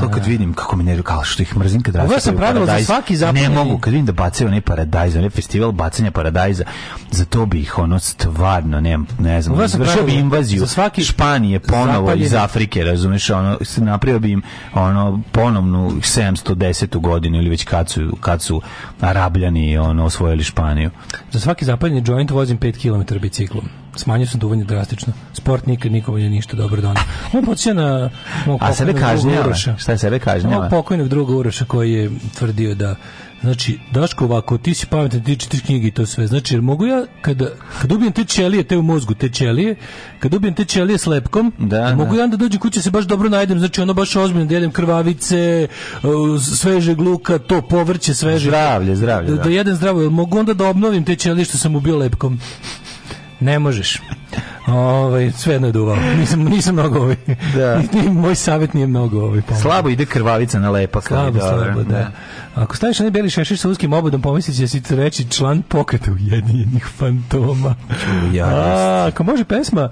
To kad vidim kako mi ne kao što ih mrzim kad raste. Ovo sam pravilo za svaki zapad. Ne mogu kad vidim da bacaju onaj paradajz, onaj festival bacanja paradajza. Za to bih ono stvarno ne, ne znam, vršio bi invaziju za svaki Španije ponovo zapadine. iz Afrike, razumeš, ono napravio bi im ono ponovnu 710. godinu ili već kad su kad su Arabljani ono osvojili Španiju. Za svaki zapadni joint vozim 5 km biciklom smanjio sam duvanje drastično. Sport nikad nikom je ništa dobro donio. On počinje na mog A sebe kažnjava? Šta je sebe kažnjava? Mog pokojnog druga Uroša koji je tvrdio da Znači, Daško, ovako, ti si pametan, ti četiri knjige i to sve. Znači, jer mogu ja, kada, kad ubijem te ćelije, te u mozgu, te ćelije, kad ubijem te ćelije s lepkom, da, mogu da. ja onda dođem kuće da se baš dobro najdem, znači ono baš ozbiljno, da jedem krvavice, svežeg luka, to povrće sveže. Zdravlje, zdravlje. Da, da, da jedem zdravo, jel mogu onda da obnovim te ćelije što sam ubio lepkom? Ne možeš. Ovaj sve jedno duvao. Nisam nisam mnogo ovaj. Da. Ni, moj savjet nije mnogo ovi. Ovaj Pomoći. Slabo ide krvavica na lepak. Slabo, slabo, da. da. Ako staviš onaj beli šešir sa uskim obodom, pomisliš da si treći član pokreta ujedinjenih fantoma. Ja, A, ako može pesma,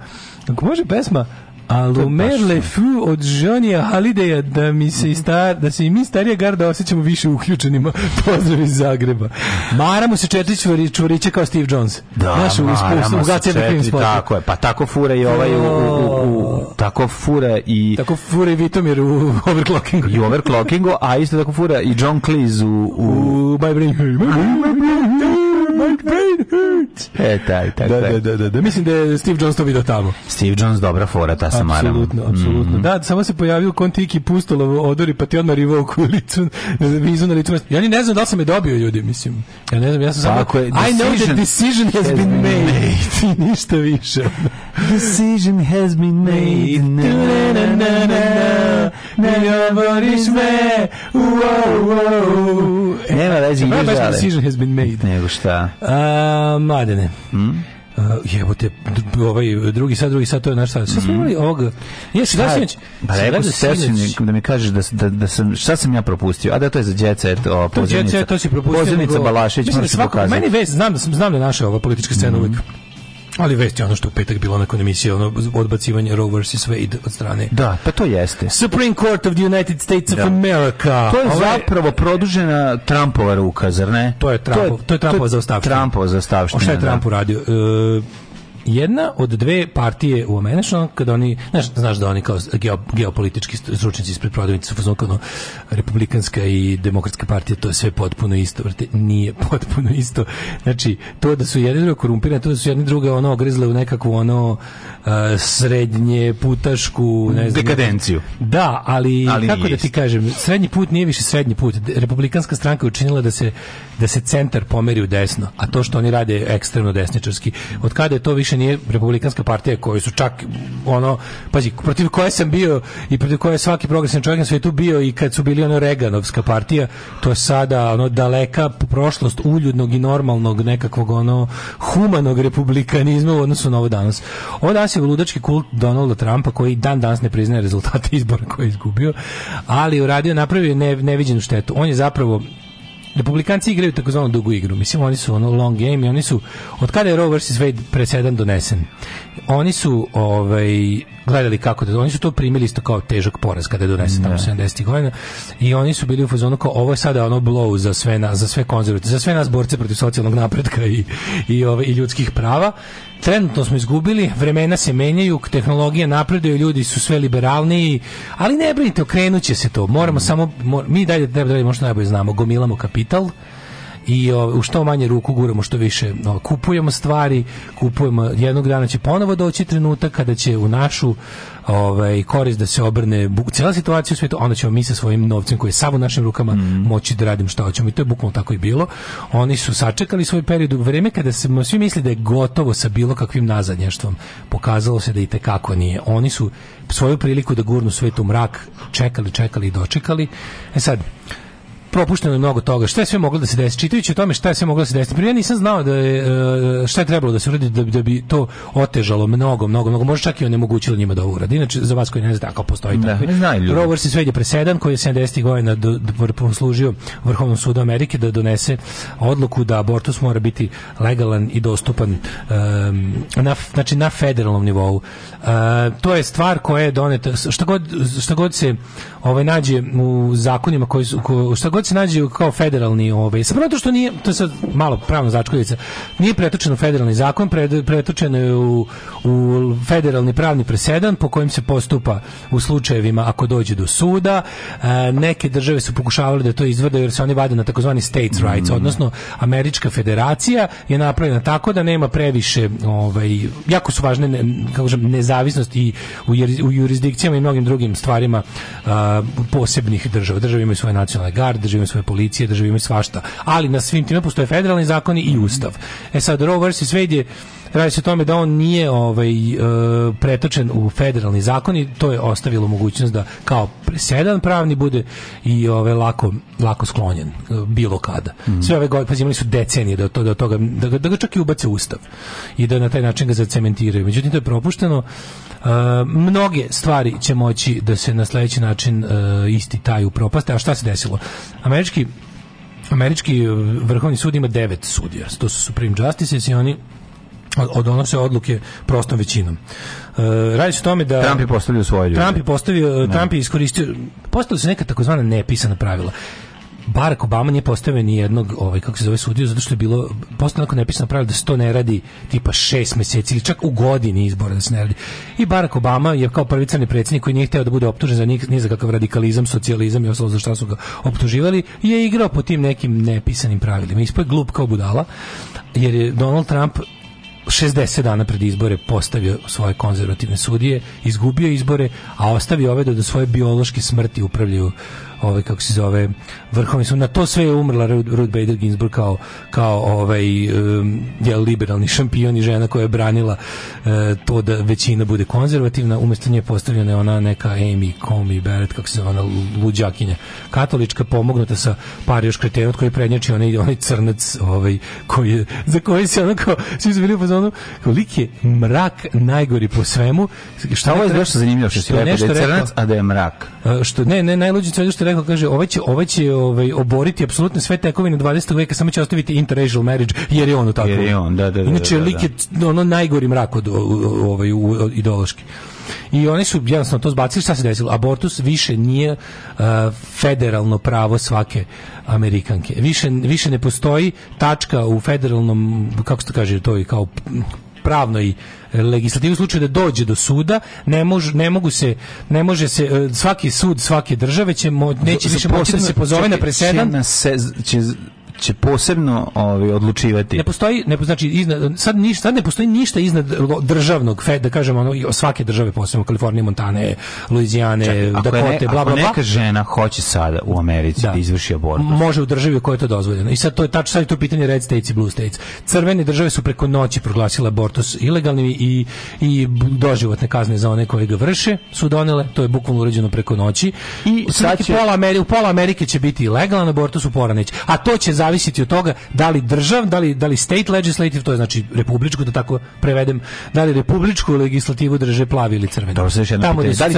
ako može pesma, A Lumer Le Fou od Johnny'a Halideja da mi se i star, da se i mi starija garda osjećamo više uključenima. Pozdrav iz Zagreba. Maramo se četiri čvori, čvoriće kao Steve Jones. Da, Naš, maramo se četiri, tako je. Pa tako fura i ovaj u, u, u, u oh. tako fura i... Tako fura i Vitomir u overclockingu. I overclockingu, a isto tako fura i John Cleese u... u, u my brain, my brain, my brain make brain hurts. E, taj, taj, da, taj. Da, da, da, da. Mislim da je Steve Jones to video tamo. Steve Jones dobra fora, ta sam maram. Apsolutno, mhm. apsolutno. Mm. Da, samo se pojavio kontiki pustolovo odori, pa ti odmah rivo u kulicu, vizu na licu. Ja ni ne znam da li sam je dobio, ljudi, mislim. Ja ne znam, ja sam samo... I know the decision has been made. made. I ništa više. decision has been made. Na, na, na, na, na, ne govoriš me. Uou, uou. Nema veze, idu žale. Decision has been made. Nego šta? A, mladene. Mm? Uh, te, ovaj drugi sad, drugi sad, to je naš sad. Sad smo mm. imali ovog... Jesi, da sinoć? Pa rekao si sinoć, da mi kažeš da, da, da sam, šta sam ja propustio? A da, to je za djecet, to pozivnica. To, djece, to si propustio. Pozivnica Balašić, moraš da se pokazati. Meni već, znam da sam, znam da naša ova politička scena mm -hmm. uvijek Ali vesti ono što u petak bilo nakon emisije, ono odbacivanje Roe vs. Wade od strane. Da, pa to jeste. Supreme Court of the United States da. of America. To je Ove... zapravo produžena Trumpova ruka, zar ne? To je Trumpov, to je, to je Trumpova zaostavština. Trumpova zaostavština. O šta je Trump da. uradio? E, jedna od dve partije u Amenešanu, kada oni, znaš, znaš da oni kao geo, geopolitički stručnici ispred prodavnice su republikanska i demokratska partija, to je sve potpuno isto, vrte, nije potpuno isto. Znači, to da su jedni druga korumpirani, to da su jedni druga ono ogrizle u nekakvu ono uh, srednje putašku, ne znam. Dekadenciju. Da, ali, ali kako da ti kažem, srednji put nije više srednji put. Republikanska stranka je učinila da se da se centar pomeri u desno, a to što oni rade ekstremno desničarski. Od kada je to više više nije republikanska partija koju su čak ono pazi protiv koje sam bio i protiv koje svaki progresivan čovjek na svetu bio i kad su bili ono Reganovska partija to je sada ono daleka prošlost uljudnog i normalnog nekakvog ono humanog republikanizma u odnosu na ovo danas ovo danas je ludački kult Donalda Trumpa koji dan danas ne priznaje rezultate izbora koje je izgubio ali uradio napravio ne, neviđenu štetu on je zapravo Republikanci igraju takozvanu dugu igru. Mislim, oni su ono long game i oni su, od kada je Roe vs. Wade presedan donesen, oni su ovaj, gledali kako da, oni su to primili isto kao težak poraz kada je donesen tamo 70. Da. godina i oni su bili u fazonu kao ovo je sada ono blow za sve, na, za sve konzervative, za sve nas borce protiv socijalnog napretka i, i, ovaj, i ljudskih prava Trenutno smo izgubili, vremena se menjaju, tehnologija napreduje, ljudi su sve liberalniji, ali ne brinite, okrenuće se to. Moramo mm. samo, mor, mi dalje treba da možda što najbolje znamo, gomilamo kapital, i o, u što manje ruku guramo što više o, kupujemo stvari kupujemo jednog dana će ponovo doći trenutak kada će u našu ovaj korist da se obrne buk, cela situacija u svijetu, onda ćemo mi sa svojim novcem koji je samo u našim rukama mm. moći da radimo šta hoćemo i to je bukvalno tako i bilo. Oni su sačekali svoj period u vreme kada se svi mislili da je gotovo sa bilo kakvim nazadnjaštvom. Pokazalo se da i te kako nije. Oni su svoju priliku da gurnu svet u mrak čekali, čekali i dočekali. E sad, propušteno mnogo toga. Šta je sve moglo da se desi? Čitajući o tome šta je sve moglo da se desi. Prije ja nisam znao da je, e, šta je trebalo da se uradi da, da bi to otežalo mnogo, mnogo, mnogo. Može čak i onemogućilo njima da uradi. Inače, za vas koji ne zna kako postoji da, tako. Rover se sve presedan koji je 70. godina do, poslužio Vrhovnom sudu Amerike da donese odluku da abortus mora biti legalan i dostupan um, na, znači na federalnom nivou. Uh, to je stvar koja je doneta šta god, šta god se ovaj nađe u zakonima koji su, ko, šta god se nađe kao federalni ovaj samo to što nije to je sad malo pravno začkoljica nije pretočeno federalni zakon pre, pretočeno je u, u federalni pravni presedan po kojem se postupa u slučajevima ako dođe do suda e, neke države su pokušavale da to izvrde jer se oni vade na takozvani states rights mm. odnosno američka federacija je napravljena tako da nema previše ovaj jako su važne ne, kažem nezavisnost i u, u jurisdikcijama i mnogim drugim stvarima a, posebnih država. Države imaju svoje nacionalne garde, države imaju svoje policije, države imaju svašta. Ali na svim time postoje federalni zakoni i ustav. E sad, Roe vs. Wade je radi se o tome da on nije ovaj e, pretočen u federalni zakon i to je ostavilo mogućnost da kao presedan pravni bude i ovaj, lako lako sklonjen e, bilo kada. Mm. Sve ove godine pa imali su decenije da to da toga da, da ga čak i ubace u ustav i da na taj način ga zacementiraju. Međutim to je propušteno mnoge stvari će moći da se na sledeći način e, isti taj upropaste. A šta se desilo? Američki Američki e, vrhovni sud ima devet sudija. To su Supreme Justices i oni odnose odluke prostom većinom. Uh, radi se o tome da Trump je postavio svoje ljude. Trump je postavio, ne. Da. Trump je iskoristio, postavili su neka takozvana nepisana pravila Barack Obama nije postavio ni jednog, ovaj, kako se zove, sudiju, zato što je bilo, postoje neko nepisano pravilo da se to ne radi tipa 6 meseci ili čak u godini izbora da se ne radi. I Barack Obama je kao prvi crni predsjednik koji nije hteo da bude optužen za ni, za kakav radikalizam, socijalizam i ostalo za šta su ga optuživali, je igrao po tim nekim nepisanim pravilima. Ispao je glup kao budala, jer je Donald Trump 60 dana pred izbore postavio svoje konzervativne sudije, izgubio izbore, a ostavio ove da do svoje biološke smrti upravljaju ovaj kako se zove vrhovni sud na to sve je umrla Ruth Bader Ginsburg kao kao ovaj um, je liberalni šampion i žena koja je branila uh, to da većina bude konzervativna umesto nje postavljena je ona neka Amy Comey Barrett kako se zove ona luđakinja katolička pomognuta sa par još kretena od koji prednjači onaj onaj crnac ovaj koji je, za koji se onako svi su bili u fazonu lik je mrak najgori po svemu šta ovo je baš zanimljivo što si rekao da je crnac a da je mrak e, što ne ne najluđi najluđe što je rekao, kaže, ovaj će, ovaj će ovaj, oboriti apsolutno sve tekovine 20. veka, samo će ostaviti interracial marriage, jer je on u tako. Jer je on, da, da, da. Inače, da, da, lik je da. ono najgori mrak od, ovaj, ideološki. I oni su jednostavno to zbacili, šta se desilo? Abortus više nije uh, federalno pravo svake Amerikanke. Više, više ne postoji tačka u federalnom, kako se to kaže, to je kao pravnoj legislativu slučaju da dođe do suda, ne, mož, ne mogu se ne može se e, svaki sud svake države će mo, neće više moći da se pozove na presedan će, na se, će će posebno ovaj odlučivati. Ne postoji, ne znači iznad, sad ništa, sad ne postoji ništa iznad državnog, fed da kažemo ono svake države posebno Kalifornije, Montane, Luizijane, Dakote, bla bla bla. Neka žena hoće sada u Americi da, da izvrši abortus. Može u državi u kojoj je to dozvoljeno. I sad to je tačno sad je to pitanje red states i blue states. Crvene države su preko noći proglasile abortus ilegalnim i i doživotne kazne za one koji ga vrše su donele, to je bukvalno uređeno preko noći. I sad će... pola Amerike, u pola Amerike će biti ilegalan abortus u Poranić. A to će zavisiti od toga da li držav, da li, da li state legislative, to je znači republičku, da tako prevedem, da li republičku legislativu drže plavi ili crveni. Dobro, sve jedno Tamo da, li znači,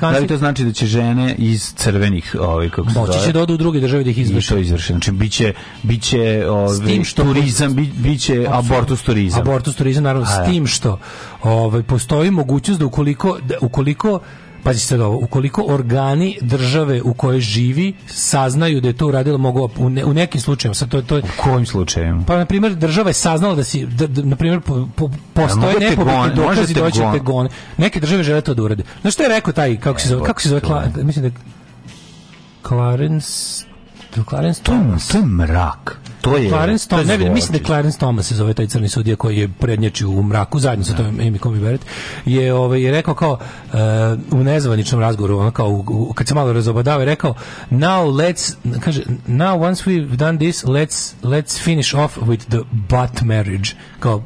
da li to znači da će žene iz crvenih, ovaj, kako se Moći će da odu u druge države da ih izvrše. I to izvrše. Znači, biće, biće ovaj, što turizam, bi, biće abortus turizam. Abortus turizam, naravno, A, s tim što ovaj, postoji mogućnost da ukoliko, da, ukoliko Pazi sad ovo, ukoliko organi države u kojoj živi saznaju da je to uradilo mogu u, ne, u nekim slučajevima, sad to to U kojim slučajevima? Pa na primjer država je saznala da si da, da, na primjer po, po, postoje ja, nepobitni dokazi da hoće te gone. Neke države žele to da urade. Znaš šta je rekao taj kako se zove, kako se zove, mislim da Clarence Clarence to, to je mrak. To je. Clarence Thomas, ne, mislim da Clarence Thomas se zove taj crni sudija koji je prednječi u mraku zajedno sa tom Amy Comey Barrett je ovaj je rekao kao uh, u nezvaničnom razgovoru on kao u, kad se malo razobadao je rekao now let's kaže now once we've done this let's let's finish off with the butt marriage kao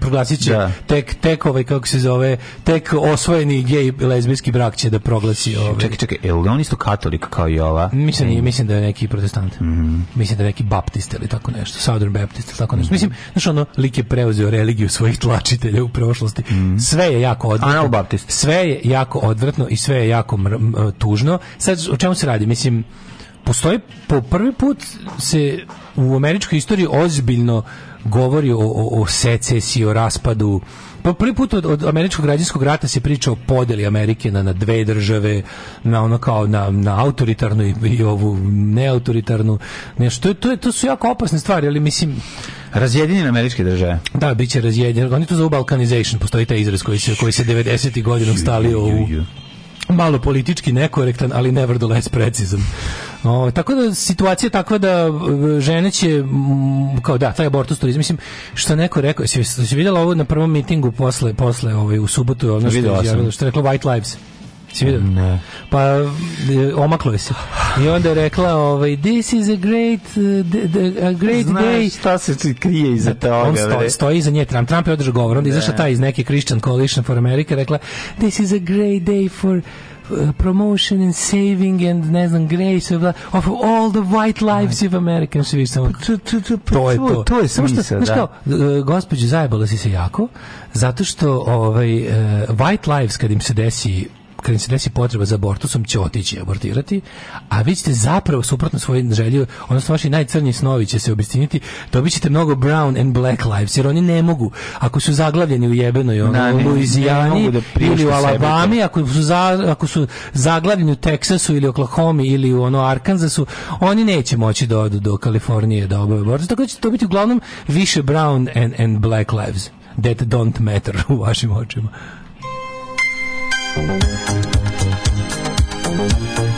proglasiće da. tek tek ovaj kako se zove tek osvojeni gej lezbijski brak će da proglasi ovaj čekaj čekaj je on isto katolik kao i ova mislim nije, mislim da je neki protestant mm mislim da je neki baptist Baptist ili tako nešto, Southern Baptist ili tako nešto. Mislim, znaš ono, lik je preuzeo religiju svojih tlačitelja u prošlosti. Mhm. Sve je jako odvratno. Baptist. Sve je jako odvratno i sve je jako tužno. Sad, o čemu se radi? Mislim, postoji, po prvi put se u američkoj istoriji ozbiljno govori o, o, o secesiji, o raspadu Pa prvi put od, od američkog građanskog rata se priča o podeli Amerike na, na dve države, na ono kao na, na autoritarnu i, i ovu neautoritarnu. Nešto, to, to, to su jako opasne stvari, ali mislim... Razjedinjene američke države. Da, bit će razjedinjene. Oni to zovu balkanization, postoji taj izraz koji se, koji se 90. godinom stalio u malo politički nekorektan, ali nevertheless precizan. O, tako da situacija takva da e, žene će m, kao da taj abortus turizam mislim što neko rekao se se vidjela ovo na prvom mitingu posle posle ovaj u subotu ono što je reklo White Lives Si vidio? Ne. Pa e, omaklo se. I onda je rekla, ovaj this is a great uh, a great Znaš, day. šta se krije iza toga? On stoji, stoji iza nje Trump. Trump je održao govor. Onda izašla ta iz neke Christian Coalition for America, rekla this is a great day for uh, promotion and saving and ne znam grace of, of all the white lives of Americans no, se pa, to, to, to, pa, to je to to je samo što znaš da. kao e, gospođo zajebala si se jako zato što ovaj uh, white lives kad im se desi kad se desi potreba za abortusom će otići abortirati, a vi ćete zapravo suprotno svojim želju, odnosno vaši najcrnji snovi će se obistiniti, dobit ćete mnogo brown and black lives, jer oni ne mogu, ako su zaglavljeni u jebenoj ono, u Luizijani da ili u Alabami, ako su, za, ako su zaglavljeni u Teksasu ili Oklahoma ili u ono Arkansasu, oni neće moći da odu do Kalifornije da obave abortus, tako da će to biti uglavnom više brown and, and black lives that don't matter u vašim očima. Thank you.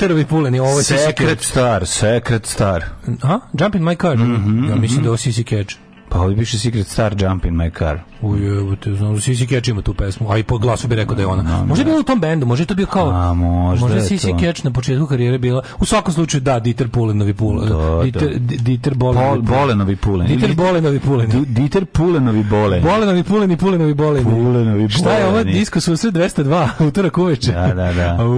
Twitterovi puleni, ovo je Secret Star, Secret Star. A? Jumping my car? Mm -hmm, ja mislim mm -hmm. da ovo mhm. Sissy Catch. Kao bi Secret Star Jump in my car. Ujevo te, znam, Sisi Keč ima tu pesmu, a i po glasu bi rekao da je ona. No, možda je bila da. u tom bendu, možda je to bio kao... A, možda možda Sisi Keč na početku karijere bila... U svakom slučaju, da, Dieter Pulenovi Pulen. Da, da, Dieter, da. Dieter Bolenovi, Pol, Bolenovi Pulen. Dieter Bolenovi Pulen. Dieter Pulenovi Bolen. Bolenovi Pulen i Pulenovi Bolen. Pulenovi Šta je ovo disko sve 202, utorak uveče? Da, da, da. Au,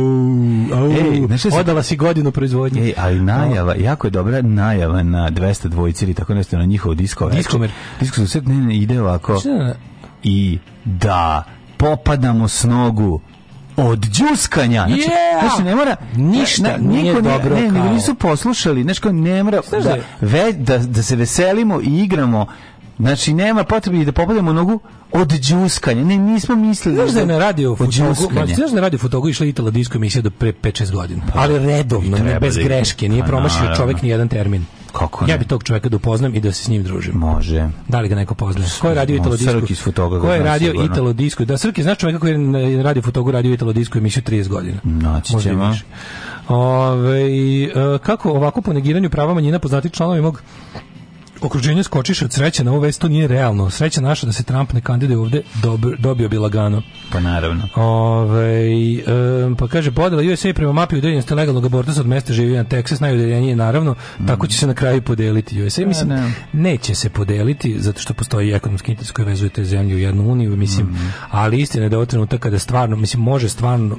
au, Ej, odala si godinu proizvodnje. Ej, ali najava, jako je dobra najava na 202 dvojceri, tako nešto na njihovo disko. Diskomer Disko se ne, ne, ide ovako. I da popadamo s nogu od džuskanja. Znači, yeah! znači ne mora ništa, na, niko nije ne, dobro. Ne, kao... nisu poslušali, znači ne mora da, ve, da, da se veselimo i igramo. Znači nema potrebe da popadamo nogu od džuskanja. Ne, nismo mislili. Znaš da je da na radio fotogu, znaš da na radio fotogu išla Itala disco emisija do pre 5-6 godina. Pa, Ali redovno, ne, bez greške, nije pa, promašio čovjek ni jedan termin. Kako ne? Ja bih tog čovjeka da upoznam i da se s njim družim. Može. Da li ga neko poznaje? Ko je radio Italo Disco? Srki iz Fotoga. Ko je radio sigurno. Italo Disco? Da, Srki, znaš čovjeka koji je radio Fotogu, radio Italo Disco emisiju 30 godina. Naći ćemo. Ove, e, kako ovako po negiranju prava manjina poznati članovi mog okruženje skočiš od sreće na ovo vest, to nije realno. Sreća naša da se Trump ne kandiduje ovde, dob, dobio bi lagano. Pa naravno. Ove, um, pa kaže, podela USA prema mapi udaljenosti legalnog abortusa od mesta življenja Texas, najudaljenije naravno, mm. tako će se na kraju podeliti USA. Da, mislim, ne. Da. neće se podeliti, zato što postoji ekonomski interes koji vezuje te zemlje u jednu uniju, mislim, mm. ali istina je da je trenutak kada stvarno, mislim, može stvarno,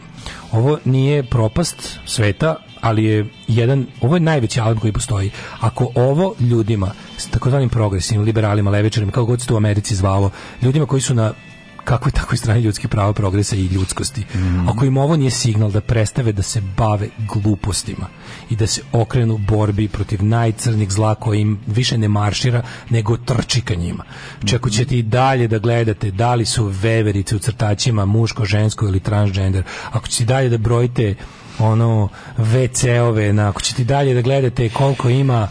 ovo nije propast sveta, ali je jedan, ovo je najveći alarm koji postoji. Ako ovo ljudima, s takozvanim progresivnim, liberalima, levečarima, kao god se to u Americi zvalo, ljudima koji su na kakvoj takvoj strani ljudskih prava, progresa i ljudskosti. Mm. Ako im ovo nije signal da prestave da se bave glupostima i da se okrenu borbi protiv najcrnijeg zla koji im više ne maršira nego trči ka njima. Če ćete i dalje da gledate da li su veverice u crtačima muško, žensko ili transgender, ako ćete i dalje da brojite ono WC-ove, na, ako ćete dalje da gledate koliko ima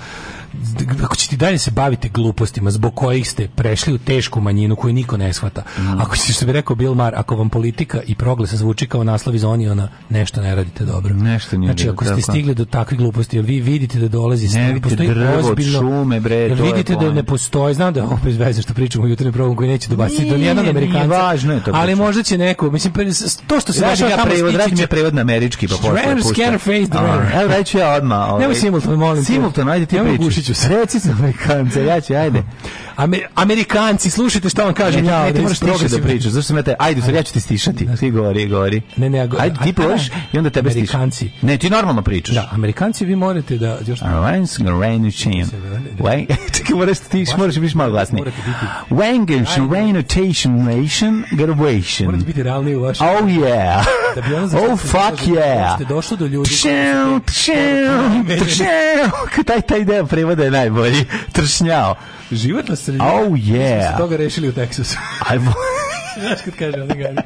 ako ćete dalje se bavite glupostima zbog kojih ste prešli u tešku manjinu koju niko ne shvata, mm. ako ćete, što bi rekao Bill Maher, ako vam politika i proglesa zvuči kao naslov iz Oniona, nešto ne radite dobro. Nešto nije Znači, ako ste tako. stigli do takve gluposti, jer vi vidite da dolazi ne, ne postoji drvo, ozbiljno, šume, bre, jer vidite da ne postoji, znam da opet veze što pričamo jutro program koji neće dobaciti do da nijednog Amerikanca. Nije važno je to. Ali možda će neko, mislim, pa, to što se dešava tamo prevod, stići će... prevod na američki, pa posle pušta. Ram, scanner, face, the Evo, reću ja odmah. Ovaj- Simultan, molim. Simultan, ajde ti priči. Reći ću se. Reci se Amerikanca, ja ću, ajde. Amer, Amerikanci, slušajte šta vam kažem ja. Ne, ti moraš stišati da pričaš. Zašto se ja Ajde, sad ja ću ti stišati. Ti govori, govori. Ne, ne, go, Ajde, ti poviš i onda tebe stišati. Amerikanci. Ne, ti normalno pričaš. Da, Amerikanci vi morate da... Amerikanci, Rainu Chain. Čekaj, moraš ti moraš biti malo glasniji. Wangenschen, Rainutation, Nation, Graduation. Morate biti realni u vašem... Oh, yeah. Da oh, fuck yeah. Da ste došli do ljudi... Pšew, pšew, pšew. Taj, taj deo prevoda je najbolji. Tršnjao. Dakle, Životna sredina. Oh yeah. Smo se toga rešili u Teksasu. Ajmo. Znaš kad kaže, onda gari.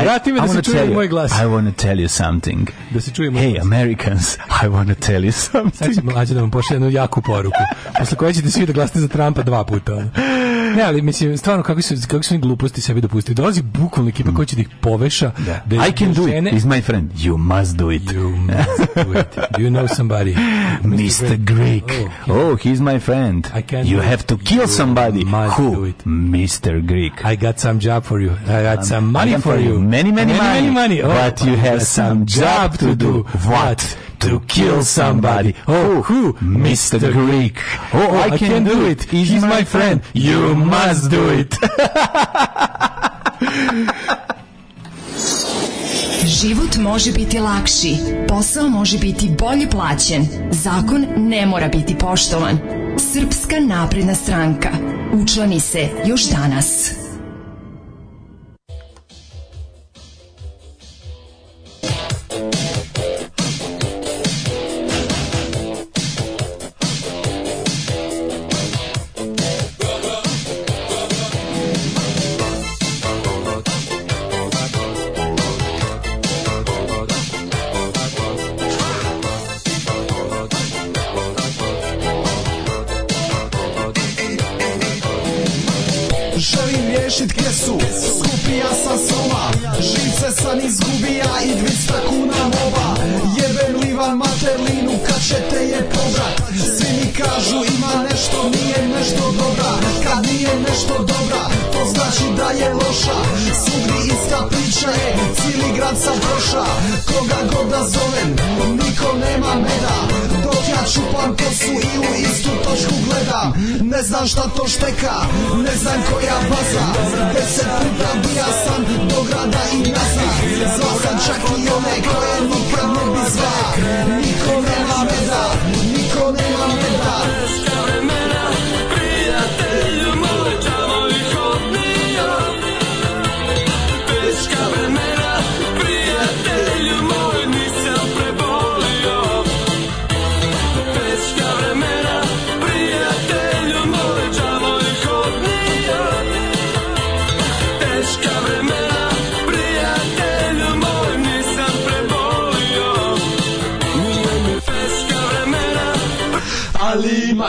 E, Vrati me da se čuje moj glas. I want to tell you something. Da se čuje moj hey, glas. Americans, I want to tell you something. Sad ću mlađe da vam pošle jednu jaku poruku. Posle koje ćete svi da glasite za Trumpa dva puta. Ne, ali mislim, stvarno, kako su, kako su oni gluposti sebi dopustili. Dolazi bukvalno ekipa mm. koja će da ih poveša. Da. da I can do žene. it, is my friend. You must do it. You must do it. Do you know somebody? Mr. Greek. Oh, oh, he's my friend. I can you have to kill you somebody. Who? Mr. Greek. I got some job for you. I got um, some money for you many, many, many money, money. Oh, but you have some job to do. What? to kill somebody. Oh, who? Mr. Greek. Oh, oh I, can, I can do it. He's, He's my friend. friend. You must do it. Život može biti lakši, posao može biti bolje plaćen, zakon ne mora biti poštovan. Srpska napredna stranka. Učlani se još danas. rešit kesu Skupija sam soma Živce sam izgubija i 200 kuna moba Jebem li materlinu kad ćete je pobrat Svi mi kažu ima nešto nije nešto dobra Kad nije nešto dobra to znači da je loša Svugdje ista priča je cijeli grad sam proša Koga god da zovem niko nema meda Čupam kosu i u istu točku gledam Ne znam šta to šteka Ne znam koja baza Deset puta bija sam do grada i nazad Zvao sam čak i one koje nikad ne bi zvao Niko nema meda Niko nema meda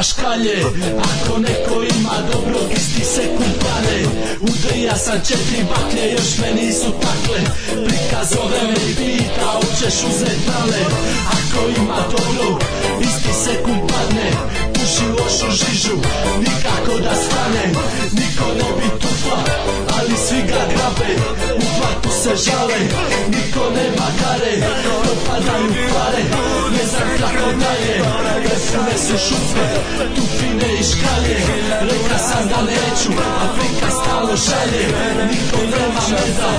škalje Ako neko ima dobro isti se kumpane Udrija sam četiri baklje još me nisu takle Prika zove me i pita hoćeš uzet dale Ako ima dobro isti se kumpadne Puši lošu žižu nikako da stane Niko ne bi tupa ali svi ga grabe U kvartu se žale Niko nema kare Propadaju pare Ne zaklako dalje Refune su šupe Tupine i škalje Reka sam da neću Afrika stalo šalje Niko nema meda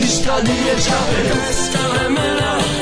Ništa nije džabe Stale mera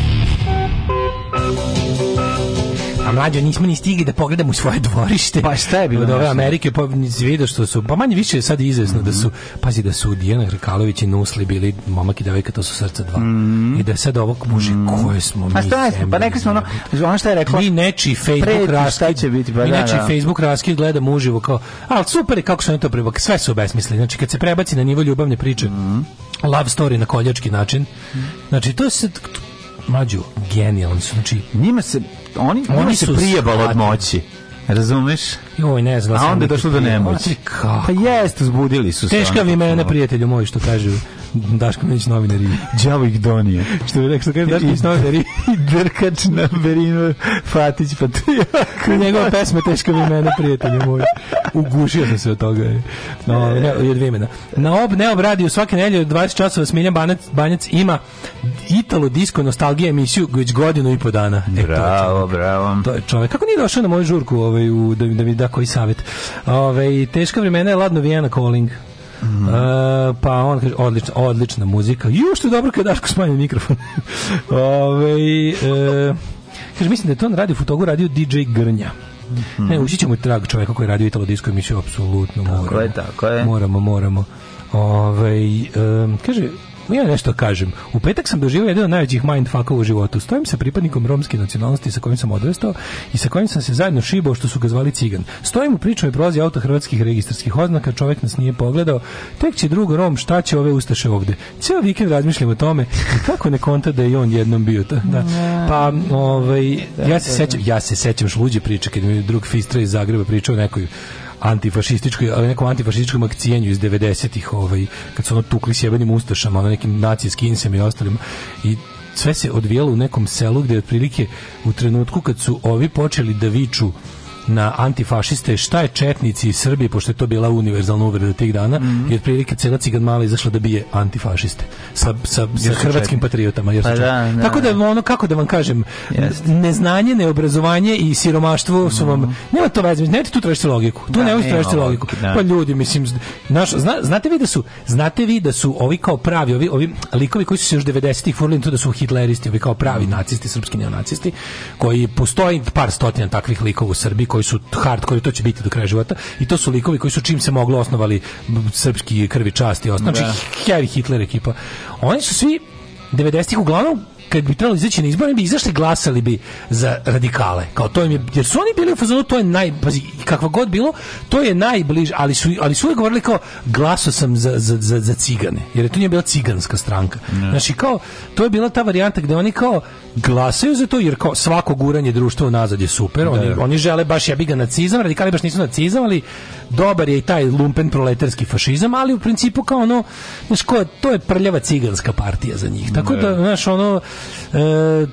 A mlađe nismo ni stigli da pogledamo u svoje dvorište. Pa šta je bilo? Od Amerike pa vidio što su pa manje više sad izvesno mm -hmm. da su mhm. pazi da su Dijana Hrkalović i Nusli bili momak i devojka to su srca dva. Mm -hmm. I da je sad ovog muže mhm. koje smo pa mi. Pa šta je? Pa rekli smo ono, ono šta je rekla. Mi nečiji Facebook raskid će biti pa mi da, nečiji da, da. Facebook raskid gleda uživo kao, al super je kako su oni to prebak, sve su obesmislili. Znači kad se prebaci na nivo ljubavne priče. Mm -hmm. Love story na koljački način. Mhm. Znači to se mlađu genijalni su. Znači njima se oni, oni se prijebalo od moći. Razumeš? Joj, ne znam. A onda je došlo do nemoći. Pa jeste, zbudili su se. Teška vi mene, prijatelju moj, što kažu. Dašković novinari. Đavo ih donije. Što je rekao, što kaže Dašković novinari. I drkač na Berinu Fatić Patrijak. Njegova pesma teško mi mene, prijatelju moji. Ugušio sam se od toga. No, ne, je dve imena. Na ob neob radiju svake nedelje od 20 časova Smiljan Banac, Banjac ima Italo Disco Nostalgija emisiju već godinu i po dana. E, bravo, bravo. To je čovjek. Kako nije došao na moju žurku ovaj, u, da, da mi da koji savjet? Ove, ovaj, teška vremena je ladno Vienna Calling. Mm. Uh, pa on kaže, odlična, odlična muzika. Ju, što dobro kad Daško smanju mikrofon. ovaj uh, kaže, mislim da je to na radio fotogu radio DJ Grnja. Mm -hmm. Ne, ući ćemo trag čoveka koji je radio Italo Disco emisiju, apsolutno moramo. Tako je, tako je. Moramo, moramo. Ove, um, kaže, ja nešto kažem. U petak sam doživio jedan od najvećih mindfuckova u životu. Stojim sa pripadnikom romske nacionalnosti sa kojim sam odrastao i sa kojim sam se zajedno šibao što su ga zvali cigan. Stojim u priču i prolazi auto hrvatskih registarskih oznaka, čovjek nas nije pogledao. Tek će drugo Rom, šta će ove ustaše ovde? Ceo vikend razmišljam o tome i kako ne konta da je on jednom bio. Da. Pa, ovaj, ja se da, sećam, da. ja se sećam što šluđe priče kad mi drug Fistra iz Zagreba pričao nekoj antifašističkoj, ali nekom antifašističkom akcijenju iz 90-ih, ovaj, kad su ono tukli sjebenim ustašama, ono nekim nacijskim insem i ostalim. I sve se odvijalo u nekom selu gdje otprilike u trenutku kad su ovi počeli da viču na antifašiste, šta je četnici iz Srbije, pošto je to bila univerzalna uvreda tih dana, mm -hmm. i otprilike cela cigan mala izašla da bije antifašiste sa, sa, sa hrvatskim četni. patriotama. pa da, da, Tako da, da ono, kako da vam kažem, Jest. neznanje, neobrazovanje i siromaštvo su vam, mhm. nema to veze, nemojte tu tražiti logiku, tu da, nemojte tražiti logiku. Da. Pa ljudi, mislim, naš, zna, znate vi da su, znate vi da su ovi kao pravi, ovi, ovi likovi koji su se još 90-ih furili to da su hitleristi, ovi kao pravi nacisti, srpski neonacisti, koji postoji par stotina takvih likova u Srbiji koji koji su hardcore i to će biti do kraja života i to su likovi koji su čim se moglo osnovali srpski krvi časti i Znači, da. Harry Hitler ekipa. Oni su svi 90-ih uglavnom kad bi trebalo izaći na izbore, bi izašli glasali bi za radikale. Kao to im je, jer su oni bili u fazonu, to je naj, pazi, kakva god bilo, to je najbliže, ali su, ali su uvijek govorili kao glaso sam za, za, za, za cigane, jer je to nije bila ciganska stranka. Ne. Znači kao, to je bila ta varijanta gde oni kao, glasaju za to jer kao svako guranje društva unazad je super. Oni, da. oni žele baš ja ga nacizam, radikali baš nisu nacizam, ali dobar je i taj lumpen proletarski fašizam, ali u principu kao ono znaš, ko, to je prljava ciganska partija za njih. Tako da. da, znaš, ono e,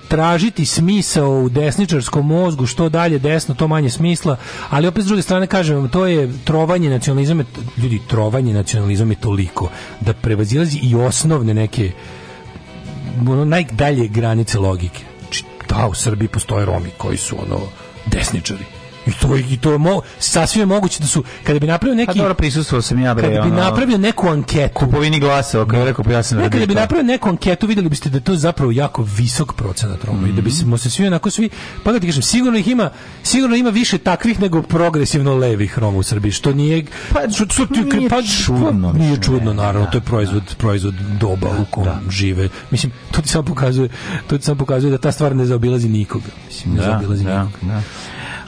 tražiti smisao u desničarskom mozgu, što dalje desno, to manje smisla, ali opet s druge strane kažem vam, to je trovanje nacionalizma ljudi, trovanje nacionalizma je toliko da prevazilazi i osnovne neke ono, najdalje granice logike. Znači, Da, u Srbiji postoje Romi koji su ono desničari I to, i to mo, sasvim je moguće da su, kada bi napravio pa neki... Pa dobro, prisustvovao sam ja, bre, Kada bi ono, napravio neku anketu... Kupovini glasova, kada rekao, pa ja sam ne, Kada bi napravio neku anketu, videli biste da je to zapravo jako visok procenat Roma. Mm -hmm. I da bi smo mhm. se svi onako svi... Pa da ti kažem, sigurno ih ima, sigurno ima više takvih nego progresivno levih Roma u Srbiji, što nije... Pa, što, što, što, nije, pa, čudno. Pa, nije čudno, naravno, da, to je proizvod, da. proizvod doba da, u kom da. žive. Mislim, to ti samo pokazuje, to ti samo pokazuje da ta stvar ne zaobilazi nikoga. Mislim, ne da, zaobilazi da, nikoga.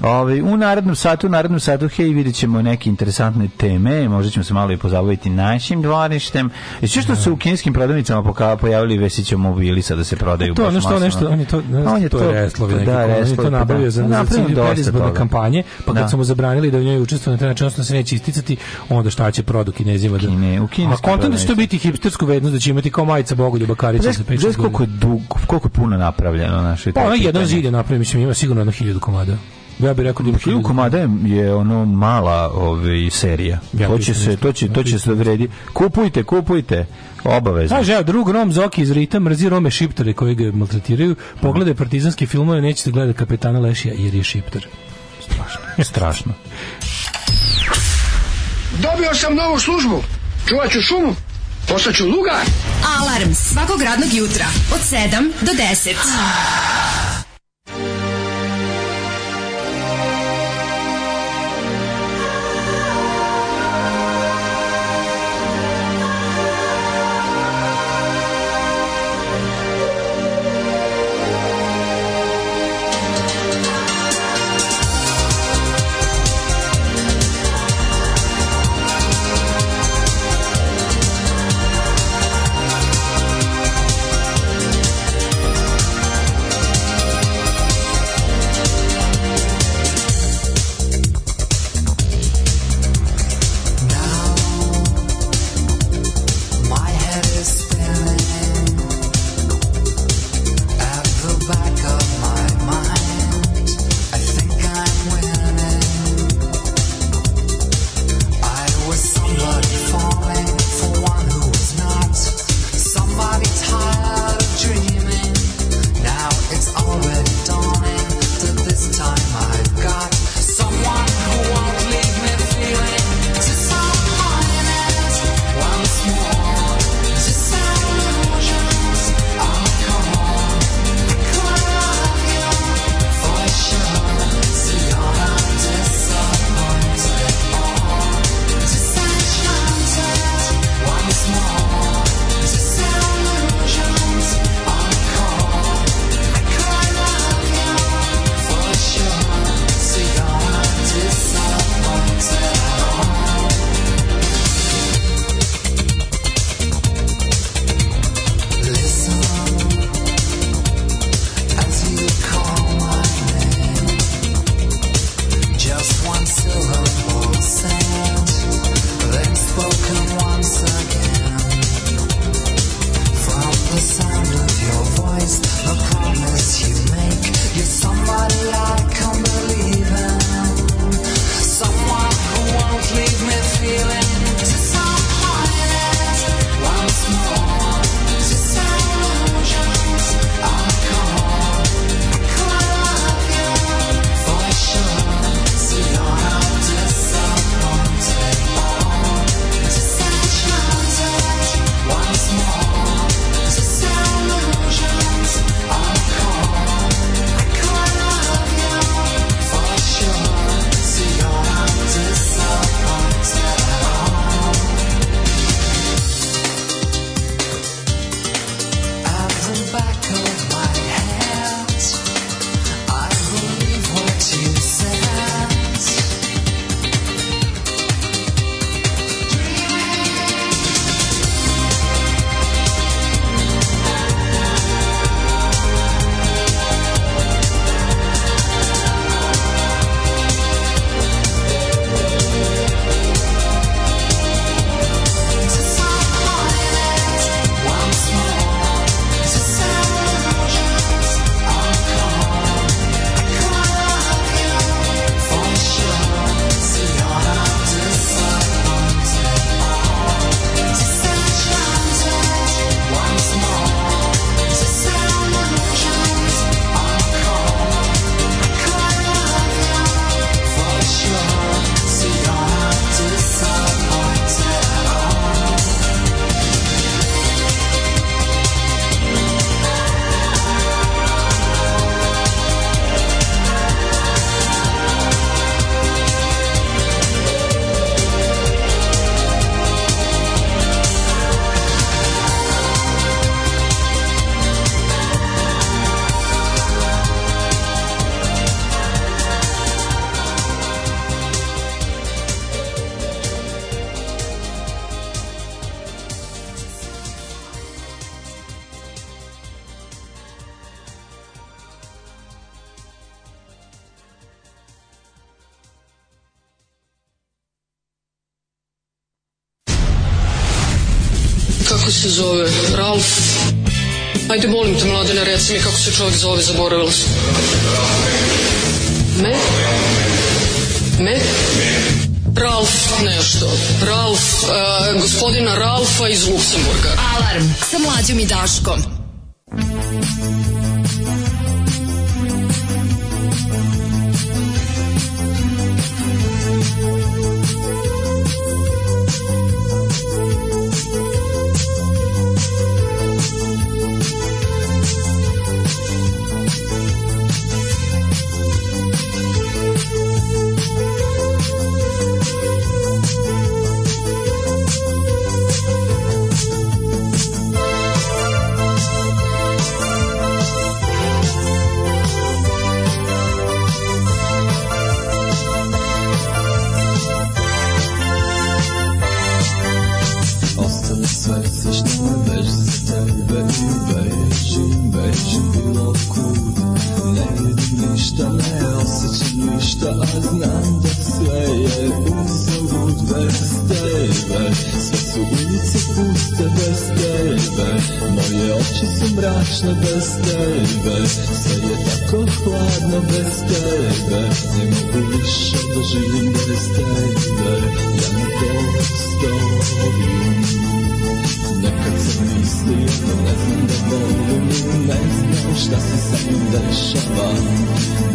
Ove, ovaj, u narednom satu, u narednom satu, hej, vidjet ćemo neke interesantne teme, možda ćemo se malo i pozabaviti našim dvorištem. I sve što su u kineskim prodavnicama pokava pojavili Vesićo mobili sada da se prodaju. To, ono što nešto, on je to, ne, on je to, to je reslovi, pa neki, da, reslovi, to nabavio pa da, za, za cilj predizborne kampanje, pa kad da. su mu zabranili da u njoj učestvuju na taj način, da se neće isticati, onda šta će produ kinezima da... Kine, u A kontent da će to biti hipstersku vednost, da će imati kao majica Bogoljuba Karića za 5 koliko je, dug, koliko je puno napravljeno. Naše, pa ono jedan zid je mislim, ima sigurno jedno hiljadu komada. Ja bih rekao da ima hiljadu komada je ono mala ove ovaj, serija. Ja to će da se to će to će znači- se vredi. Kupujte, kupujte. Obavezno. Kaže, ja, drug Rom Zoki iz Rita mrzi Rome Šiptare koji ga maltretiraju. Pogledaj partizanski filmove, nećete gledati kapetana Lešija jer je Šiptar. Strašno. Strašno. Dobio sam novu službu. Čuvat ću šumu. ću lugar. Alarm svakog radnog jutra od 7 do 10. čovjek zove, zaboravila sam. Me? Me? Ralf nešto. Ralf, uh, gospodina Ralfa iz Luksemburga. Alarm sa mlađom i Daškom. stebe Sve su ulice puste bez tebe Moje oči su mračne bez tebe Sve je tako hladno bez tebe Ne mogu više da živim bez tebe Ja ne dostojim Nekad sam mislio da ne znam da volim i ne znam šta se sa mnom dešava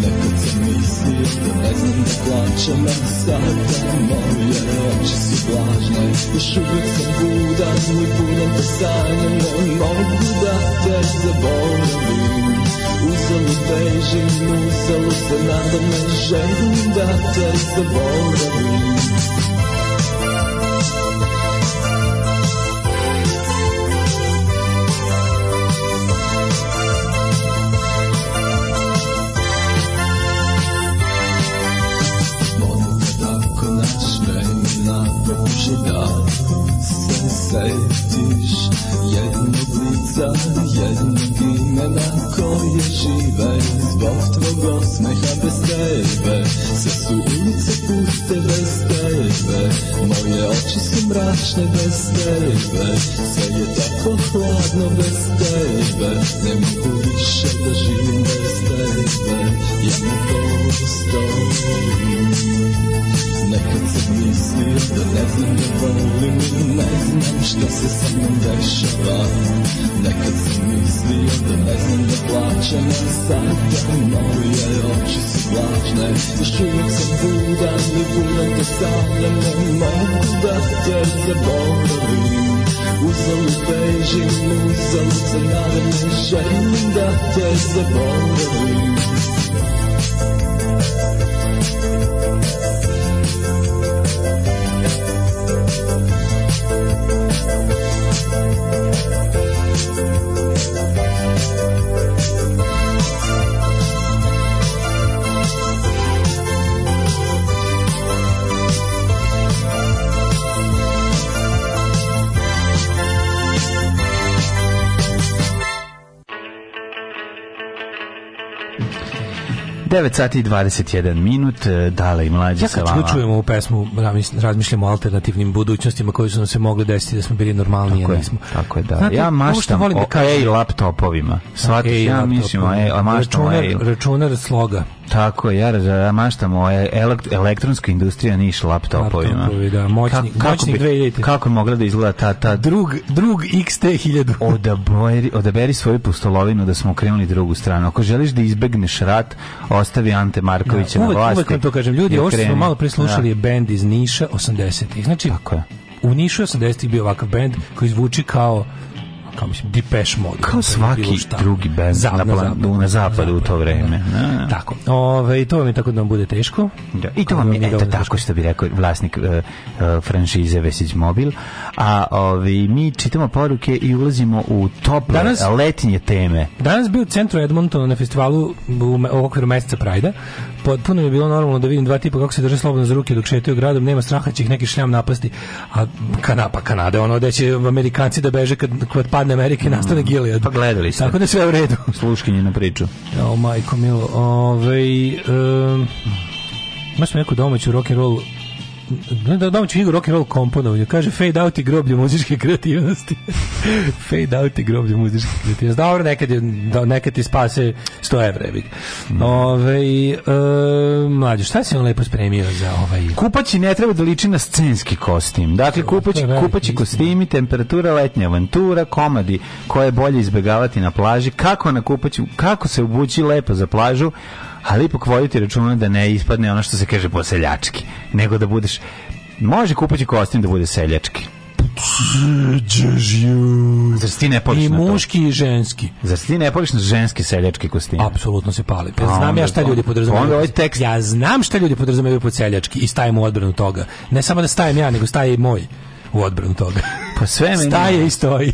Nekad sam mislio da ne znam da plaćam, a sada moje oči su vlažne Još uvijek sam budan i puno da sanjam, ne mogu da te zaboravim Uzalu bežim, uzalu se nadam, ne želim da te zaboravim sa jednog imena koje žive Zbog tvog osmeha bez tebe Sve su ulice puste bez tebe Moje oči su mračne bez tebe Sve je tako hladno bez tebe Försök som godande vågar samla med måndag efter I am bežim, uzalud se nadam, ne želim da te zaboravim 9 sati i 21 minut, e, dale i mlađe ja sa vama. Ja kad čujemo ovu pesmu, razmišljamo o alternativnim budućnostima koje su nam se mogle desiti da smo bili normalni. Tako, je, nismo. tako je, da. Znate, ja maštam volim da o ej laptopovima. Svatiš, ja mislim, a maštam računar, ej. Računar sloga. Tako je, ja mašta moja e- elektronska industrija niš laptopovima. Laptopovi, da, moćni, kako, moćni kako, bi, kako je mogla da izgleda ta, ta... Drug, drug XT1000. Odaberi, odaberi svoju pustolovinu da smo okrenuli drugu stranu. Ako želiš da izbegneš rat, ostavi Ante Markovića da, uvek, na vlasti. Uvek vam to kažem, ljudi, ovo smo malo preslušali da. je bend iz Niša 80-ih. Znači, Tako je. u Nišu 80-ih bio ovakav bend koji zvuči kao kao mislim Depeche Mode kao svaki drugi bend na, na, zapadu, na zapadu u to vreme da. da, da. da. tako i to mi tako da vam bude teško da. i to vam je eto tako što bi rekao vlasnik uh, uh, franšize Vesić Mobil a ovi mi čitamo poruke i ulazimo u tople danas, letnje teme danas bio u centru Edmontona na festivalu u, u okviru meseca Prajda potpuno je bilo normalno da vidim dva tipa kako se drže slobodno za ruke dok šetaju gradom nema straha će ih neki šljam napasti a Kanapa Kanada ono da će Amerikanci da beže kad, kad Hladne Amerike nastane mm. Gilead. Pa gledali ste. Tako da sve u redu. Sluškinje na priču. O, majko milo. Ove, ovaj, um, Imaš mi neku domaću rock'n'roll da da ću Igor rock and roll komponovanje. Kaže fade out i groblje muzičke kreativnosti. fade out i groblje muzičke kreativnosti. Dobro, nekad je da nekad ti spase 100 evra big. Mm. Ovaj e, mlađe, šta si on lepo spremio za ovaj? Kupaći ne treba da liči na scenski kostim. Dakle, kupaći, kupaći kostimi, temperatura, letnja avantura, komadi koje je bolje izbegavati na plaži, kako na kupaću, kako se obući lepo za plažu, ali ipak voditi računa da ne ispadne ono što se kaže poseljački, nego da budeš može kupaći kostim da bude seljački. Zar ti ne poliš na to? muški i ženski. Zar ti ne poliš na ženske seljačke kostime? Apsolutno se pali. Pa pa ja znam ja šta ljudi pa podrazumevaju. ovaj tekst. Ja znam šta ljudi podrazumevaju pod seljački i stajem u odbranu toga. Ne samo da stajem ja, nego staje i moj u odbranu toga. Pa sve mi Staje i stoji.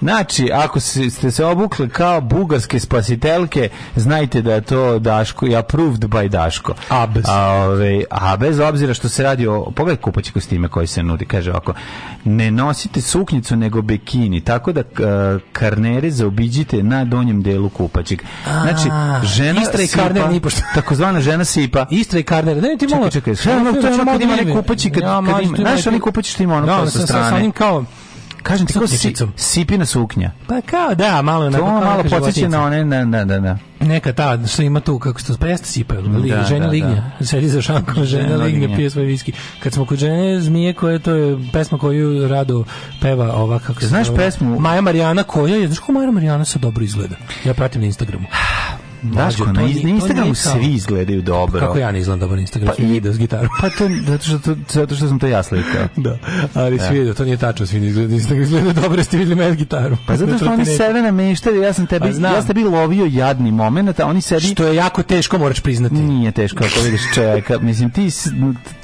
Znači, ako ste se obukli kao bugarske spasiteljke, znajte da je to Daško, i approved by Daško. A bez. A, ove, ovaj, a bez obzira što se radi o, pogledaj kupaći kostime koji se nudi, kaže ovako, ne nosite suknjicu nego bikini, tako da uh, karnere zaobiđite na donjem delu kupačik. Znači, žena Istra i karner pošto. Takozvana žena sipa. Istra i karner. Ne, ti malo. Čekaj, čekaj. Šta ono, to je ono kad ima neki kupačik, kad, kad ima, znaš oni kupači što ima ono da, gledao sa strane. Sa, onim kao, kažem ti kao si, sipina suknja. Pa kao da, malo na to malo podsjeća na one na na na na. Neka ta što ima tu kako što presta sipaju, li, da, da žena da, lignja. Da. Sedi za šankom žena, žena lignja pije svoj viski. Kad smo kod žene zmije koja to je pesma koju rado peva ova kako se Znaš pesmu Maja Marijana koja je, znaš ko Maja Marijana sa dobro izgleda. Ja pratim na Instagramu. Daško, na, na Instagramu svi izgledaju dobro. Kako ja ne izgledam dobro na Instagramu? Pa, i s gitarom. Pa to, zato što, zato što sam to ja slikao. da, ali svi, ja. E. to nije tačno, svi ne izgledaju na Instagramu. Izgledaju dobro, ste vidjeli me s gitarom. Pa zato što oni sebe nameštaju, ja sam tebi, ja sam tebi lovio jadni moment, a oni sebi... Što je jako teško, moraš priznati. Nije teško, ako vidiš čovjeka. Mislim, ti,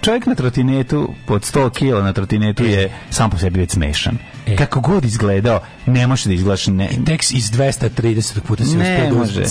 čovjek na trotinetu, pod 100 kila na trotinetu e. je sam po sebi već smešan. E. Kako god izgledao, ne može da izgledaš ne. Indeks iz 230 puta si ne uspeo da može.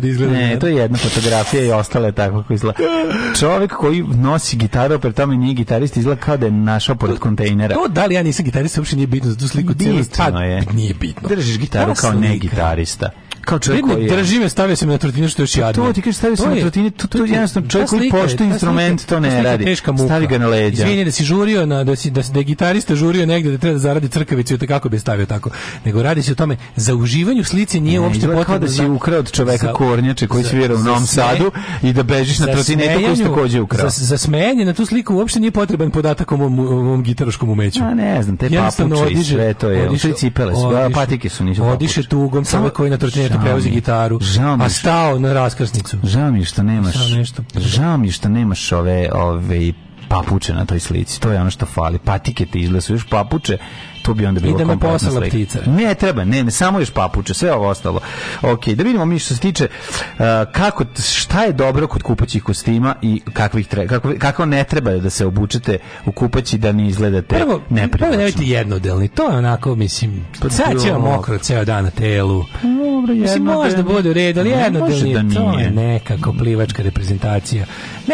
da izgleda. Ne, to je jedna fotografija i ostale tako kako izgleda. Čovjek koji nosi gitaru, pre tome nije gitarist, izgleda kao da je našao pored to, kontejnera. To da li ja nisam gitarista, uopšte nije bitno za tu sliku. Bitno pa, je. Nije bitno. Držiš gitaru kao ne gitarista kao čovjek koji je. Drži me, stavio sam na trotinu što još jadno. Pa to ti kažeš stavio sam na trotinu, to, to, to jednostavno čovjek koji poštuje instrument, to ne radi. Stavi ga na leđa. Izvinje da si žurio, na, da, si, da, da je gitarista žurio negdje da treba da zaradi crkavicu, i kako bi stavio tako. Nego radi se o tome, za uživanju slici nije ne, uopšte potrebno. da si ukrao od čoveka za, kornjače koji za, svira u Novom Sadu i da bežiš na trotinetu koji si takođe ukrao. Za, za smejanje na tu sliku uopšte nije potreban podatak o mom, mom gitaroškom umeću. Ja ne znam, te papuče i sve to je. Odiše, cipele su, patike su nisu papuče. Odiše tugom, samo koji na trotinetu eto da prevozi gitaru, a stao na raskrsnicu. Žao mi što nemaš. Žao mi što nemaš ove ove papuče na toj slici. To je ono što fali. Patike ti izgledaju, još papuče to bi onda bilo da me poslala ptica. Ne, treba, ne, ne, samo još papuče, sve ovo ostalo. Ok, da vidimo mi što se tiče uh, kako, šta je dobro kod kupaćih kostima i kakvih treba, kako, ne treba da se obučete u kupaći da ne izgledate prvo, nepriklačno. Prvo nemojte jednodelni, to je onako, mislim, pa, sad će vam mokro ceo dan na telu. Pa dobro, mislim, možda bude u redu, ali da jednodelni, to je nekako plivačka reprezentacija.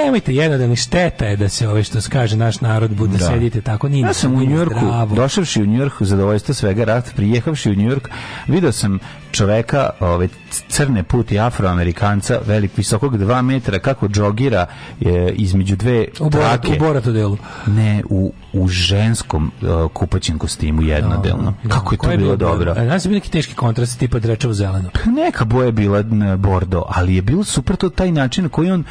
Nemojte jednodani šteta je da se ove što skaže naš narod bude da. sedite tako ni Ja sam u Njujorku, došavši u Njujorku, zadovoljstvo svega rat, prijehavši u Njujork, video sam čoveka, ove crne puti afroamerikanca, velik visokog 2 metra kako džogira e, između dve u borat, trake. U boratu delu. Ne, u u ženskom uh, kupaćem kostimu jednodelno. Da, da. Kako je to je bilo, bilo dobro. Znaš da su neki teški kontrast, tipa dreča zeleno. Pa neka boja je bila bordo, ali je bilo super to taj način na koji on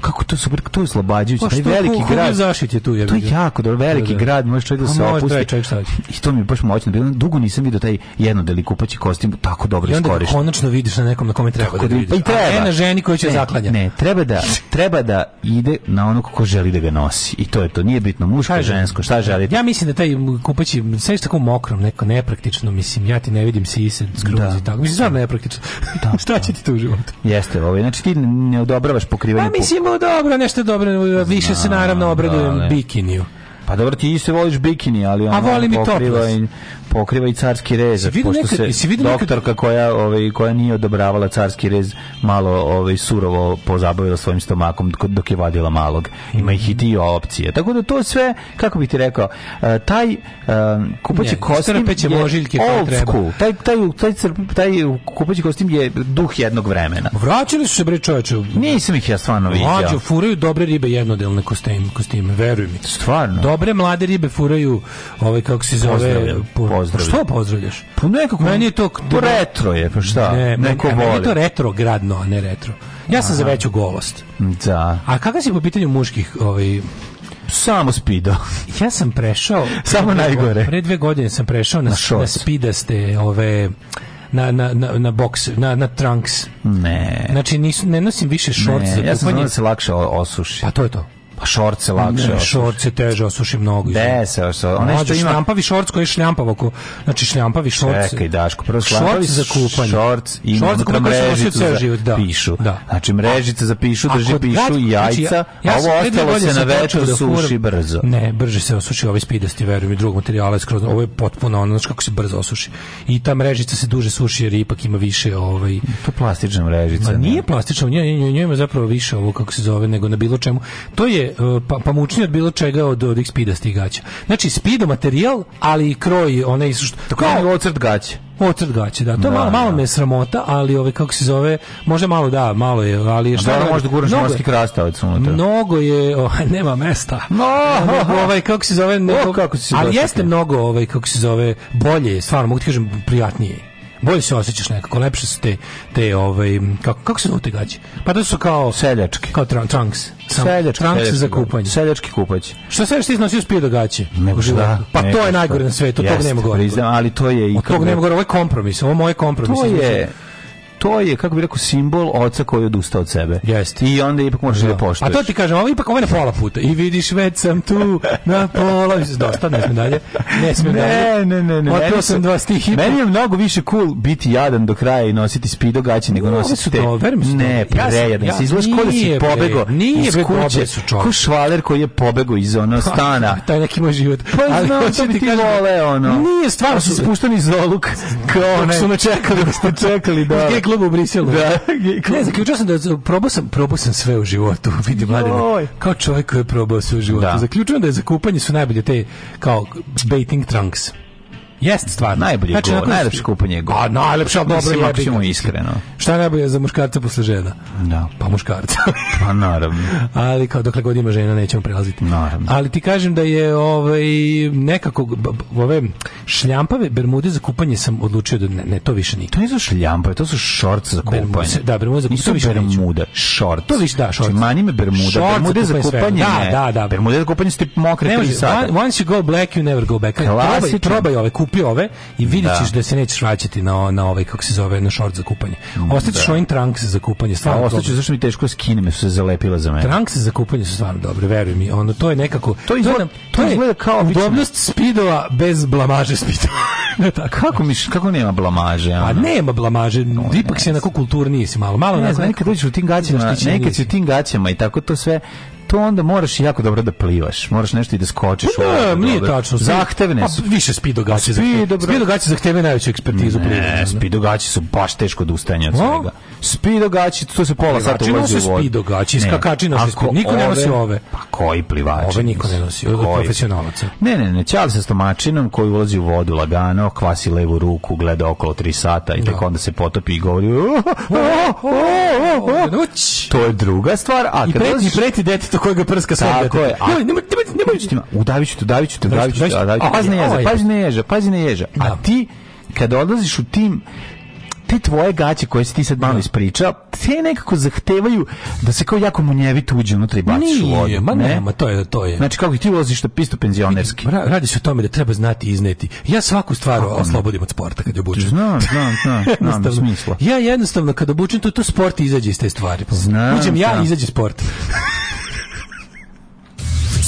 kako to super, to je slobađajuće, pa taj veliki ko, grad. zaštite tu je. To je jako dobro, veliki da, da. grad, možeš čovjek da pa se opusti. Čovjek da I to mi je baš moćno bilo. Dugo nisam vidio taj jednodeli kupaći kostim tako dobro iskorišten. konačno vidiš na nekom na kome treba tako da, da vidiš. Pa i treba. A ne na ženi koja će ne, zaklanja. Ne, treba da, treba da ide na onog ko želi da ga nosi. I to je to, nije bitno muško, šta žensko, šta želi. Ja mislim da taj kupaći, sve tako mokrom, neko nepraktično, mislim, ja ti ne vidim sise, skroz da. i tako. Mislim, znam nepraktično. šta će ti to u životu? Jeste, ovo, znači ti ne odobravaš pokrivanje. Pa mislim, bilo dobro, nešto dobro, više se naravno obradujem bikiniju. Pa dobro, ti se voliš bikini, ali ona A volim i toples pokriva i carski rez, si pošto nekad, se si doktorka nekad... koja, ovaj, koja nije odobravala carski rez malo ovaj, surovo pozabavila svojim stomakom dok je vadila malog. Ima ih i ti opcije. Tako da to sve, kako bih ti rekao, eh, taj kupaći kostim je možiljke old treba. school. Taj, taj, taj, taj kupaći kostim je duh jednog vremena. Vraćali su se, bre čoveče. Nisam ih ja stvarno vidio. Mlađo, furaju dobre ribe jednodelne kostime, kostime veruj mi. Stvarno? Dobre mlade ribe furaju, ovaj, kako se zove, Po, pozdravim. Pa što pozdravljaš? Pa nekako... Meni je to... to retro je, pa šta? Ne, Neko meni, voli. Meni je to retrogradno, a ne retro. Ja sam Aha. za veću golost. Da. A kako si po pitanju muških ovaj, samo spido. ja sam prešao samo najgore. Pre dve godine sam prešao na, na, na spidaste ove na, na, na, na box na, na trunks. Ne. Znači, nis, ne nosim više shorts ne, za kupanje. Ja sam da se lakše osuši. Pa to je to. Pa šorce lakše. Ne, šorce teže, osuši mnogo. Deseo se. One što ima šljampavi šorc koji šljampav oko. Znači šljampavi šorc. Čekaj, Daško, prvo šlampavi za kupanje. Šorc i šorc koji mrežicu za život, da. pišu. Da. Znači mrežica za pišu, drži pišu i znači, jajca, a ovo ostalo se na večer da suši brzo. Ne, brže se osuši ovaj spidasti, verujem, i drugog materijala skroz. Ovo je potpuno ono znači kako se brzo osuši. I ta mrežica se duže suši jer ipak ima više ovaj to plastična mrežica. Ma nije plastična, nje, njoj nje, ima zapravo više ovo kako se zove nego na bilo čemu. To je E, pa, pa mučnije od bilo čega od, od Xpida stigaća. Znači, spido materijal, ali i kroj onaj... Što, Tako kao, je ocrt gaće. Ocrt gaće, da. To da, da. malo, malo da. me sramota, ali ove, kako se zove, može malo da, malo je, ali... Šta da, možda guraš morski krastavac unutra. Mnogo je, o, ovaj, nema mesta. No! Nego, ovaj, kako se zove... ne, o, kako se zove. ali jeste mnogo, ovaj, kako se zove, bolje, stvarno, mogu ti kažem, prijatnije bolje se osjećaš nekako, lepše su te, te ovaj, kako, kako se zove te gaće? Pa to su kao... Seljačke. Kao trunks. trunks seljački, trunks seljački, za kupanje. Seljački kupać. Šta sve što iznosio spio do gaće? Nego šta? Pa to je najgore na svetu, tog nema gore. Ali to je i... Od tog nema gore, ovo je kompromis, ovo je moje kompromis. To je to je, kako bi rekao, simbol oca koji je odustao od sebe. Jeste. I onda ipak možeš da, da poštuješ. A to ti kažem, ovo ipak ovo na pola puta. I vidiš, već sam tu, na pola. Dosta, da, ne smijem dalje. Ne smijem dalje. Ne, ne, ne. ne. Otpio sam dva stihi. Meni je mnogo više cool biti jadan do kraja i nositi spido gaće nego nositi te. Dober, ne, prejadan. Ja, ja, izlaš ko da si pobego nije iz kuće. Ko švaler koji je pobego iz ono pa, stana. Pa, taj neki moj život. Pa, ali hoće ti kažem. Vole, ono. Nije, stvarno pa, su spušteni iz oluk. Kao ne. Su me čekali, da. ste čekali, da kluba u Briselu. Da, ne, zaključio sam da probao sam, probao sam sve u životu, vidi mladene. Kao čovjek koji je probao sve u životu. Da. Zaključujem da je za kupanje su najbolje te kao baiting trunks. Jeste stvarno. najbolji znači, go, najlepše kupanje je go. A najlepše, dobro je. Ako iskreno. Šta je najbolje za muškarca posle žena? Da. Pa muškarca. pa naravno. Ali kao dokle god ima žena nećemo prelaziti. Naravno. Ali ti kažem da je ovaj, nekako ove šljampave bermude za kupanje sam odlučio da ne, ne to više nije. To nisu šljampave, to su šorts za kupanje. Bermude, da, bermude za kupanje. Nisu bermuda, šorts. To više, da, šort. Znači, Mani me bermuda, šorts bermude za kupanje. Da, da, da. Bermude za kupanje su ste mokre 3 sata. Once you go black, you never go back. Klasično. Probaj, probaj ove, kup kupi ove i vidjet da. da se nećeš vraćati na, na ovaj, kako se zove, na short za kupanje. Ostaćeš da. on trunks za kupanje. Stvarno da, ostaću, zašto mi teško da skinem, su se zalepila za mene. Trunks za kupanje su stvarno dobre, veruj mi. Ono, to je nekako... To, izgleda, to, je, to izgleda kao... Udobnost spidova bez blamaže spidova. ne da, tako. Kako miš, kako nema blamaže? Pa ono? A nema blamaže, no, ipak ne, si onako kulturniji si malo. Malo ne, ne znam, nekad uđeš u tim gaćama, nekad si u tim gaćama i tako to sve to onda moraš jako dobro da plivaš. Moraš nešto i da skočiš. Pa, da, nije dobro. tačno. Zahtevne pa su. Pa, više spidogaće. Spidogaće zahteve najveću ekspertizu ne, plivanja. spidogaći su baš teško da ustajanje od svega. Spidogaći, to se pola sata ulazi u vodu. Spidogaći, skakači nosi spidogaći. Niko ne nosi ove. Pa koji plivači? Ove niko ne nosi, ove profesionalaca. Ne, ne, ne, čali sa stomačinom koji ulazi u vodu lagano, kvasi levu ruku, gleda okolo 3 sata i tako da. onda se potopi i govori oh, oh, oh, to je druga stvar, a kad preti, preti detetu koji ga prska sve. Tako je. Nemoj, nemoj, nemoj, nemoj. Udaviću te, udaviću te, udaviću te. Pazi na ježa, ovaj, pazi na ježa, pazi na ježa. A da. ti, kada odlaziš u tim, te tvoje gaće koje si ti sad malo da. ispriča, te nekako zahtevaju da se kao jako munjevito uđe unutra i baciš Nije, u vodu. ma ne? nema, to je, to je. Znači kako ti ulaziš na pistu penzionerski. Ra, radi se o tome da treba znati i izneti. Ja svaku stvar kako oslobodim ne? od sporta kad je obučem. Znam, znam, znam, znam, smisla. Ja jednostavno kad obučem to, to sport izađe iz te stvari. Znam, Uđem ja, izađe sport.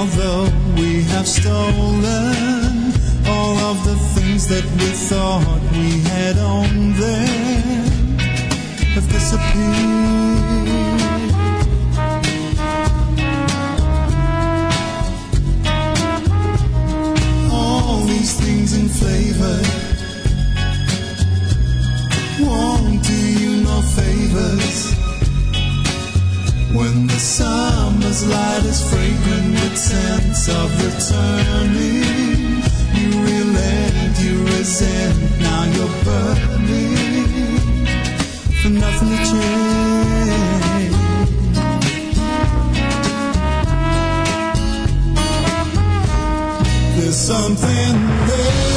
although we have stolen all of the things that we thought we had on them, have disappeared. All these things in flavor won't do you no favors when the sun light fragrant with sense of returning. You you resent, now you're burning for nothing to change. There's something there.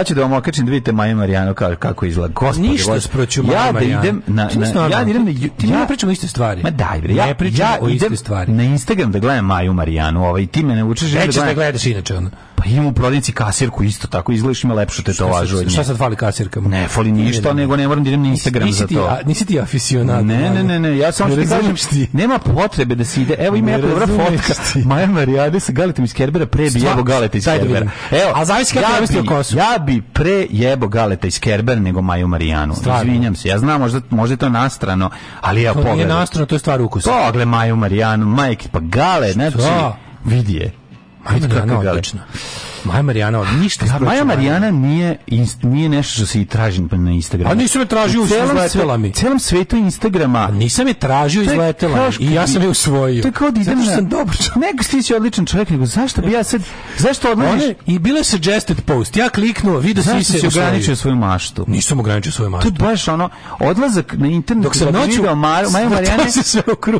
Sad ću da vam okačim da vidite Maja Marijano kako izgleda. Gospode, Ništa sproću Maja Marijano. Ja da idem na... na ja idem na... Ti ja, ne pričamo iste stvari. Ma daj bre, ja, ne pričamo ja o iste stvari. na Instagram da gledam Maju Marijanu. Ovaj, ti me ne učeš da, da gledam. Nećeš da gledaš inače ono. Pa imam u prodavnici kasirku isto tako, izgledaš ima lepšu tetovažu od nje. Šta sad fali kasirkama? Ne, fali ništa, ne, ne, da- nego ne moram da idem na Instagram nisi, nisi za to. Ti, a, nisi ti aficionat. Ne, ne, ne, ne, ja samo što ti kažem, nema potrebe da se ide. Evo ima jako dobra fotka. Ti. Maja Marijade sa Galetom iz Kerbera jebo Galeta iz Kerbera. Evo, a zavisi kako ja bi, kosu. Ja bi jebo Galeta iz Kerbera nego Maju Marijanu. Izvinjam se, ja znam, možda, možda je to nastrano, ali ja pogledam. To nije nastrano, to je stvar ukusa. Pogle Maju Marijanu, majke, pa Gale, znači, vidi je. Ajde, kako je odlično. Maja Marijana, ništa. Ja, pa, Maja Marijana nije, nije nešto što se i traži na Instagramu. A nisam je tražio, izletela mi. Celom svetu Instagrama. A nisam je tražio, izletela mi. I ja sam je usvojio. To kao da idem na... sam dobro čovjek. Nego si odličan čovjek, nego zašto bi ja sad... Zašto odlaziš? I bile suggested post. Ja kliknuo, vidio si se ograničio svoju maštu. Nisam ograničio svoju maštu. To je baš ono, odlazak na internet dok sam noću video Maju da Marijane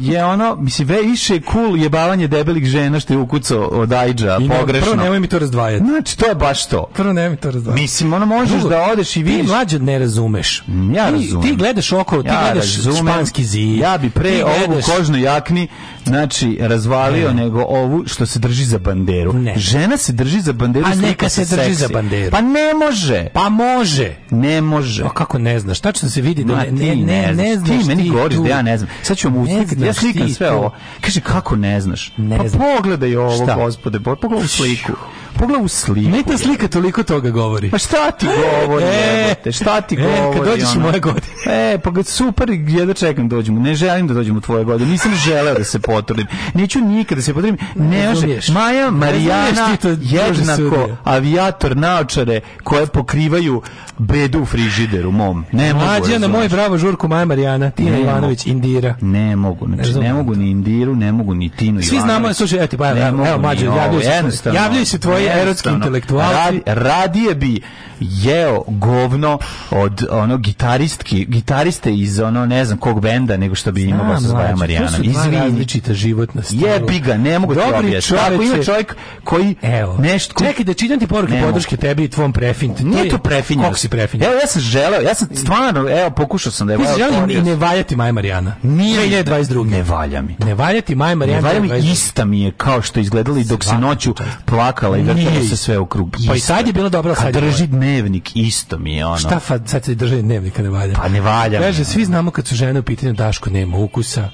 je ono, mislim, ve više cool jebavanje debelih žena što je ukucao od Ajdža, pogrešno. Prvo nemoj mi to razdvajati razdvajati. Znači, to je baš to. Prvo ne mi to razdvajati. Mislim, ono možeš Drugo, da odeš i vidiš. Ti mlađe ne razumeš. Mm, ja razumem. Ti, ti gledaš oko, ti ja gledaš razumem. španski zid. Ja bi pre ti ovu kožnu jakni, znači, razvalio ne. nego ovu što se drži za banderu. Ne. Žena se drži za banderu. A neka se drži seksi. za banderu. Pa ne može. Pa može. Ne može. Pa kako ne znaš? Tačno se vidi da Ma, ne, ne, ne, ne, znaš. Ti meni govoriš da ja ne znam. Sad ću mu uslikati. Ja slikam sve ovo. Kaže, kako ne znaš? Ne pa pogledaj ovo, gospode, pogledaj sliku pogledaj u sliku. Ne ta slika toliko toga govori. Pa šta ti govori? E, jebote, šta ti e, govori? Kad dođeš ona? u moje godine. E, pa kad super, jedva da čekam da dođemo. Ne želim da dođem u tvoje godine. Nisam želeo da se potrudim. Neću nikada da se potrudim. Ne, ne Maja, Marijana, to jednako avijator naočare koje pokrivaju bedu u frižideru mom. Ne Mlađana, mogu. Mlađana, moj bravo žurku Maja Marijana, Tina Ivanović, Indira. Ne mogu, znači, ne, mogu ni Indiru, ne mogu ni Tinu Svi Ivanović. Svi znamo, slušaj, evo ti, pa, evo, evo, evo, evo, evo, evo, evo, evo, erotski intelektualci. Rad, radije bi jeo govno od ono gitaristki, gitariste iz ono ne znam kog benda nego što bi imao sa zvaja Marijana. Izvini, različita životna stvar. Jebi ga, ne mogu Dobri ti objasniti. Tako ima čovjek koji Evo, nešto ko... Čekaj da čitam ti poruke podrške tebi i tvom prefint. Nije to prefinja. Kako si prefinja? Evo ja sam želeo, ja sam stvarno, evo pokušao sam da je valja. Ne valjati Maja Marijana. Nije 2022. Ne valja mi. Ne valjati Maja Marijana. Ne valja mi ista mi je kao što izgledali dok se noću plakala i da Podiglo se sve u krug. Pa i sad je bilo dobro. sad drži dnevnik, isto mi je ono. Šta fa, sad se drži dnevnika, ne valja. Pa ne valja. Kaže, svi znamo kad su žene u pitanju, Daško nema ukusa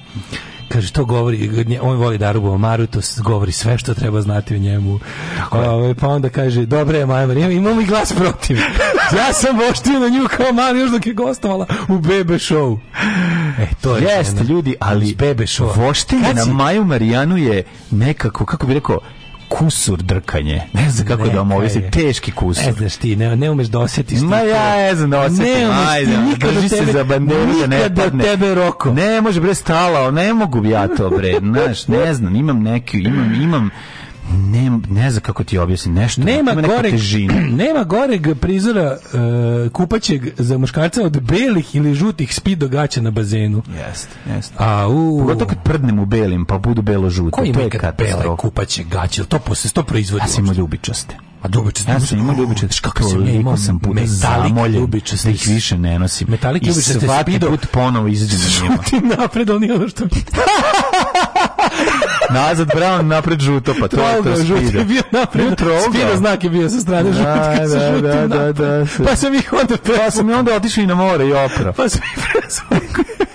kaže to govori on voli Darubu Omaru to govori sve što treba znati o njemu Ove, pa onda kaže dobre majmar imamo i glas protiv ja sam voštio na nju kao mali još dok je gostovala u bebe show e to je jeste ljudi ali bebe show voštenje na Maju Marijanu je nekako kako bi rekao kusur drkanje. Ne znam kako da vam objasnim, teški kusur. Ne znaš ti, ne, ne umeš da osjetiš. Ma ja ne znam da osjetim. Ne umeš Ajde, nikad drži tebe, se za banderu da ne padne. tebe roko. Ne, može bre stala, ne mogu ja to bre, znaš, ne znam, imam neki, imam, imam ne, ne znam kako ti objasnim nešto. Nema gore nema goreg prizora uh, kupaćeg za muškarca od belih ili žutih spido gaća na bazenu. Jeste, jeste. A u Pogotovo kad prdnem u belim, pa budu belo žuti Koji to je kad bele kupaće gaće, to posle sto proizvodi. Ja sam ljubičaste. A ljubičaste. Ja sam imao ljubičaste. Kako sam ja imao sam puta zamoljen da ih više ne nosim. Metalik ljubičaste svaki put ponovo izađem na njima. Ti napred, on je ono što... Nazad brown, napred žuto, pa to je to spida. je bio napred, spida znak je bio sa strane žutka, da, žutim da, da da, da, da, Pa sam ih onda... Pa sam i onda otišao i na more i opra. Pa sam ih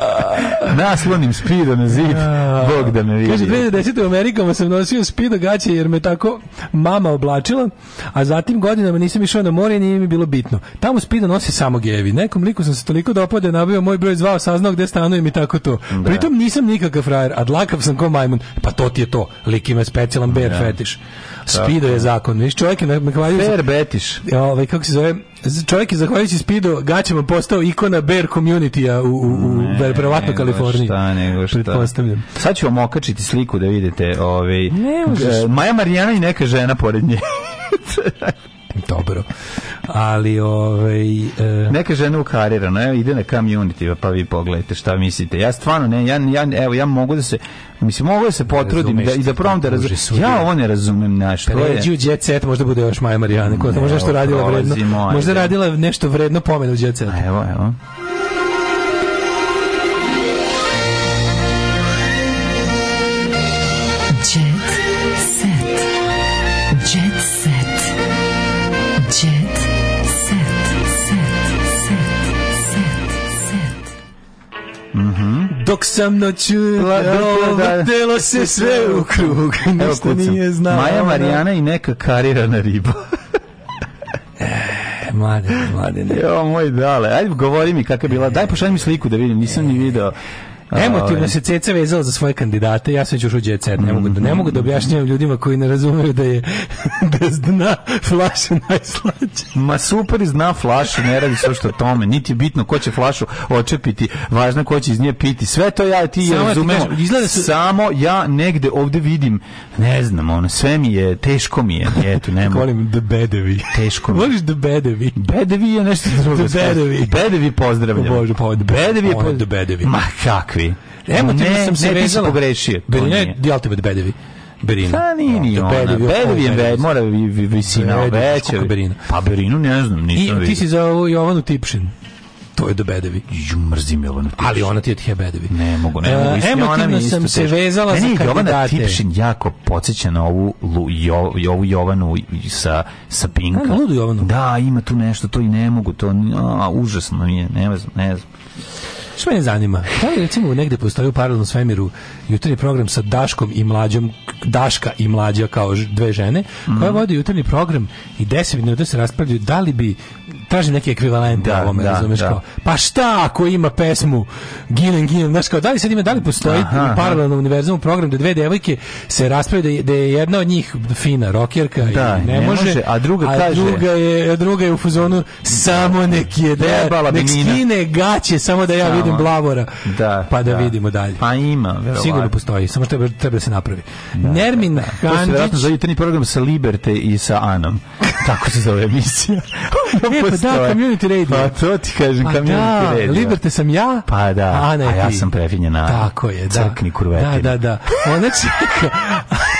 Naslonim spido na zid. Bog da me vidi. Kaže, 2010. u Amerikama sam nosio spido gaće jer me tako mama oblačila, a zatim godinama nisam išao na more i nije mi bilo bitno. Tamo spido nosi samo gevi. Nekom liku sam se toliko dopao da je nabio moj broj zvao, saznao gde stanujem i tako to. Da. Pritom nisam nikakav frajer, a dlakav sam ko majmun. Pa to ti je to. Lik ima specijalan bear da. fetiš. Spido je zakon. Viš, čovjek je me na kraju... Fair betiš. Ovaj, kako se zove, Čovjek je zahvaljujući Spido gaćama postao ikona bear community-a u, u, u ne, verovatno Kaliforniji. Šta, nego šta. Sad ću vam okačiti sliku da vidite. Ovaj, ne Maja Marijana i neka žena pored nje. dobro. Ali ovaj e... neka žena ukarirana, evo ide na community, pa-, pa vi pogledajte šta mislite. Ja stvarno ne, ja, ja evo ja mogu da se mislim mogu da se potrudim da i da probam da razumem. Ja ovo ne razumem naš. To je. u jet set, možda bude još Maja Marijana, koja možda što radila vredno. Možda da. radila nešto vredno pomenu u jet Evo, evo. Dok sam noćutao, da. vrtelo se sve u krug, ništa nije znao. Maja da. Marijana i neka karirana riba. mlade, mlade. Jo, moj dale, ajde govori mi kakva je bila, daj pošalj mi sliku da vidim, nisam ni video. Emotivno ovaj. se Ceca vezao za svoje kandidate, ja sam još u Jet ne mogu da, ne mogu da mm-hmm. objašnjam ljudima koji ne razumeju da je da zna flaša najslađa. Ma super zna flašu, ne radi se što tome, niti bitno ko će flašu očepiti, važno ko će iz nje piti, sve to ja ti samo razumeš, ti izgleda su... samo ja negde ovde vidim, ne znam, ono, sve mi je, teško mi je, eto, nema. Volim the bedevi. Teško mi je. Voliš the bedevi? Bedevi je nešto drugo. Pa the bedevi. Bedevi pozdravljam. Bože, pa bedevi je... The bedevi. Ma kak takvi. Emotivno ne, sam se ne, vezala. Ne, pogrešio. Berine, jel te bude bedevi? Berina. Pa nije ni ona. Bedevi je već, mora vi, vi, visina veća. Berina. Pa Berinu ne znam, nisam vidio. I ti si za Jovanu Tipšin to je do bedevi. Ju mrzim Jovanu Tipšin. Ali ona ti je tje bedevi. Ne mogu, ne e, mogu. E, emotivno sam se teško. vezala Meni za kandidate. Jovana Tipšin jako podsjeća na ovu, lu, jo, ovu Jovanu sa, sa Pinka. Ne, ludu Jovanu. Da, ima tu nešto, to i ne mogu, to a, užasno mi je, ne znam, ne znam. Što me zanima? Da li recimo negde postoji u paralelnom svemiru jutarnji program sa Daškom i Mlađom, Daška i Mlađa kao dve žene, koja mhm. vodi jutarnji program i deset minuta se raspravljaju da li bi tražim neki ekvivalent da, ovome, da, razumeš da. kao. Pa šta ako ima pesmu Gilen Gilen, znaš kao, da li sad ima, da li postoji aha, u paralelnom univerzumu program da dve devojke se raspravljaju da, je da jedna od njih fina rokerka da, i ne, ne može, može, a druga a kaže druga je, druga je u fuzonu samo nek je da, nek skine gaće samo da ja samo. vidim blavora da, pa da, da, vidimo dalje. Pa ima, verovatno. Sigurno postoji, samo što treba, treba se napravi. Da, da Nermin da, da. Handžić... To se vjerojatno zove program sa Liberte i sa Anom. Tako se zove emisija. E, da pa Pa da, postoje. da, community radio. Pa to ti kažem, pa community da, radio. Liberte sam ja, pa da, a, Ana a ja sam prefinjena. Tako je, da. Crkni kurvetine. Da, da, da. Ona čeka.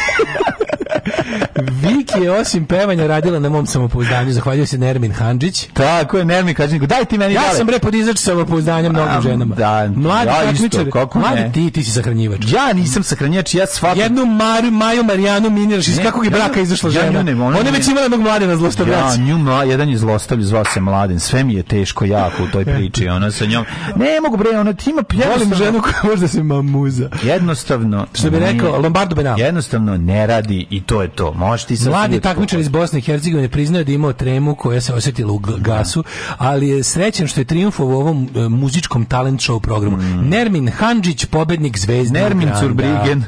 je znači, osim pevanja radila na mom samopouzdanju. zahvaljujem se Nermin Handžić. Tako je, Nermin Handžić. Daj ti meni Ja sam bre podizač samopouzdanja mnogim ženama. Da, mladi ja isto, kako mladi ne. ti, ti si sahranjivač. Ja nisam sahranjivač, ja svakom... Jednu Mariju, Maju Marijanu miniraš, iz kakvog je braka izašla žena. Ja, ne, ona, ona već ima jednog mladena zlostavljača. Ja, nju mla, jedan je zlostavlj, zvao se mladen. Sve mi je teško jako u toj priči. Ona sa njom... Ne mogu bre, ona ti ima... Volim ženu koja možda da se mamuza. Jednostavno... Što bi rekao, Lombardo Benal. Jednostavno ne radi i to je to. Možeš ti sa Mladi takmičar iz Bosne i Hercegovine priznaje da imao tremu koja se osjetila u gasu, ali je srećan što je triumfovao u ovom e, muzičkom talent show programu. Mm. Nermin Hanđić, pobednik zvezde. Nermin Curbrigen.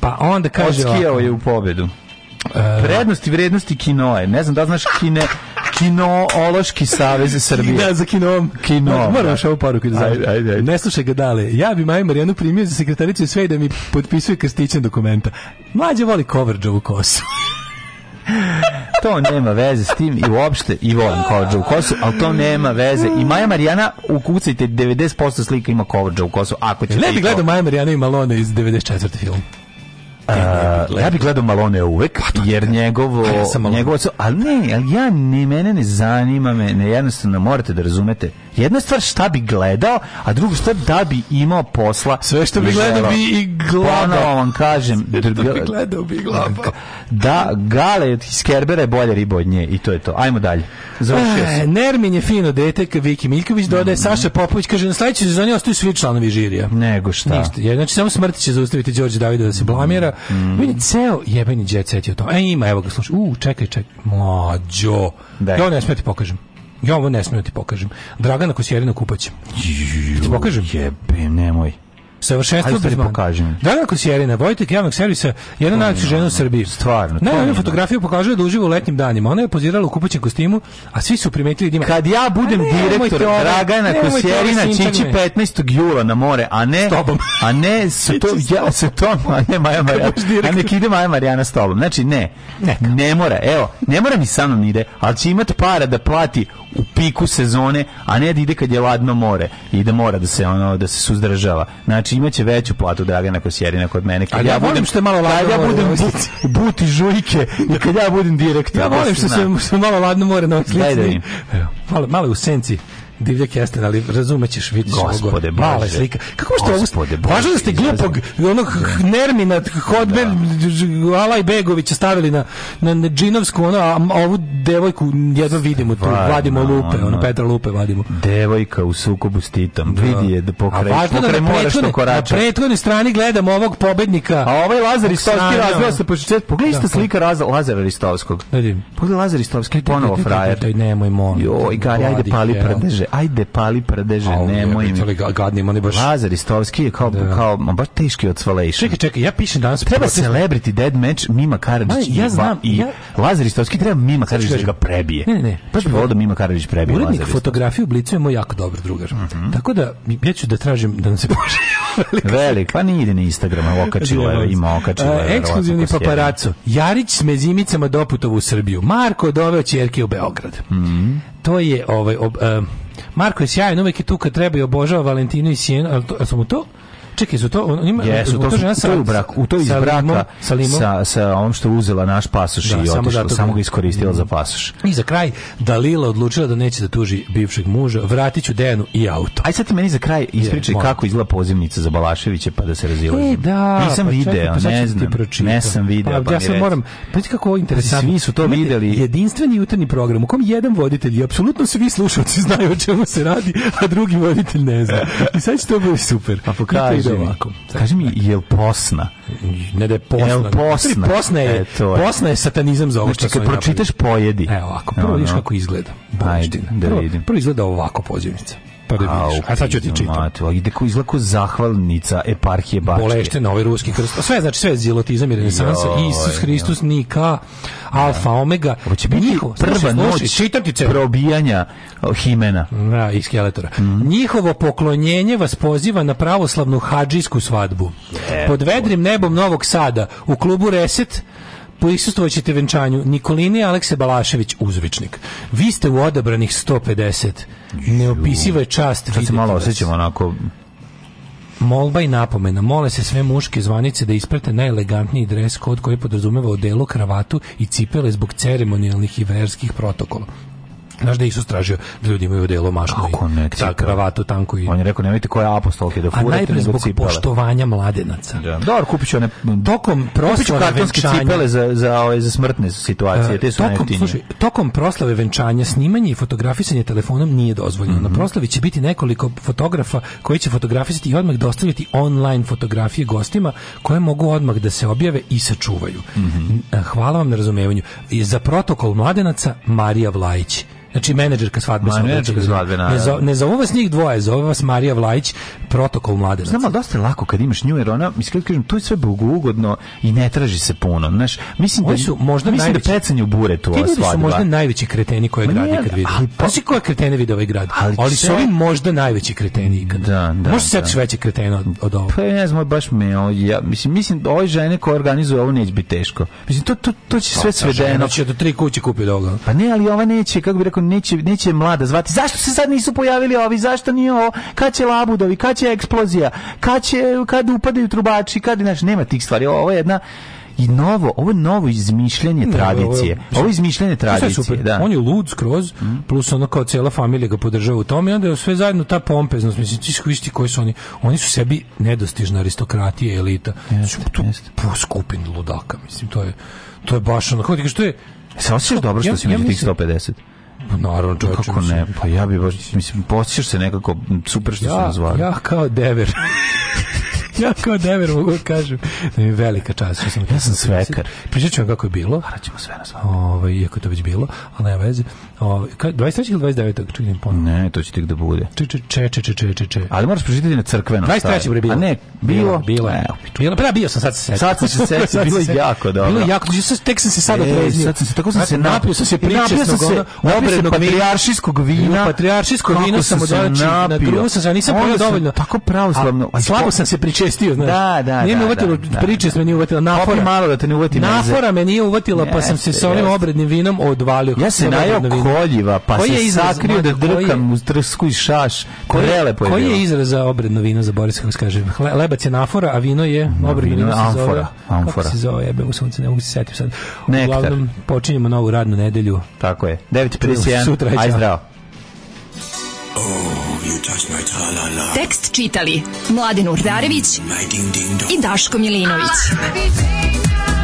Pa onda kaže... Odskijao je u pobedu. E. Prednosti vrednosti kinoe Ne znam da znaš kine... kinološki savez Srbije. Da, za kinom. Kino. Moram šao paru da, da ajde, ajde, ajde. Ne slušaj ga dale. Ja bi Maju Marijanu primio za sekretaricu sve i da mi potpisuje krstićen dokumenta. Mlađe voli coverđovu kosu. to nema veze s tim i uopšte i volim kovrđa u kosu, ali to nema veze. I Maja Marijana, ukucajte 90% slika ima kovrđa u kosu, ako ćete. Ne bih gledao Maja Marijana i Malone iz 94. film. Uh, ja bih gledao Malone uvek, pa jer njegovo, pa ja njegovo, ali ne, ali ja, ne, mene ne zanima me, ne, jednostavno morate da razumete, Jedna stvar šta bi gledao, a druga stvar da bi imao posla. Sve što bi gledao bi i glava. vam kažem. Sve bi da- gledao bi glava. Da, gale iz Kerbera je bolje riba od nje i to je to. Ajmo dalje. Završio e, Nermin je fino dete, Viki Miljković dodaje, mhm. Saša Popović kaže, na sledećoj sezoni ostaju svi članovi žirija. Nego šta. Ništa. Ja, znači, samo smrti će zaustaviti Đorđe Davida da se mhm. blamira. Mm. Meni ceo jebeni džet setio to. E, ima, evo ga, slušaj. U, čekaj, čekaj. Mlađo. Da. Ja ne smeti pokažem. Ja ovo ne smijem da ti pokažem. Dragana Kosjerina kupaćem. Da ti pokažem? Jebem, nemoj. Savršenstvo bez pokažem. Dragana Kosjerina, vojtek javnog servisa, jedna najlepša žena u Srbiji. Stvarno. Najbolju fotografiju pokazuje da uživa u letnjim danima. Ona je pozirala u kupaćem kostimu, a svi su primetili da ima... Kad ja budem pa ne, direktor ne, Dragana Kosjerina, će 15. jula na more, a ne... S tobom. A ne s to, ja, s tom, a ne Maja Marijana. A nek ide Maja Marijana s tobom. Znači, ne. Ne mora, evo, ne mora mi sa mnom ide, ali će imati para da plati piku sezone, a ne da ide kad je ladno more i da mora da se ono da se suzdržava. Znači imaće veću platu Dragana Kosjerina kod mene. Kad ali ja, ja budem što malo ladno. ja budem but, buti žujke i kad ja budem direktor. Ja volim što se malo ladno more na slici. Hvala, malo u senci divljak jeste, ali razumećeš vidiš gospode bože. Mala slika. Kako ste gospode ovo? Važno da ste glupog onog Nermina Hodben da. Alaj Begovića stavili na na, džinovsku ono a ovu devojku jedva vidimo tu vadimo lupe, ono, ono Petra lupe vadimo. Devojka u sukobu s Titom. Da. Vidi je da pokreće. pokre mora što Na prethodnoj strani gledamo ovog pobednika. A ovaj Lazar Istovski razveo se po četvrti. Pogledajte da, pa. slika Lazara Istovskog. Vidim. Pogledaj Lazar Istovski ponovo frajer. Taj nemoj molim. Joj, gari, ajde pali prdeže ajde pali prdeže, A, nemoj mi. Ali gadni, oni baš... Lazar Istovski je kao, da. kao baš teški od Svalejša. Čekaj, čekaj, ja pišem danas... Treba proces... celebrity dead match Mima Karadžić ja znam, i ja... Lazar Istovski treba Mima Karadžić da ga prebije. Ne, ne, ne. Baš bi da Mima Karadžić prebije Urednik Lazar fotografije u moj jako dobar drugar. Mm -hmm. Tako da, ja ću da tražim da nam se pošli. Velik, pa nije ide na Instagrama, okači leve, ima okači leve. Ekskluzivni paparaco. Jarić s mezimicama doputovo u Srbiju. Marko doveo čerke u Beograd. Mm -hmm. To je ovaj ob, um, Marko je sjajan, uvek je tu kad treba i obožava Valentinu i Sijenu, ali, to, ali su mu to Čekaj, su to on ima Jesu, to, je sa, brak, u to iz sa braka limom, sa, limom. sa sa onom što uzela naš pasoš da, i otišla, samo, samo da- ga iskoristila mm. za pasoš. I za kraj Dalila odlučila da neće da tuži bivšeg muža, vratiću Dejanu i auto. Aj sad meni za kraj ispričaj kako izgleda pozivnica za Balaševića pa da se razilazimo. E, da, nisam pa video, pa ne znam. Ne sam video, pa, pa ja sam moram, pa kako ovo pa interesantno. Svi su to videli. Jedinstveni jutarnji program u kom jedan voditelj i apsolutno svi slušaoci znaju o čemu se radi, a drugi voditelj ne zna. I sad što bi biti super. Pa pokaži Kaži mi, ovako. Kaži mi, jel Posna? Ne da je Posna. Jel Posna? Posna je, e, je. Posna je satanizam za ovo znači, što kad pročitaš napali. pojedi. Evo ovako, prvo no, no. kako izgleda. Ajde, da vidim. Prvo, prvo izgleda ovako pozivnica pa da vidiš. A sad ću ti čitam. Ide ko izlako zahvalnica eparhije Bačke. Bolešte na ovaj ruski krst. Sve znači sve zelotizam i renesansa. Isus da. Hristus Nika da. Alfa Omega. Hoće biti prva noć probijanja Himena. Da, i Skeletora. Mhm. Njihovo poklonjenje vas poziva na pravoslavnu hadžijsku svadbu. Pod vedrim nebom Novog Sada u klubu Reset prisustvovat ćete venčanju Nikolini Alekse Balašević uzvičnik. Vi ste u odabranih 150. Neopisiva je čast. Sad se malo osjećam onako Molba i napomena. Mole se sve muške zvanice da isprate najelegantniji dres kod koji podrazumeva odelu, kravatu i cipele zbog ceremonijalnih i verskih protokola. Znaš da je Isus tražio da ljudi imaju delo mašno Kako ne, ta kravatu tanku. I... On je rekao, nemojte koja apostolke da furate. A najprej zbog cipele. poštovanja mladenaca. Da. Dobro, kupit ću one... Tokom proslave venčanja... cipele za, za, ove, ovaj, za smrtne situacije, e, te su tokom, slušaj, tokom proslave venčanja, snimanje i fotografisanje telefonom nije dozvoljeno. Mm -hmm. Na mhm. proslavi će biti nekoliko fotografa koji će fotografisati i odmah dostaviti online fotografije gostima koje mogu odmah da se objave i sačuvaju. Mm -hmm. Hvala vam na razumevanju. Za protokol mladenaca Marija Vlajić. Znači menadžerka svadbe. Menadžerka svadbe, na. Ne, za, ne zove vas njih dvoje, zove vas Marija Vlajić, protokol mladenaca. Znam, ali dosta je lako kad imaš nju, jer ona, mislim, kažem, to je sve ugodno i ne traži se puno. Znaš, mislim da, su možda mislim da najveći, da pecanje u buretu ova svadba. Ti su možda najveći kreteni koje grad ikad vidi Ali, pa, Znaš koja kretene vidi ovaj grad? Ali, ali su oni možda najveći kreteni ikad. Da, da, Možda se da. veće kretena od, od ovog. Pa ne znam, baš me, ja, mislim, mislim, da ove žene koje organizuju ovo neće biti teško. Mislim, to, to, to će pa, sve svedeno. Žena će do tri kuće kupi ovoga. Pa ne, ali ova neće, kako bi rekao, neće, neće mlada zvati. Zašto se sad nisu pojavili ovi? Zašto nije ovo? Kad će labudovi? Kad će eksplozija? Kad, će, kad upadaju trubači? Kad, znači, nema tih stvari. Ovo je jedna i novo, ovo je novo izmišljanje tradicije. Ovo je izmišljanje tradicije, super. da. On je lud skroz, plus ono kao cijela familija ga podržava u tome i onda je sve zajedno ta pompeznost, mislim, ti skvišti koji su oni, oni su sebi nedostižna aristokratija, elita. Jeste, tu jeste. skupin ludaka, mislim, to je, to je baš ono, kao ti što je... E, se osjećaš dobro što ja, si među ja tih 150? Pa naravno, pa čovječe. Kako mislim. ne, pa ja bi baš, mislim, posjećaš se nekako super što ja, su nas Ja kao dever. ja kao dever mogu da kažem da mi je velika čast što sam ja sam svekar pričat ću vam kako je bilo harat sve na svakom ovaj, iako to već bilo ali nema veze O, ka, 23. ili 29. čekaj ponovno. Ne, to će tek da bude. Če, če, če, če, če, če, če. Ali moraš pročitati na crkveno. 23. bude bilo. A ne, bilo. Bilo, je. E, bilo, pa da, bio sam, sad se Sad se se bilo jako dobro. Bilo jako, znači, tek sam se sad e, otreznio. Sad sam se, tako sam se napio, sam se pričesnog, obrednog patrijaršijskog vina. Patrijaršijsko vino sam odači na drugu sam se, nisam pojao dovoljno. Tako pravoslavno. Slabo sam se pričestio, znaš. Da, da, da. da, da nije me uvatilo, pričest me nije uvatila, napora. malo da te ne uvati Napora me nije uvatila, pa sam se sa onim obrednim vinom odvalio. Ja se najao goljiva, pa koji se sakrio da drkam uz drsku i šaš. Koji, prelepo je Koji je izraz za obredno vino za Boris, kako se kaže? Le, lebac je nafora, a vino je obredno vino, vino amfora, zove. Amfora. Kako se zove, jebem u sunce, ne mogu se setiti sad. Nektar. Uglavnom, počinjemo novu radnu nedelju. Tako je. 9.51, aj zdravo. Oh, Tekst čitali Mladin Urdarević i Daško Milinović. Ah,